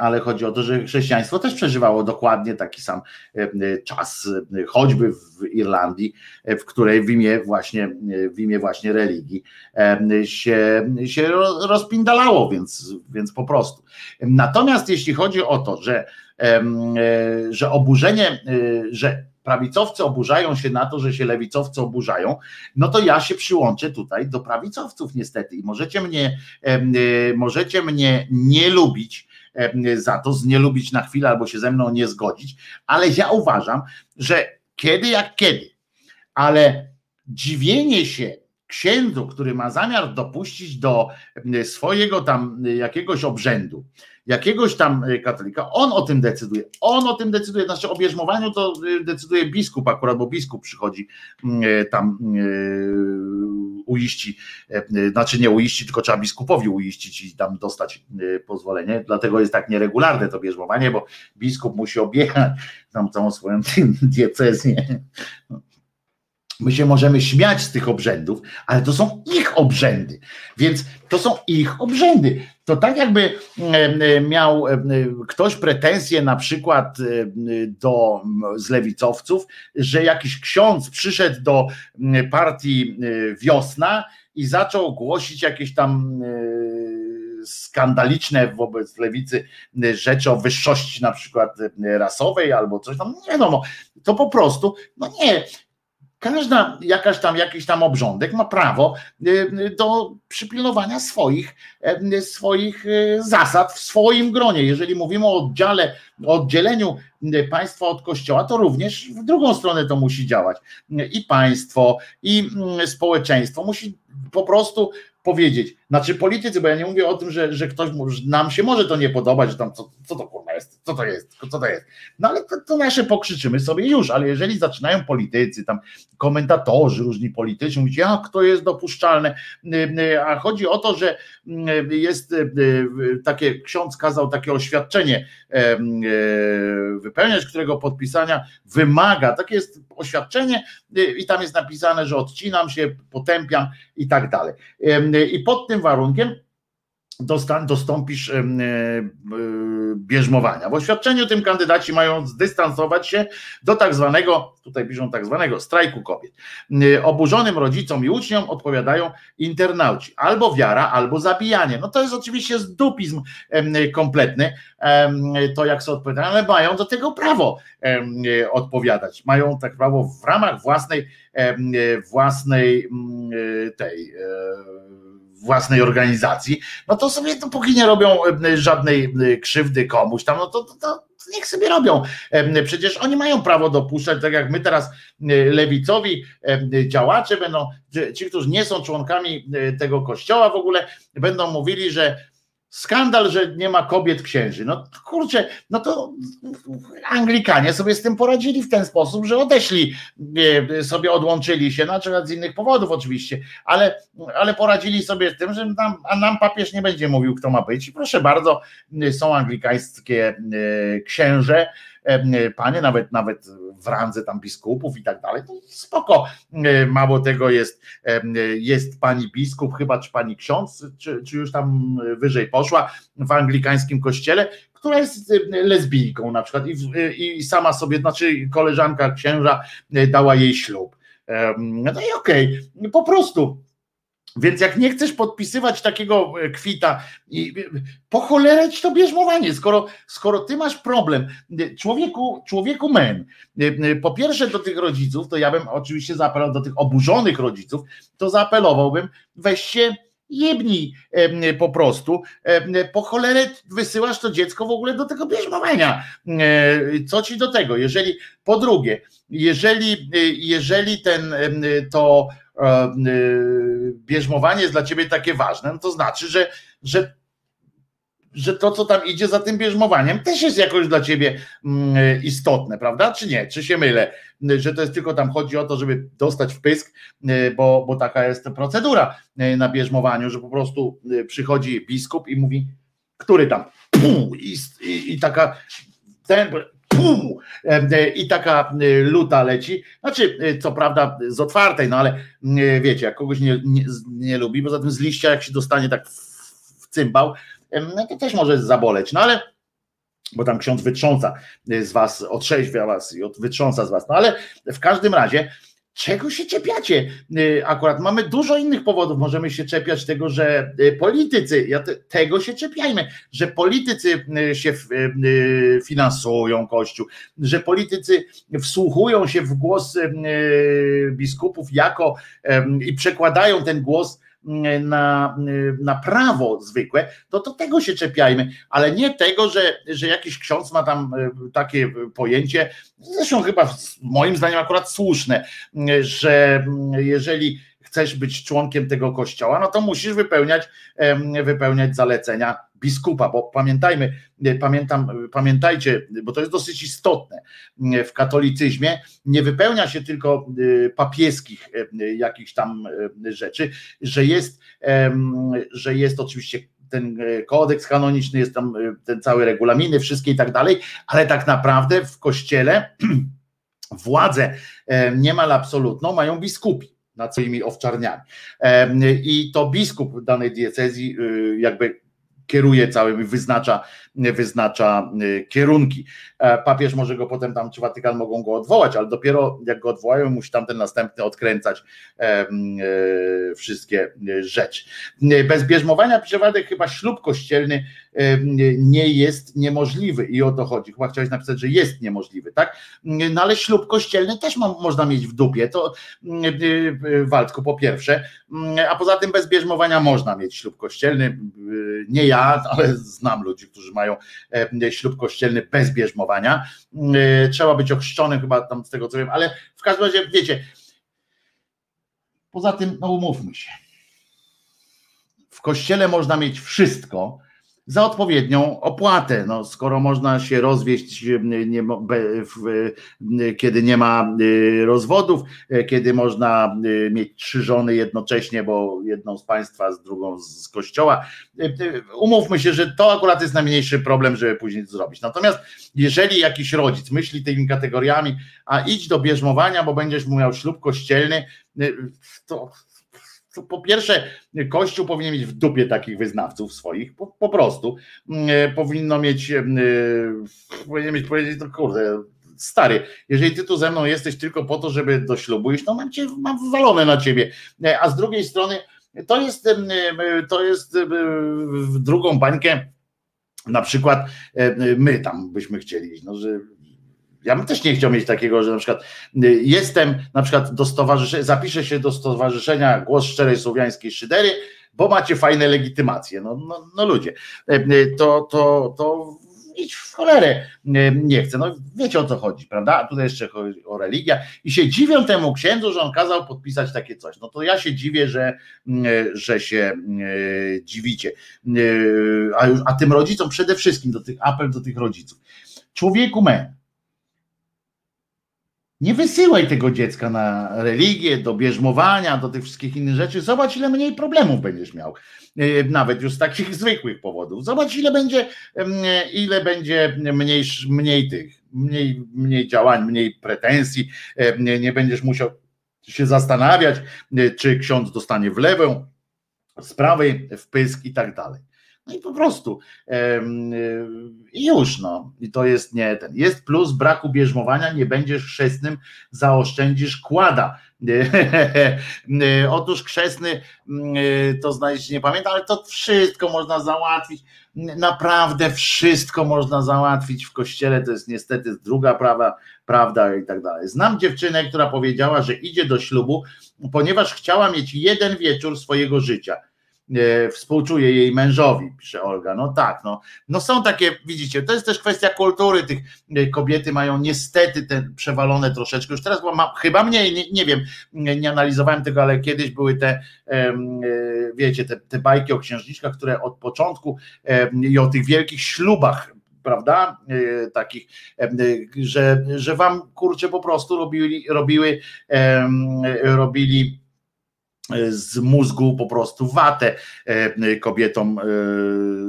ale chodzi o to, że chrześcijaństwo też przeżywało dokładnie taki sam czas, choćby w Irlandii, w której w imię właśnie, w imię właśnie religii się, się rozpindalało, więc, więc po prostu. Natomiast jeśli chodzi o to, że, że oburzenie, że prawicowcy oburzają się na to, że się lewicowcy oburzają, no to ja się przyłączę tutaj do prawicowców niestety i możecie mnie, e, możecie mnie nie lubić za to, znielubić na chwilę albo się ze mną nie zgodzić, ale ja uważam, że kiedy jak kiedy, ale dziwienie się księdzu, który ma zamiar dopuścić do swojego tam e, jakiegoś obrzędu, jakiegoś tam e, katolika, on o tym decyduje. On o tym decyduje. Znaczy o bierzmowaniu to e, decyduje biskup akurat, bo biskup przychodzi mm, e, tam uiści, znaczy nie uiści, tylko trzeba biskupowi uiścić i tam dostać pozwolenie. Dlatego jest tak nieregularne to bierzmowanie, bo biskup musi objechać tam całą swoją [LAUGHS] diecezję. My się możemy śmiać z tych obrzędów, ale to są ich obrzędy, więc to są ich obrzędy. To tak jakby miał ktoś pretensje na przykład do z lewicowców, że jakiś ksiądz przyszedł do partii e, Wiosna i zaczął głosić jakieś tam e, skandaliczne wobec lewicy rzeczy o wyższości na przykład e, rasowej albo coś tam, nie wiadomo, to po prostu, no nie, każda jakaś tam, jakiś tam obrządek ma prawo do przypilnowania swoich, y, swoich y, zasad w swoim gronie. Jeżeli mówimy o oddziale, o oddzieleniu państwa od kościoła, to również w drugą stronę to musi działać. I państwo, i mm, społeczeństwo musi po prostu powiedzieć, znaczy politycy, bo ja nie mówię o tym, że, że ktoś, że nam się może to nie podobać, że tam co, co to kurwa jest, co to jest, co to jest. No ale to, to nasze pokrzyczymy sobie już, ale jeżeli zaczynają politycy, tam komentatorzy różni polityczni mówić, jak to jest dopuszczalne, a chodzi o to, że jest takie, ksiądz kazał takie oświadczenie wypełniać, którego podpisania wymaga, takie jest oświadczenie i tam jest napisane, że odcinam się, potępiam i tak dalej. I pod tym warunkiem dostąpisz e, bierzmowania. W oświadczeniu tym kandydaci mają zdystansować się do tak zwanego, tutaj piszą tak zwanego strajku kobiet. Oburzonym rodzicom i uczniom odpowiadają internauci. Albo wiara, albo zabijanie. No to jest oczywiście zdupizm kompletny, to jak sobie odpowiadają, ale mają do tego prawo odpowiadać. Mają tak prawo w ramach własnej własnej tej własnej organizacji, no to sobie dopóki nie robią żadnej krzywdy komuś tam, no to, to, to niech sobie robią. Przecież oni mają prawo dopuszczać, tak jak my teraz lewicowi działacze będą, ci, którzy nie są członkami tego kościoła w ogóle, będą mówili, że Skandal, że nie ma kobiet księży. No kurczę, no to Anglikanie sobie z tym poradzili w ten sposób, że odeszli, sobie odłączyli się, znaczy z innych powodów oczywiście, ale, ale poradzili sobie z tym, że nam, a nam papież nie będzie mówił, kto ma być. I proszę bardzo, są anglikańskie e, księże, e, panie, nawet, nawet w randze tam biskupów i tak dalej. To spoko. E, mało tego jest, jest pani biskup, chyba czy pani ksiądz, czy, czy już tam wyżej poszła w anglikańskim kościele, która jest lesbijką na przykład i, i sama sobie, znaczy koleżanka księża dała jej ślub. No i okej, okay, po prostu więc jak nie chcesz podpisywać takiego kwita, po cholerę ci to bierzmowanie, skoro, skoro ty masz problem, człowieku, człowieku men, po pierwsze do tych rodziców, to ja bym oczywiście zaapelował do tych oburzonych rodziców, to zaapelowałbym, weź się jebnij po prostu, po cholerę wysyłasz to dziecko w ogóle do tego bierzmowania. Co ci do tego? Jeżeli, po drugie, jeżeli, jeżeli ten, to bierzmowanie jest dla ciebie takie ważne, no to znaczy, że, że, że to, co tam idzie za tym bierzmowaniem, też jest jakoś dla ciebie istotne, prawda? Czy nie? Czy się mylę? Że to jest tylko tam chodzi o to, żeby dostać w pysk, bo, bo taka jest procedura na bierzmowaniu, że po prostu przychodzi biskup i mówi, który tam, i, i, i taka ten pum, i taka luta leci. Znaczy, co prawda z otwartej, no ale wiecie, jak kogoś nie, nie, nie lubi, bo za tym z liścia, jak się dostanie tak w cymbał, to też może zaboleć, no ale bo tam ksiądz wytrząsa z was, otrzeźwia was i wytrząsa z was, no ale w każdym razie czego się czepiacie? Y, Akurat mamy dużo innych powodów. Możemy się czepiać tego, że y, politycy, ja te, tego się czepiajmy, że politycy y, się y, finansują Kościół, że politycy wsłuchują się w głos y, biskupów jako i przekładają ten głos y, na, na prawo zwykłe, to, to tego się czepiajmy, ale nie tego, że, że jakiś ksiądz ma tam y, takie pojęcie, zresztą chyba moim zdaniem akurat słuszne, że jeżeli chcesz być członkiem tego kościoła, no to musisz wypełniać, em, wypełniać zalecenia biskupa, bo pamiętajmy, nie, pamiętam, pamiętajcie, bo to jest dosyć istotne, w katolicyzmie nie wypełnia się tylko y, papieskich jakichś tam rzeczy, że jest, że jest oczywiście ten e, kodeks kanoniczny, jest tam e, ten cały regulaminy, wszystkie i tak dalej, ale tak naprawdę w kościele [CLEARS THROAT] władzę e, niemal absolutną mają biskupi nad swoimi owczarniami. E, I to biskup danej diecezji jakby kieruje całym, wyznacza, wyznacza y, kierunki. E, Papież może go potem tam, czy Watykan mogą go odwołać, ale dopiero jak go odwołają, musi tam ten następny odkręcać e, e, wszystkie rzeczy. Bez bierzmowania, pisze chyba ślub kościelny nie jest niemożliwy i o to chodzi. Chyba chciałeś napisać, że jest niemożliwy, tak? No ale ślub kościelny też ma, można mieć w dupie, to Waldku po pierwsze, a poza tym bez bierzmowania można mieć ślub kościelny. Nie ja, ale znam ludzi, którzy mają e, ślub kościelny bez bierzmowania. E, Trzeba być ochrzczonym chyba tam z tego co wiem, ale w każdym razie wiecie, poza tym, no umówmy się. W kościele można mieć wszystko za odpowiednią opłatę. No, skoro można się rozwieść, nie, nie, w, kiedy nie ma y, rozwodów, y, kiedy można y, mieć trzy żony jednocześnie, bo jedną z państwa, z drugą z kościoła. Y, y, Umówmy się, że to akurat jest najmniejszy problem, żeby później to zrobić. Natomiast jeżeli jakiś rodzic myśli tymi kategoriami, a idź do bierzmowania, bo będziesz miał ślub kościelny, y, to po pierwsze, Kościół powinien mieć w dupie takich wyznawców swoich, po, po prostu. Mm, Powinno mieć, e, powinien mieć powiedzieć, no kurde, stary, jeżeli ty tu ze mną jesteś tylko po to, żeby do ślubu iść, no mam cię, mam na ciebie. E, A z drugiej strony, to jest, e, to jest e, w drugą bańkę, na przykład e, my tam byśmy chcieli no, że ja bym też nie chciał mieć takiego, że na przykład y, jestem na przykład do stowarzyszenia, zapiszę się do stowarzyszenia Głos Szczerej Słowiańskiej Szydery, bo macie fajne legitymacje. No, no, no ludzie, E, y, to, to, to idź w cholerę y, nie chcę. No wiecie o co chodzi, prawda? A tutaj jeszcze chodzi o religię i się dziwią temu księdzu, że on kazał podpisać takie coś. No to ja się dziwię, że, y, że się y, dziwicie. Y, A, już, a tym rodzicom przede wszystkim, do tych, apel do tych rodziców. Człowieku men, nie wysyłaj tego dziecka na religię, do bierzmowania, do tych wszystkich innych rzeczy. Zobacz, ile mniej problemów będziesz miał. Yy, Nawet już z takich [LAUGHS] zwykłych powodów. Zobacz, ile będzie, ile będzie mniej, mniej tych, mniej, mniej działań, mniej pretensji. Em, Nie, będziesz musiał się zastanawiać, yy, czy ksiądz dostanie w lewą, z prawej w pysk i tak dalej. No i po prostu i już no. I to jest nie ten. Jest plus braku bierzmowania, nie będziesz chrzestnym, zaoszczędzisz kłada. [LAUGHS] Otóż chrzestny y, to znaleźć nie pamiętam, ale to wszystko można załatwić. Naprawdę wszystko można załatwić w kościele. To jest niestety druga prawa, prawda i tak dalej. Znam dziewczynę, która powiedziała, że idzie do ślubu, ponieważ chciała mieć jeden wieczór swojego życia współczuję jej mężowi, pisze Olga. No tak, no, no są takie, widzicie, to jest też kwestia kultury, tych e, kobiety mają niestety te przewalone troszeczkę, już teraz chyba mniej, nie, nie wiem, nie, analizowałem tego, ale kiedyś były te, e, wiecie, te, te bajki o księżniczkach, które od początku i o tych wielkich ślubach prawda, e, takich, e, że, że wam kurczę po prostu robili, robiły, robili z mózgu po prostu watę e, kobietom. e,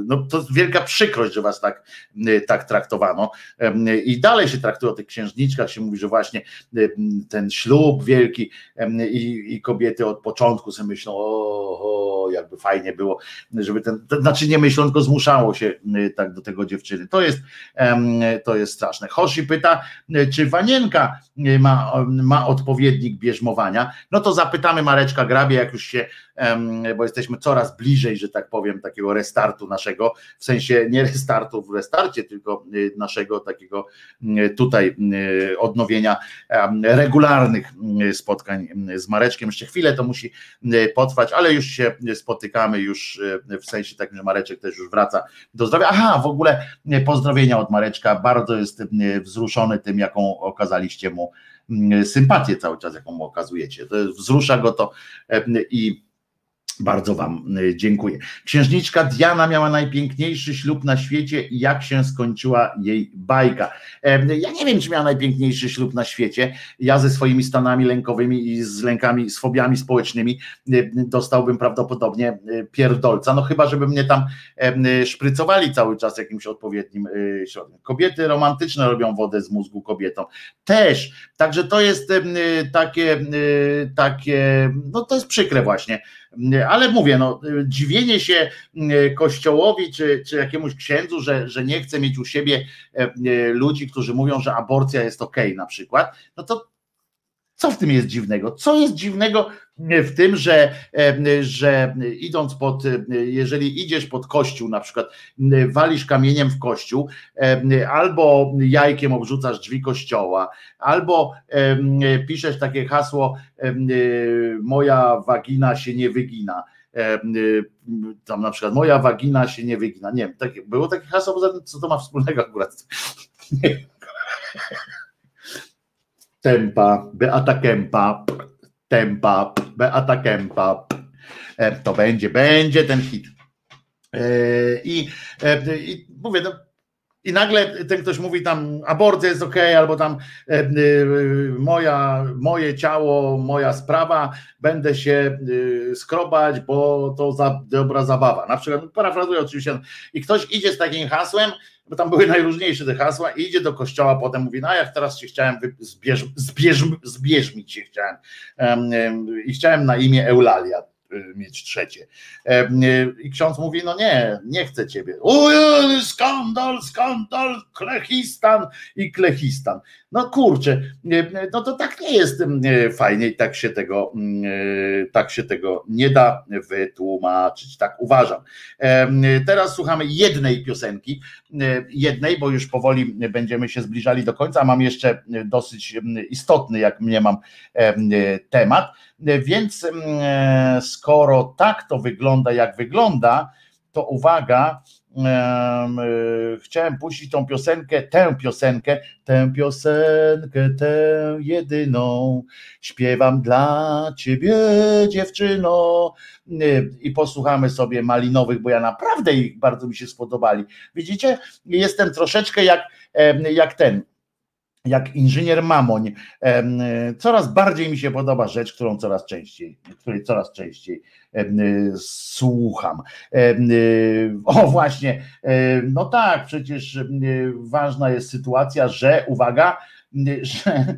No to wielka przykrość, że was tak, e, tak traktowano. E, I dalej się traktuje o tych księżniczkach, się mówi, że właśnie e, ten ślub wielki e, i, i kobiety od początku sobie myślą, o, o jakby fajnie było, żeby ten, to znaczy nie myślą, tylko zmuszało się tak do tego dziewczyny. To jest, to jest straszne. Hoshi pyta, czy Wanienka ma, ma odpowiednik bierzmowania. No to zapytamy Mareczka Jak już się bo jesteśmy coraz bliżej, że tak powiem, takiego restartu naszego, w sensie nie restartu w restarcie, tylko y, naszego takiego y, tutaj y, odnowienia regularnych spotkań z Mareczkiem. Jeszcze chwilę to musi potrwać, ale już się spotykamy, już w sensie takim, że Mareczek też już wraca do zdrowia. Aha, w ogóle pozdrowienia od Mareczka, bardzo jest wzruszony tym, jaką okazaliście mu sympatię cały czas, jaką mu okazujecie. To wzrusza go to i bardzo Wam y, dziękuję. Księżniczka Diana miała najpiękniejszy ślub na świecie i jak się skończyła jej bajka. Ja nie wiem, czy miała najpiękniejszy ślub na świecie. Ja ze swoimi stanami lękowymi i z lękami, z fobiami społecznymi y, dostałbym prawdopodobnie y, pierdolca. No chyba, żeby mnie tam szprycowali cały czas jakimś odpowiednim środkiem. Kobiety romantyczne robią wodę z mózgu kobietom. Też. Także to jest takie, takie, no to jest przykre właśnie ale mówię, no, dziwienie się e, kościołowi czy, czy jakiemuś księdzu, że, że nie chce mieć u siebie e, e, ludzi, którzy mówią, że aborcja jest ok na przykład, no to co w tym jest dziwnego? Co jest dziwnego w tym, że, że idąc pod, jeżeli idziesz pod kościół, na przykład walisz kamieniem w kościół, albo jajkiem obrzucasz drzwi kościoła, albo piszesz takie hasło moja wagina się nie wygina. Tam na przykład moja wagina się nie wygina. Nie wiem, takie, było takie hasło, co to ma wspólnego akurat? [LAUGHS] Tempa, Beata Kempa, Tempa, Beata Kempa. E, to będzie, będzie ten hit. E, I, e, i mówię, no, i nagle ten ktoś mówi tam aborcja jest ok, albo tam moja, moje ciało, moja sprawa, będę się skrobać, bo to za dobra zabawa. Na przykład, parafrazuję oczywiście, i ktoś idzie z takim hasłem, bo tam były najróżniejsze te hasła i idzie do kościoła, potem mówi, no jak teraz się chciałem zbierz, zbierz, się chciałem i chciałem na imię Eulalia mieć trzecie. I ksiądz mówi, no nie, nie chcę ciebie. Uj, skandal, skandal, klechistan i klechistan. No kurczę, no to tak nie jest fajnie i tak się tego, tak się tego nie da wytłumaczyć, tak uważam. Teraz słuchamy jednej piosenki, jednej, bo już powoli będziemy się zbliżali do końca, mam jeszcze dosyć istotny, jak mnie mam temat, więc skoro tak to wygląda, jak wygląda, to uwaga, E, chciałem puścić tą piosenkę, tę piosenkę, tę piosenkę, tę jedyną. Śpiewam dla ciebie, dziewczyno. E, I posłuchamy sobie malinowych, bo ja naprawdę ich bardzo mi się spodobali. Widzicie, jestem troszeczkę jak, jak ten, jak inżynier Mamoń. Coraz bardziej mi się podoba rzecz, którą coraz częściej, której coraz częściej słucham. O właśnie, no tak, przecież ważna jest sytuacja, że uwaga, że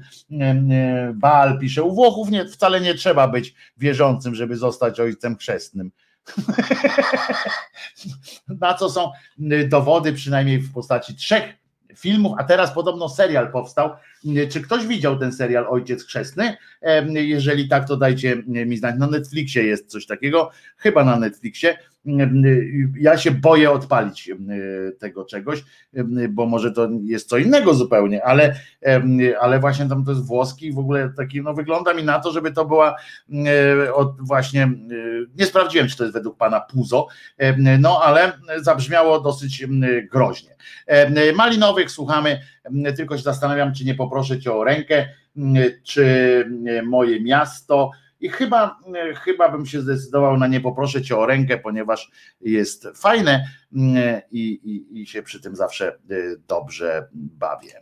Baal pisze, u Włochów nie, wcale nie trzeba być wierzącym, żeby zostać ojcem chrzestnym. [LAUGHS] Na co są dowody, przynajmniej w postaci trzech filmów, a teraz podobno serial powstał. Czy ktoś widział ten serial Ojciec Chrzestny? Jeżeli tak, to dajcie mi znać. Na Netflixie jest coś takiego, chyba na Netflixie. Ja się boję odpalić tego czegoś, bo może to jest co innego zupełnie, ale, ale właśnie tam to jest włoski w ogóle taki, no wygląda mi na to, żeby to była od właśnie, nie sprawdziłem, czy to jest według pana Puzo, no ale zabrzmiało dosyć groźnie. Malinowych słuchamy, tylko się zastanawiam, czy nie poproszę cię o rękę, czy moje miasto, i chyba, chyba bym się zdecydował na nie poproszę cię o rękę, ponieważ jest fajne i, i, i się przy tym zawsze dobrze bawię.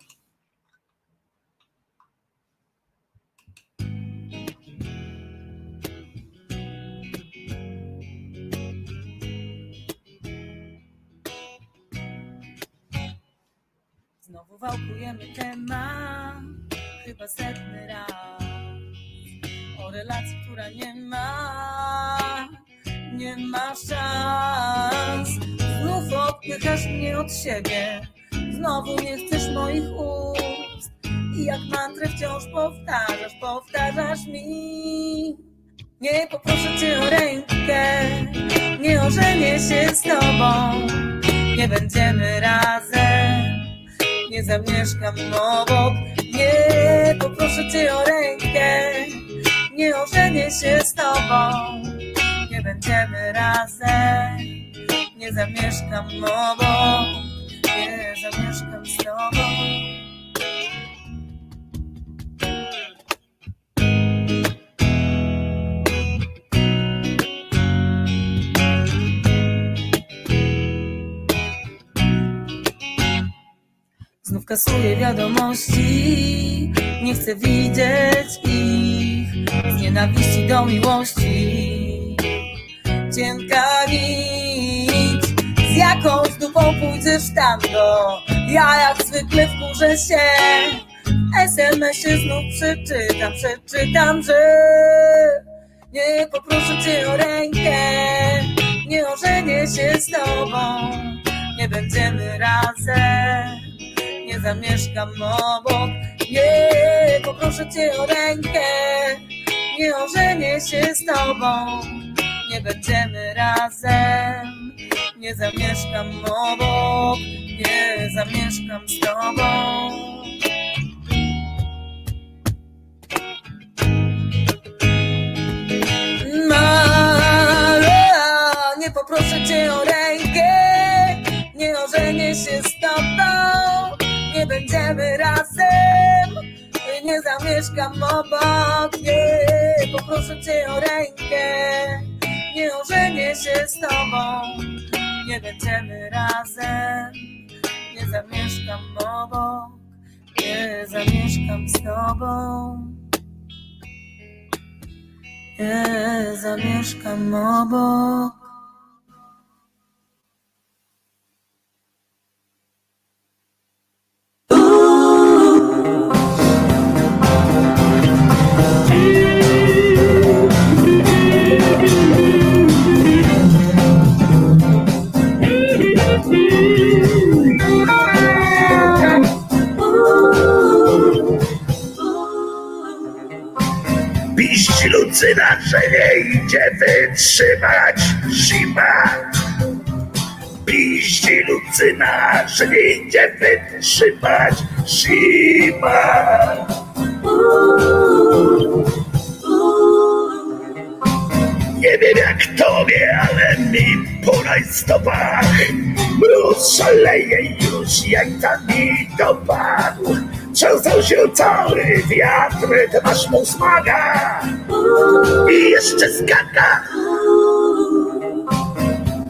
Znowu wałkujemy temat, chyba setny raz relacji, która nie ma nie masz szans. Znów odpychasz mnie od siebie, znowu nie chcesz moich ust. I jak mantrę wciąż powtarzasz, powtarzasz mi. Nie poproszę cię o rękę, nie ożenię się z tobą. Nie będziemy razem, nie zamieszkam obok. Nie poproszę cię o rękę, nie ożenię się z tobą. Nie będziemy razem, nie zamieszkam obok. Nie zamieszkam z tobą. Znów kasuję wiadomości, nie chcę widzieć ich z nienawiści do miłości. Cienka nić, z jakąś dupą pójdziesz tam do. Ja jak zwykle wkurzę się, SMS-ie znów przeczytam, przeczytam, że nie poproszę cię o rękę, nie ożenię się z tobą, nie będziemy razem nie zamieszkam obok. Nie, poproszę cię o rękę, nie ożenię się z tobą. Nie będziemy razem, nie zamieszkam obok, nie zamieszkam z tobą. Poproszę cię o rękę, nie ożenię się z będziemy razem, nie zamieszkam obok, nie poproszę cię o rękę, nie ożenię się z tobą, nie będziemy razem, nie zamieszkam obok, nie zamieszkam z tobą. Nie zamieszkam obok. Piść Lucyna, że nie idzie wytrzymać zima. Piść Lucyna, że nie wytrzymać zima. Nie wiem jak tobie, ale mi po rajstopach Mróz szaleje już jak tam mi dopadł. Trzęsą się cały wiatr, ty masz mu smaga. I jeszcze skaka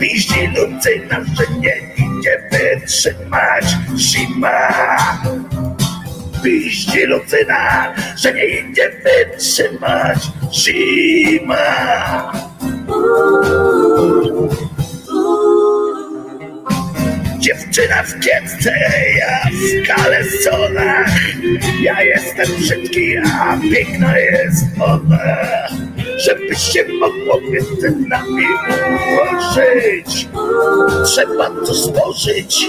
Piździ Lucyna, że nie idzie wytrzymać zima. Piździ Lucyna, że nie idzie wytrzymać zima Dziewczyna w kietce, ja w kalesonach Ja jestem brzydki, a piękna jest ona. Żeby się mogło między nami ułożyć. Trzeba to stworzyć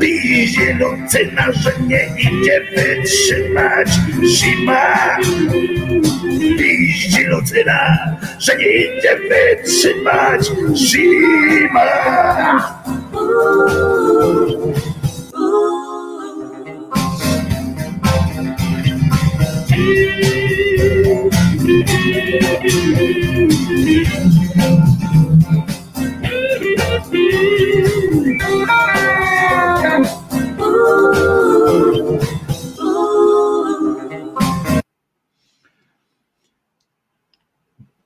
Pizie Lucyna, że nie idzie wytrzymać. Zima. Piździ Lucyna, że nie idzie wytrzymać. Zima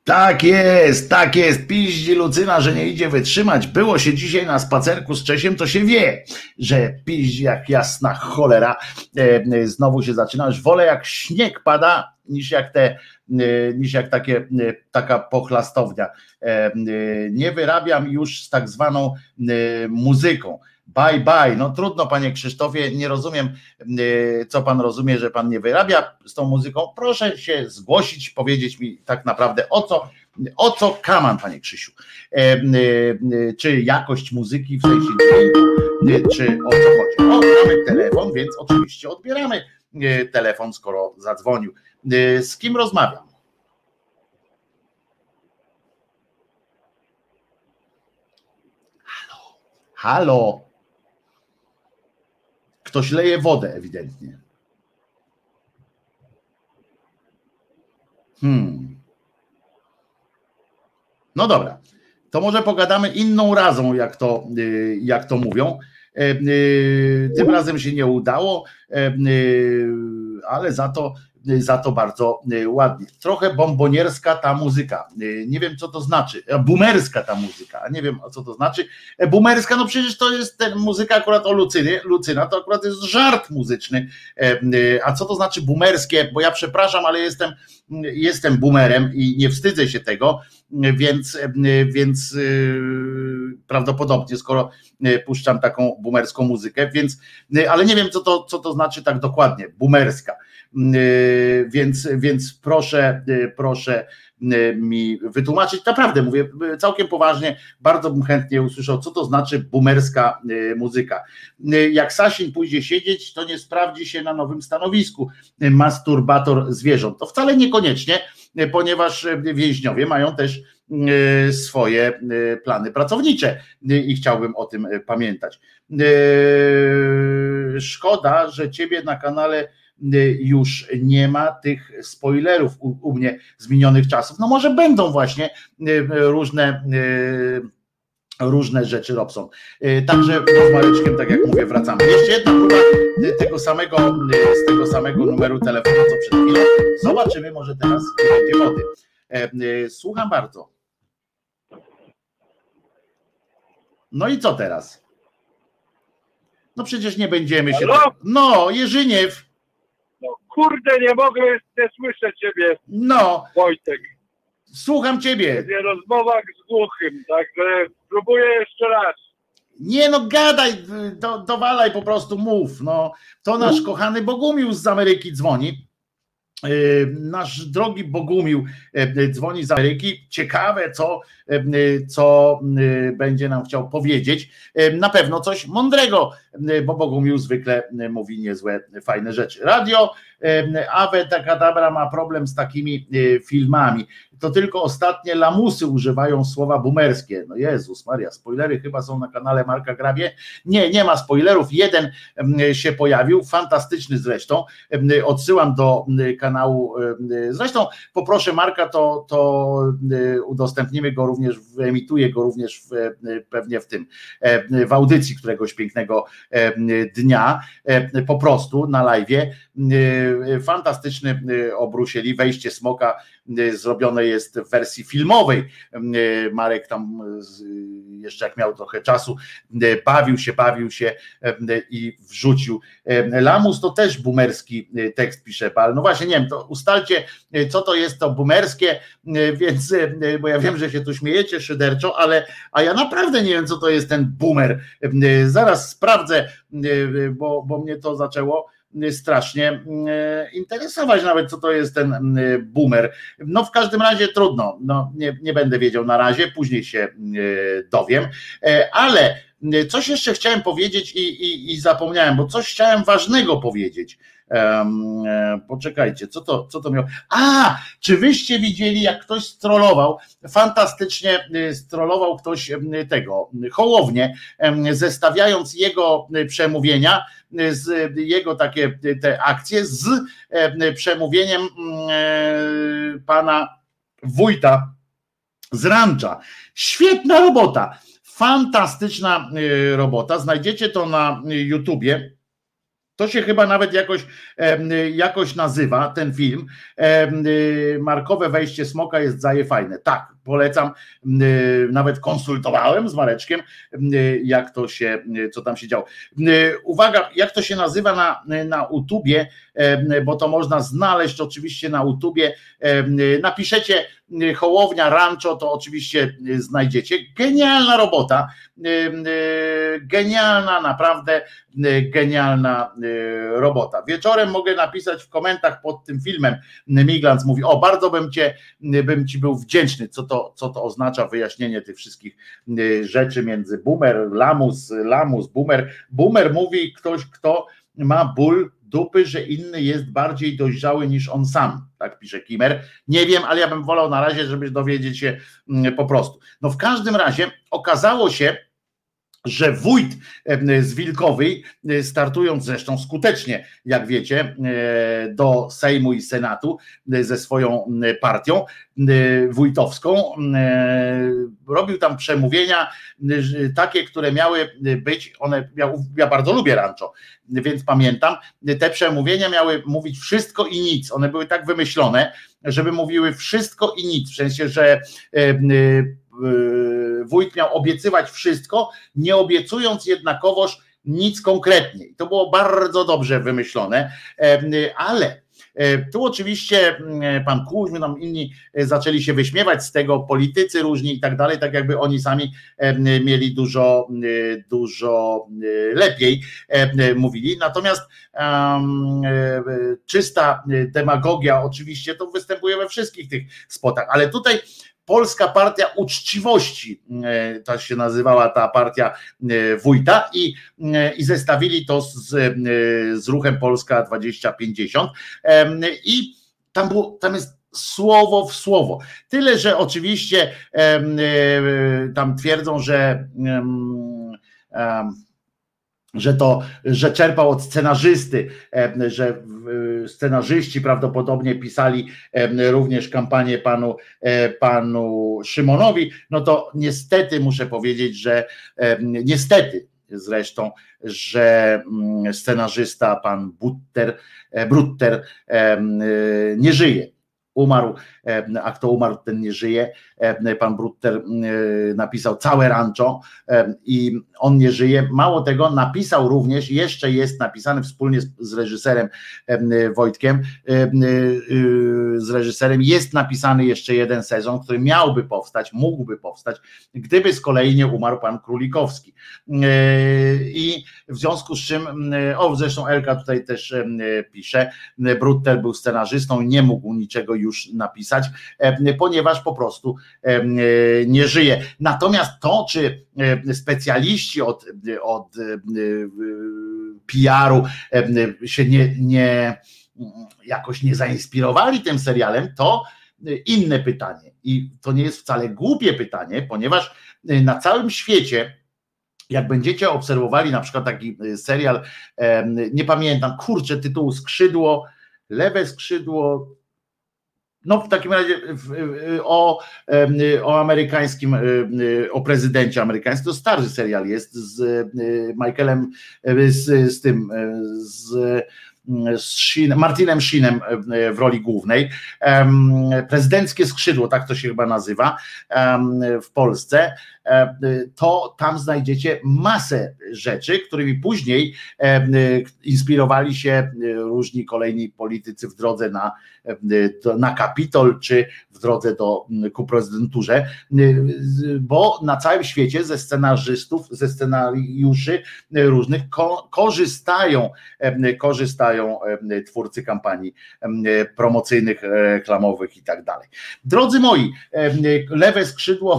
Tak jest, tak jest. Piździ Lucyna, że nie idzie wytrzymać. Było się dzisiaj na spacerku z Czesiem, to się wie, że piździ jak jasna cholera. E, e, znowu się zaczyna. Już wolę jak śnieg pada, niż jak te, e, niż jak takie, taka pochlastownia. Nie wyrabiam już z tak zwaną muzyką. Bye bye. No trudno, panie Krzysztofie, nie rozumiem, y, co pan rozumie, że pan nie wyrabia z tą muzyką. Proszę się zgłosić, powiedzieć mi tak naprawdę o co, o co kaman, panie Krzysiu. E, e, Czy jakość muzyki w sensie dźwięku, czy o co chodzi. O, mamy telefon, więc oczywiście odbieramy telefon, skoro zadzwonił. E, Z kim rozmawiam? Halo. Ktoś leje wodę ewidentnie. Hmm. No dobra. To może pogadamy inną razą, jak to, y, jak to mówią. E, y, Tym razem się nie udało, e, y, ale za to, za to bardzo y, ładnie. Trochę bombonierska ta muzyka. Y, Nie wiem, co to znaczy. E, Boomerska ta muzyka. Nie wiem, co to znaczy. E, Boomerska, no przecież to jest ten muzyka akurat o Lucynie. Lucyna to akurat jest żart muzyczny. E, y, A co to znaczy boomerskie? Bo ja przepraszam, ale jestem, jestem boomerem i nie wstydzę się tego, więc, więc y, prawdopodobnie, skoro y, puszczam taką boomerską muzykę, więc, y, ale nie wiem, co to, co to znaczy tak dokładnie, boomerska. Y, Więc, więc proszę, y, proszę y, mi wytłumaczyć. Naprawdę mówię całkiem poważnie, bardzo bym chętnie usłyszał, co to znaczy boomerska muzyka. Jak Sasin pójdzie siedzieć, to nie sprawdzi się na nowym stanowisku masturbator zwierząt. To wcale niekoniecznie, ponieważ więźniowie mają też swoje plany pracownicze i chciałbym o tym pamiętać. Szkoda, że ciebie na kanale już nie ma tych spoilerów u, u mnie z minionych czasów. No może będą właśnie y, różne y, różne rzeczy Robson. Y, Także z Mareczkiem, tak jak mówię, wracamy. Jeszcze jedna próba y, tego samego, y, z tego samego numeru telefonu, co przed chwilą. Zobaczymy, może teraz będzie wody. E, y, Słucham bardzo. No i co teraz? No przecież nie będziemy się. No, Jerzyniew. No kurde, nie mogę, nie słyszę ciebie, No, Wojtek. słucham ciebie. Nie rozmowach z głuchym, także spróbuję jeszcze raz. Nie no, gadaj, do, dowalaj po prostu, mów. No, to nasz kochany Bogumił z Ameryki dzwoni. Yy, Nasz drogi Bogumił e, dzwoni z Ameryki. Ciekawe, co, e, co e, będzie nam chciał powiedzieć. E, Na pewno coś mądrego, e, bo Bogumił zwykle e, mówi niezłe, fajne rzeczy. Radio e, Awe Takadabra ma problem z takimi e, filmami. To tylko ostatnie lamusy używają słowa boomerskie. No Jezus Maria, spoilery chyba są na kanale Marka Grabie. Nie, nie ma spoilerów. Jeden em, się pojawił, fantastyczny zresztą. Em, Odsyłam do em, kanału. Zresztą poproszę Marka, to, to udostępnimy go również, wyemituję go również w, pewnie w tym, w audycji któregoś pięknego dnia, po prostu na live. Fantastyczny obrusieli, wejście smoka zrobione jest w wersji filmowej. Y, Marek tam z- jeszcze jak miał trochę czasu, y, bawił się, bawił się y, i wrzucił. Y, Lamus to też boomerski y, tekst pisze Bal. No właśnie, nie wiem, to ustalcie, y, co to jest to boomerskie, y, więc, y, bo ja wiem, że się tu śmiejecie szyderczo, ale a ja naprawdę nie wiem, co to jest ten boomer. Y, Zaraz sprawdzę, y, bo, bo mnie to zaczęło strasznie e, interesować nawet, co to jest ten e, boomer. No w każdym razie trudno, no, nie, nie będę wiedział na razie, później się dowiem, E, ale coś jeszcze chciałem powiedzieć i, i, i zapomniałem, bo coś chciałem ważnego powiedzieć. E, Poczekajcie, co to, co to miało? A, czy wyście widzieli, jak ktoś strollował, fantastycznie e, strollował ktoś tego, Hołownię, zestawiając jego e, przemówienia z jego takie te akcje z przemówieniem mm, e, pana wójta z rancza. Świetna robota, fantastyczna robota. Znajdziecie to na YouTubie. To się chyba nawet jakoś, jakoś nazywa ten film. Y, Markowe wejście smoka jest zaje fajne. Tak, polecam. Y, Nawet konsultowałem z Mareczkiem, y, jak to się, co tam się działo. Uwaga, jak to się nazywa na, na YouTubie, bo to można znaleźć oczywiście na YouTubie. Napiszecie Hołownia, Rancho to oczywiście znajdziecie. Genialna robota, genialna, naprawdę genialna robota. Wieczorem mogę napisać w komentarzach pod tym filmem, Miglans mówi, o bardzo bym cię, bym ci był wdzięczny, co to, co to oznacza wyjaśnienie tych wszystkich rzeczy między boomer, lamus, lamus, boomer. Boomer mówi ktoś, kto ma ból dupy, że inny jest bardziej dojrzały niż on sam, tak pisze Kimer. Nie wiem, ale ja bym wolał na razie, żeby dowiedzieć się mm, po prostu. No w każdym razie okazało się, że wójt z Wilkowej, e, startując zresztą skutecznie, jak wiecie, e, do Sejmu i Senatu e, ze swoją partią wójtowską, robił tam przemówienia takie, które miały być, one, ja, ja bardzo lubię rancho, więc pamiętam, te przemówienia miały mówić wszystko i nic, one były tak wymyślone, żeby mówiły wszystko i nic, w sensie, że wójt miał obiecywać wszystko, nie obiecując jednakowoż nic konkretnie. To było bardzo dobrze wymyślone, ale e, tu oczywiście pan Kuźmy, inni e, zaczęli się wyśmiewać z tego, politycy różni i tak dalej, tak jakby oni sami mieli dużo, dużo lepiej mówili. Natomiast um, czysta demagogia oczywiście to występuje we wszystkich tych spotach, ale tutaj Polska Partia Uczciwości, to się nazywała ta partia e, wójta i, e, i zestawili to z, z ruchem Polska 2050 i tam, było, tam jest słowo w słowo. Tyle, że oczywiście tam twierdzą, że że to, że czerpał od scenarzysty, że scenarzyści prawdopodobnie pisali również kampanię panu, e, panu Szymonowi, no to niestety muszę powiedzieć, że niestety zresztą, że mm, scenarzysta pan Butter, e, Brutter e, nie żyje. Umarł, a kto umarł, ten nie żyje. Pan Brutter napisał całe rancho i on nie żyje. Mało tego, napisał również, jeszcze jest napisany wspólnie z reżyserem Wojtkiem, z reżyserem jest napisany jeszcze jeden sezon, który miałby powstać, mógłby powstać, gdyby z kolei nie umarł pan Królikowski. I w związku z czym, o zresztą Elka tutaj też pisze, Brutter był scenarzystą, nie mógł niczego już napisać, ponieważ po prostu nie żyje. Natomiast to, czy specjaliści od, od PR-u się nie, nie jakoś nie zainspirowali tym serialem, to inne pytanie. I to nie jest wcale głupie pytanie, ponieważ na całym świecie jak będziecie obserwowali na przykład taki serial, nie pamiętam, kurczę, tytuł Skrzydło, lewe skrzydło, no w takim razie o, o amerykańskim, o prezydencie amerykańskim, to stary serial jest z Michaelem, z, z tym, z z Martinem Sheenem w roli głównej. Prezydenckie skrzydło, tak to się chyba nazywa w Polsce. To tam znajdziecie masę rzeczy, którymi później inspirowali się różni kolejni politycy w drodze na, na Kapitol czy w drodze do, ku prezydenturze, bo na całym świecie ze scenarzystów, ze scenariuszy różnych ko korzystają, korzystają twórcy kampanii promocyjnych, reklamowych i tak dalej. Drodzy moi, lewe skrzydło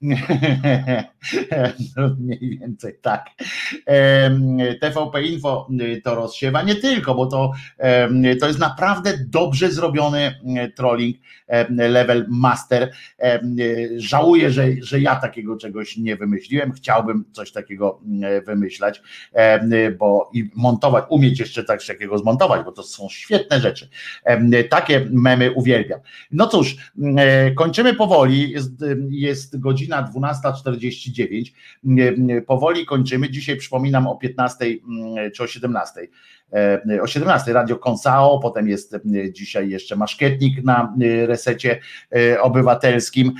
[LAUGHS] prawactwa, [LAUGHS] mniej więcej tak. TVP Info to rozsiewa, nie tylko, bo to, to jest naprawdę dobrze zrobiony trolling level master. Żałuję, że, że ja takiego czegoś nie wymyśliłem. Chciałbym coś takiego wymyślać, bo i montować, umieć jeszcze coś takiego zmontować, bo to są świetne rzeczy. Takie memy uwielbiam. No cóż, kończymy powoli. Jest, jest godzina 12.49. Powoli kończymy. Dzisiaj przypominam o 15 czy o 17 E, o 17 Radio Konsao, potem jest e, dzisiaj jeszcze maszkietnik na e, resecie obywatelskim,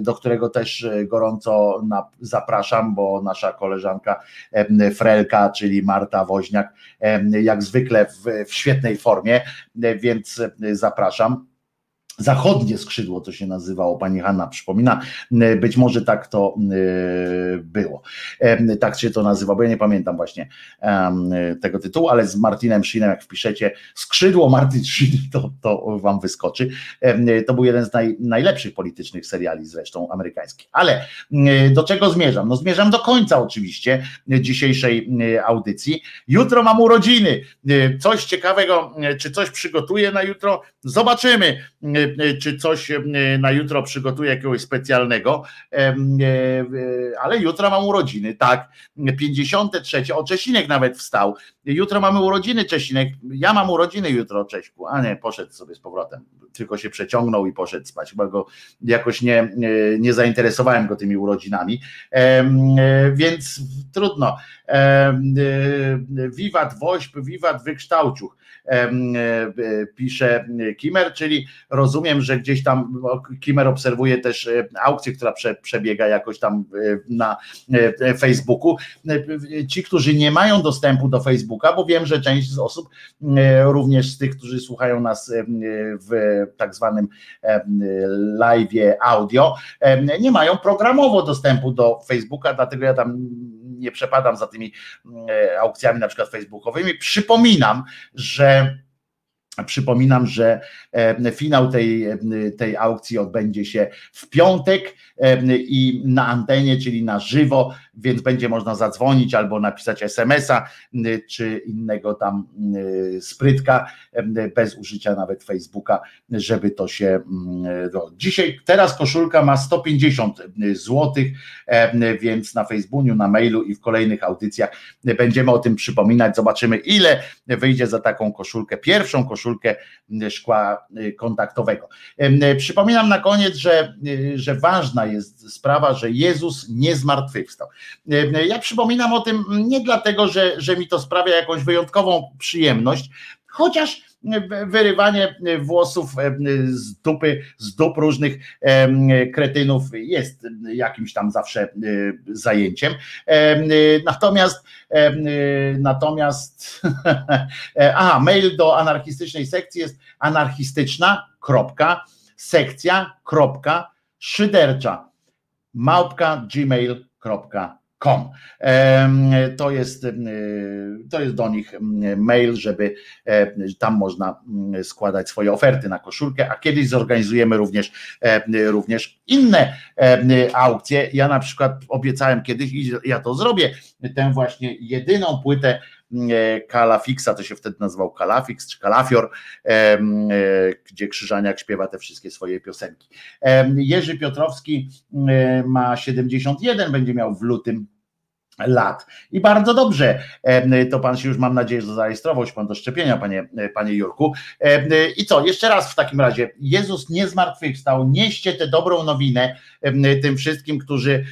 do którego też gorąco zapraszam, bo nasza koleżanka Frelka, czyli Marta Woźniak, jak zwykle w, w świetnej formie, więc zapraszam. Zachodnie skrzydło to się nazywało, pani Hanna przypomina. E, Być może tak to e, było. E, Tak się to nazywa, bo ja nie pamiętam właśnie tego tytułu, ale z Martinem Sheenem, jak wpiszecie skrzydło Martin Sheen, [LAUGHS] to, to wam wyskoczy. To był jeden z naj, najlepszych politycznych seriali zresztą amerykańskich. Ale do czego zmierzam? No zmierzam do końca oczywiście dzisiejszej audycji. Jutro mam urodziny. Coś ciekawego, czy coś przygotuję na jutro? Zobaczymy, czy coś e, na jutro przygotuję jakiegoś specjalnego. E, e, Ale jutro mam urodziny, tak. 53. O Czesinek nawet wstał. Jutro mamy urodziny, Czesinek. Ja mam urodziny jutro, Cześku. A nie, poszedł sobie z powrotem. Tylko się przeciągnął i poszedł spać. Chyba go jakoś nie, nie, zainteresowałem go tymi urodzinami. E, Więc trudno. E, Wiwat Wośp, wiwat wykształciuch. E, Pisze Kimer, czyli rozumiem, że gdzieś tam Kimer obserwuje też e, aukcję, która prze, przebiega jakoś tam e, na Facebooku. Ci, którzy nie mają dostępu do Facebooka, bo wiem, że część z osób, również z tych, którzy słuchają nas w tak zwanym live audio, nie mają programowo dostępu do Facebooka, dlatego ja tam nie przepadam za tymi e, aukcjami na przykład facebookowymi. Przypominam, że Przypominam, że e, finał tej, e, tej aukcji odbędzie się w piątek i na antenie, czyli na żywo, więc będzie można zadzwonić albo napisać SMS-a czy innego tam sprytka bez użycia nawet Facebooka, żeby to się. no, Dzisiaj, teraz koszulka ma 150 zł, więc na Facebooku, na mailu i w kolejnych audycjach będziemy o tym przypominać. Zobaczymy, ile wyjdzie za taką koszulkę, pierwszą koszulkę szkła kontaktowego. Przypominam na koniec, że, że ważna jest sprawa, że Jezus nie zmartwychwstał. Ja przypominam o tym nie dlatego, że, że mi to sprawia jakąś wyjątkową przyjemność, chociaż wyrywanie włosów z dupy, z dup różnych kretynów jest jakimś tam zawsze zajęciem. Em, Natomiast natomiast [LAUGHS] aha, mail do anarchistycznej sekcji jest anarchistyczna, kropka, sekcja, kropka, szydercza, małpka gmail.com. Em, To jest, to jest do nich mail, żeby e, tam można mm, składać swoje oferty na koszulkę, a kiedyś zorganizujemy również, e, również inne aukcje. Ja na przykład obiecałem kiedyś i ja to zrobię, tę właśnie jedyną płytę e, Kalafixa, to się wtedy nazywał Kalafix czy Kalafior, e, gdzie Krzyżaniak śpiewa te wszystkie swoje piosenki. Jerzy Piotrowski e, ma 71, będzie miał w lutym lat. I bardzo dobrze, to pan się już mam nadzieję, że zarejestrował się pan do szczepienia, panie, panie Jurku. I co, jeszcze raz w takim razie, Jezus nie zmartwychwstał, nieście tę dobrą nowinę tym wszystkim, którzy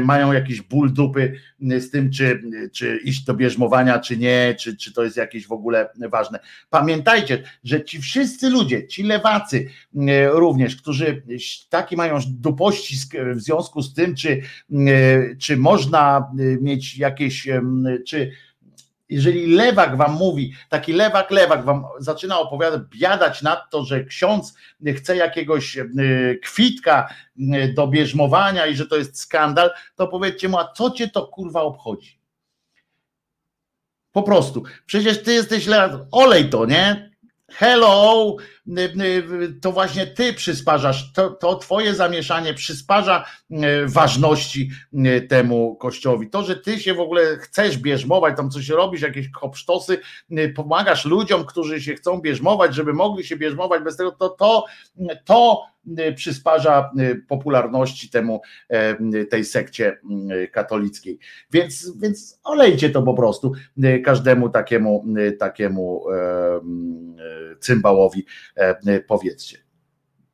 mają jakiś ból dupy z tym, czy, czy iść do bierzmowania, czy nie, czy, czy to jest jakieś w ogóle ważne. Pamiętajcie, że ci wszyscy ludzie, ci lewacy również, którzy taki mają dupościsk w związku z tym, czy, czy można mieć jakieś, czy jeżeli lewak wam mówi, taki lewak, lewak wam zaczyna opowiadać, biadać nad to, że ksiądz chce jakiegoś kwitka do bierzmowania i że to jest skandal, to powiedzcie mu, a co cię to kurwa obchodzi? Po prostu. Przecież ty jesteś lewak, olej to, nie? Hello, to właśnie ty przysparzasz, to, to twoje zamieszanie przysparza y, ważności temu kościołowi. To, że ty się w ogóle chcesz bierzmować, tam coś robisz, jakieś kopsztosy, pomagasz ludziom, którzy się chcą bierzmować, żeby mogli się bierzmować bez tego, to to, to przysparza y, popularności temu e, tej sekcie y, katolickiej. Więc, więc olejcie to po prostu y, każdemu takiemu, y, takiemu y, cymbałowi e, powiedzcie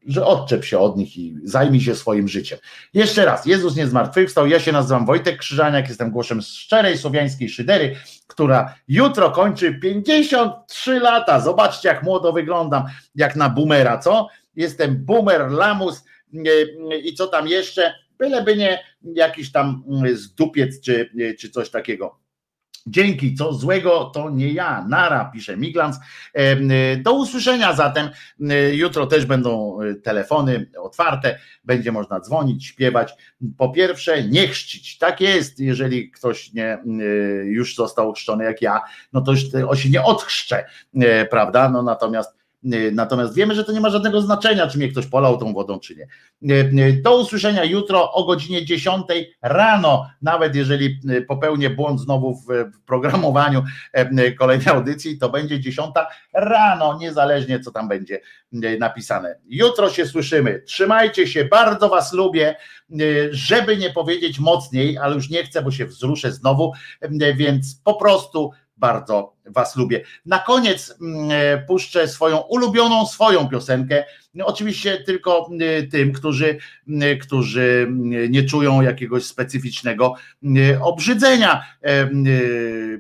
że odczep się od nich i zajmij się swoim życiem. Jeszcze raz, Jezus nie zmartwychwstał, ja się nazywam Wojtek Krzyżaniak, jestem głosem szczerej słowiańskiej szydery, która jutro kończy 53 lata. Zobaczcie, jak młodo wyglądam, jak na boomera, co? Jestem boomer, lamus e, i co tam jeszcze, byleby nie jakiś tam zdupiec czy, czy coś takiego. Dzięki, co złego to nie ja. Nara, pisze Miglans. Do usłyszenia zatem. Jutro też będą e, telefony otwarte, będzie można dzwonić, śpiewać. Po pierwsze, nie chrzcić. Tak jest, jeżeli ktoś nie e, już został chrzczony jak ja, no to już się nie odchrzcze, e, prawda? No natomiast E, natomiast wiemy, że to nie ma żadnego znaczenia, czy mnie ktoś polał tą wodą, czy nie. E, e, do usłyszenia jutro o godzinie 10 rano, nawet jeżeli popełnię błąd znowu w programowaniu kolejnej audycji, to będzie 10 rano, niezależnie co tam będzie napisane. Jutro się słyszymy. Trzymajcie się, bardzo Was lubię, żeby nie powiedzieć mocniej, ale już nie chcę, bo się wzruszę znowu, więc po prostu bardzo Was lubię. Na koniec mm, e, puszczę swoją ulubioną swoją piosenkę. Oczywiście tylko e, tym, którzy, e, którzy nie czują jakiegoś specyficznego obrzydzenia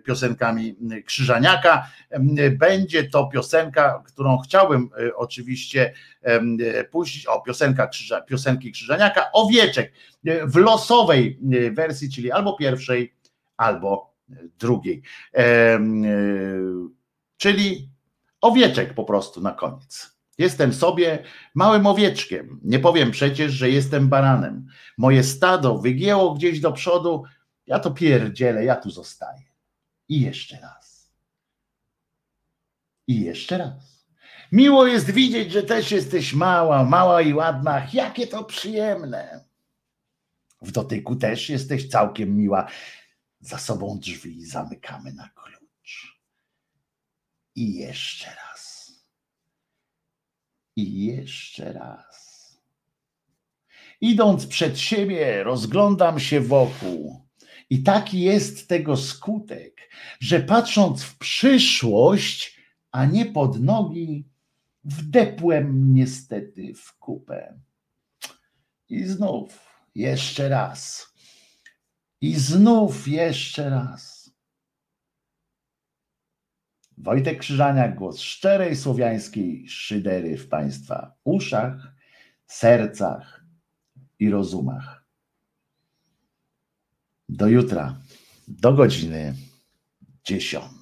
piosenkami Krzyżaniaka. Będzie to piosenka, którą chciałbym oczywiście puścić. O, piosenka Krzyża, piosenki Krzyżaniaka, Owieczek w losowej wersji, czyli albo pierwszej, albo drugiej. E, czyli owieczek po prostu na koniec. Jestem sobie małym owieczkiem. Nie powiem przecież, że jestem baranem. Moje stado wygięło gdzieś do przodu. Ja to pierdzielę, ja tu zostaję. I jeszcze raz. I jeszcze raz. Miło jest widzieć, że też jesteś mała, mała i ładna. Jakie to przyjemne. W dotyku też jesteś całkiem miła za sobą drzwi zamykamy na klucz. I jeszcze raz. I jeszcze raz. Idąc przed siebie, rozglądam się wokół. I taki jest tego skutek, że patrząc w przyszłość, a nie pod nogi, wdepłem niestety w kupę. I znów, jeszcze raz i znów jeszcze raz. Wojtek Krzyżaniak, głos szczerej słowiańskiej szydery w Państwa uszach, sercach i rozumach. Do jutra, do godziny dziesiątej.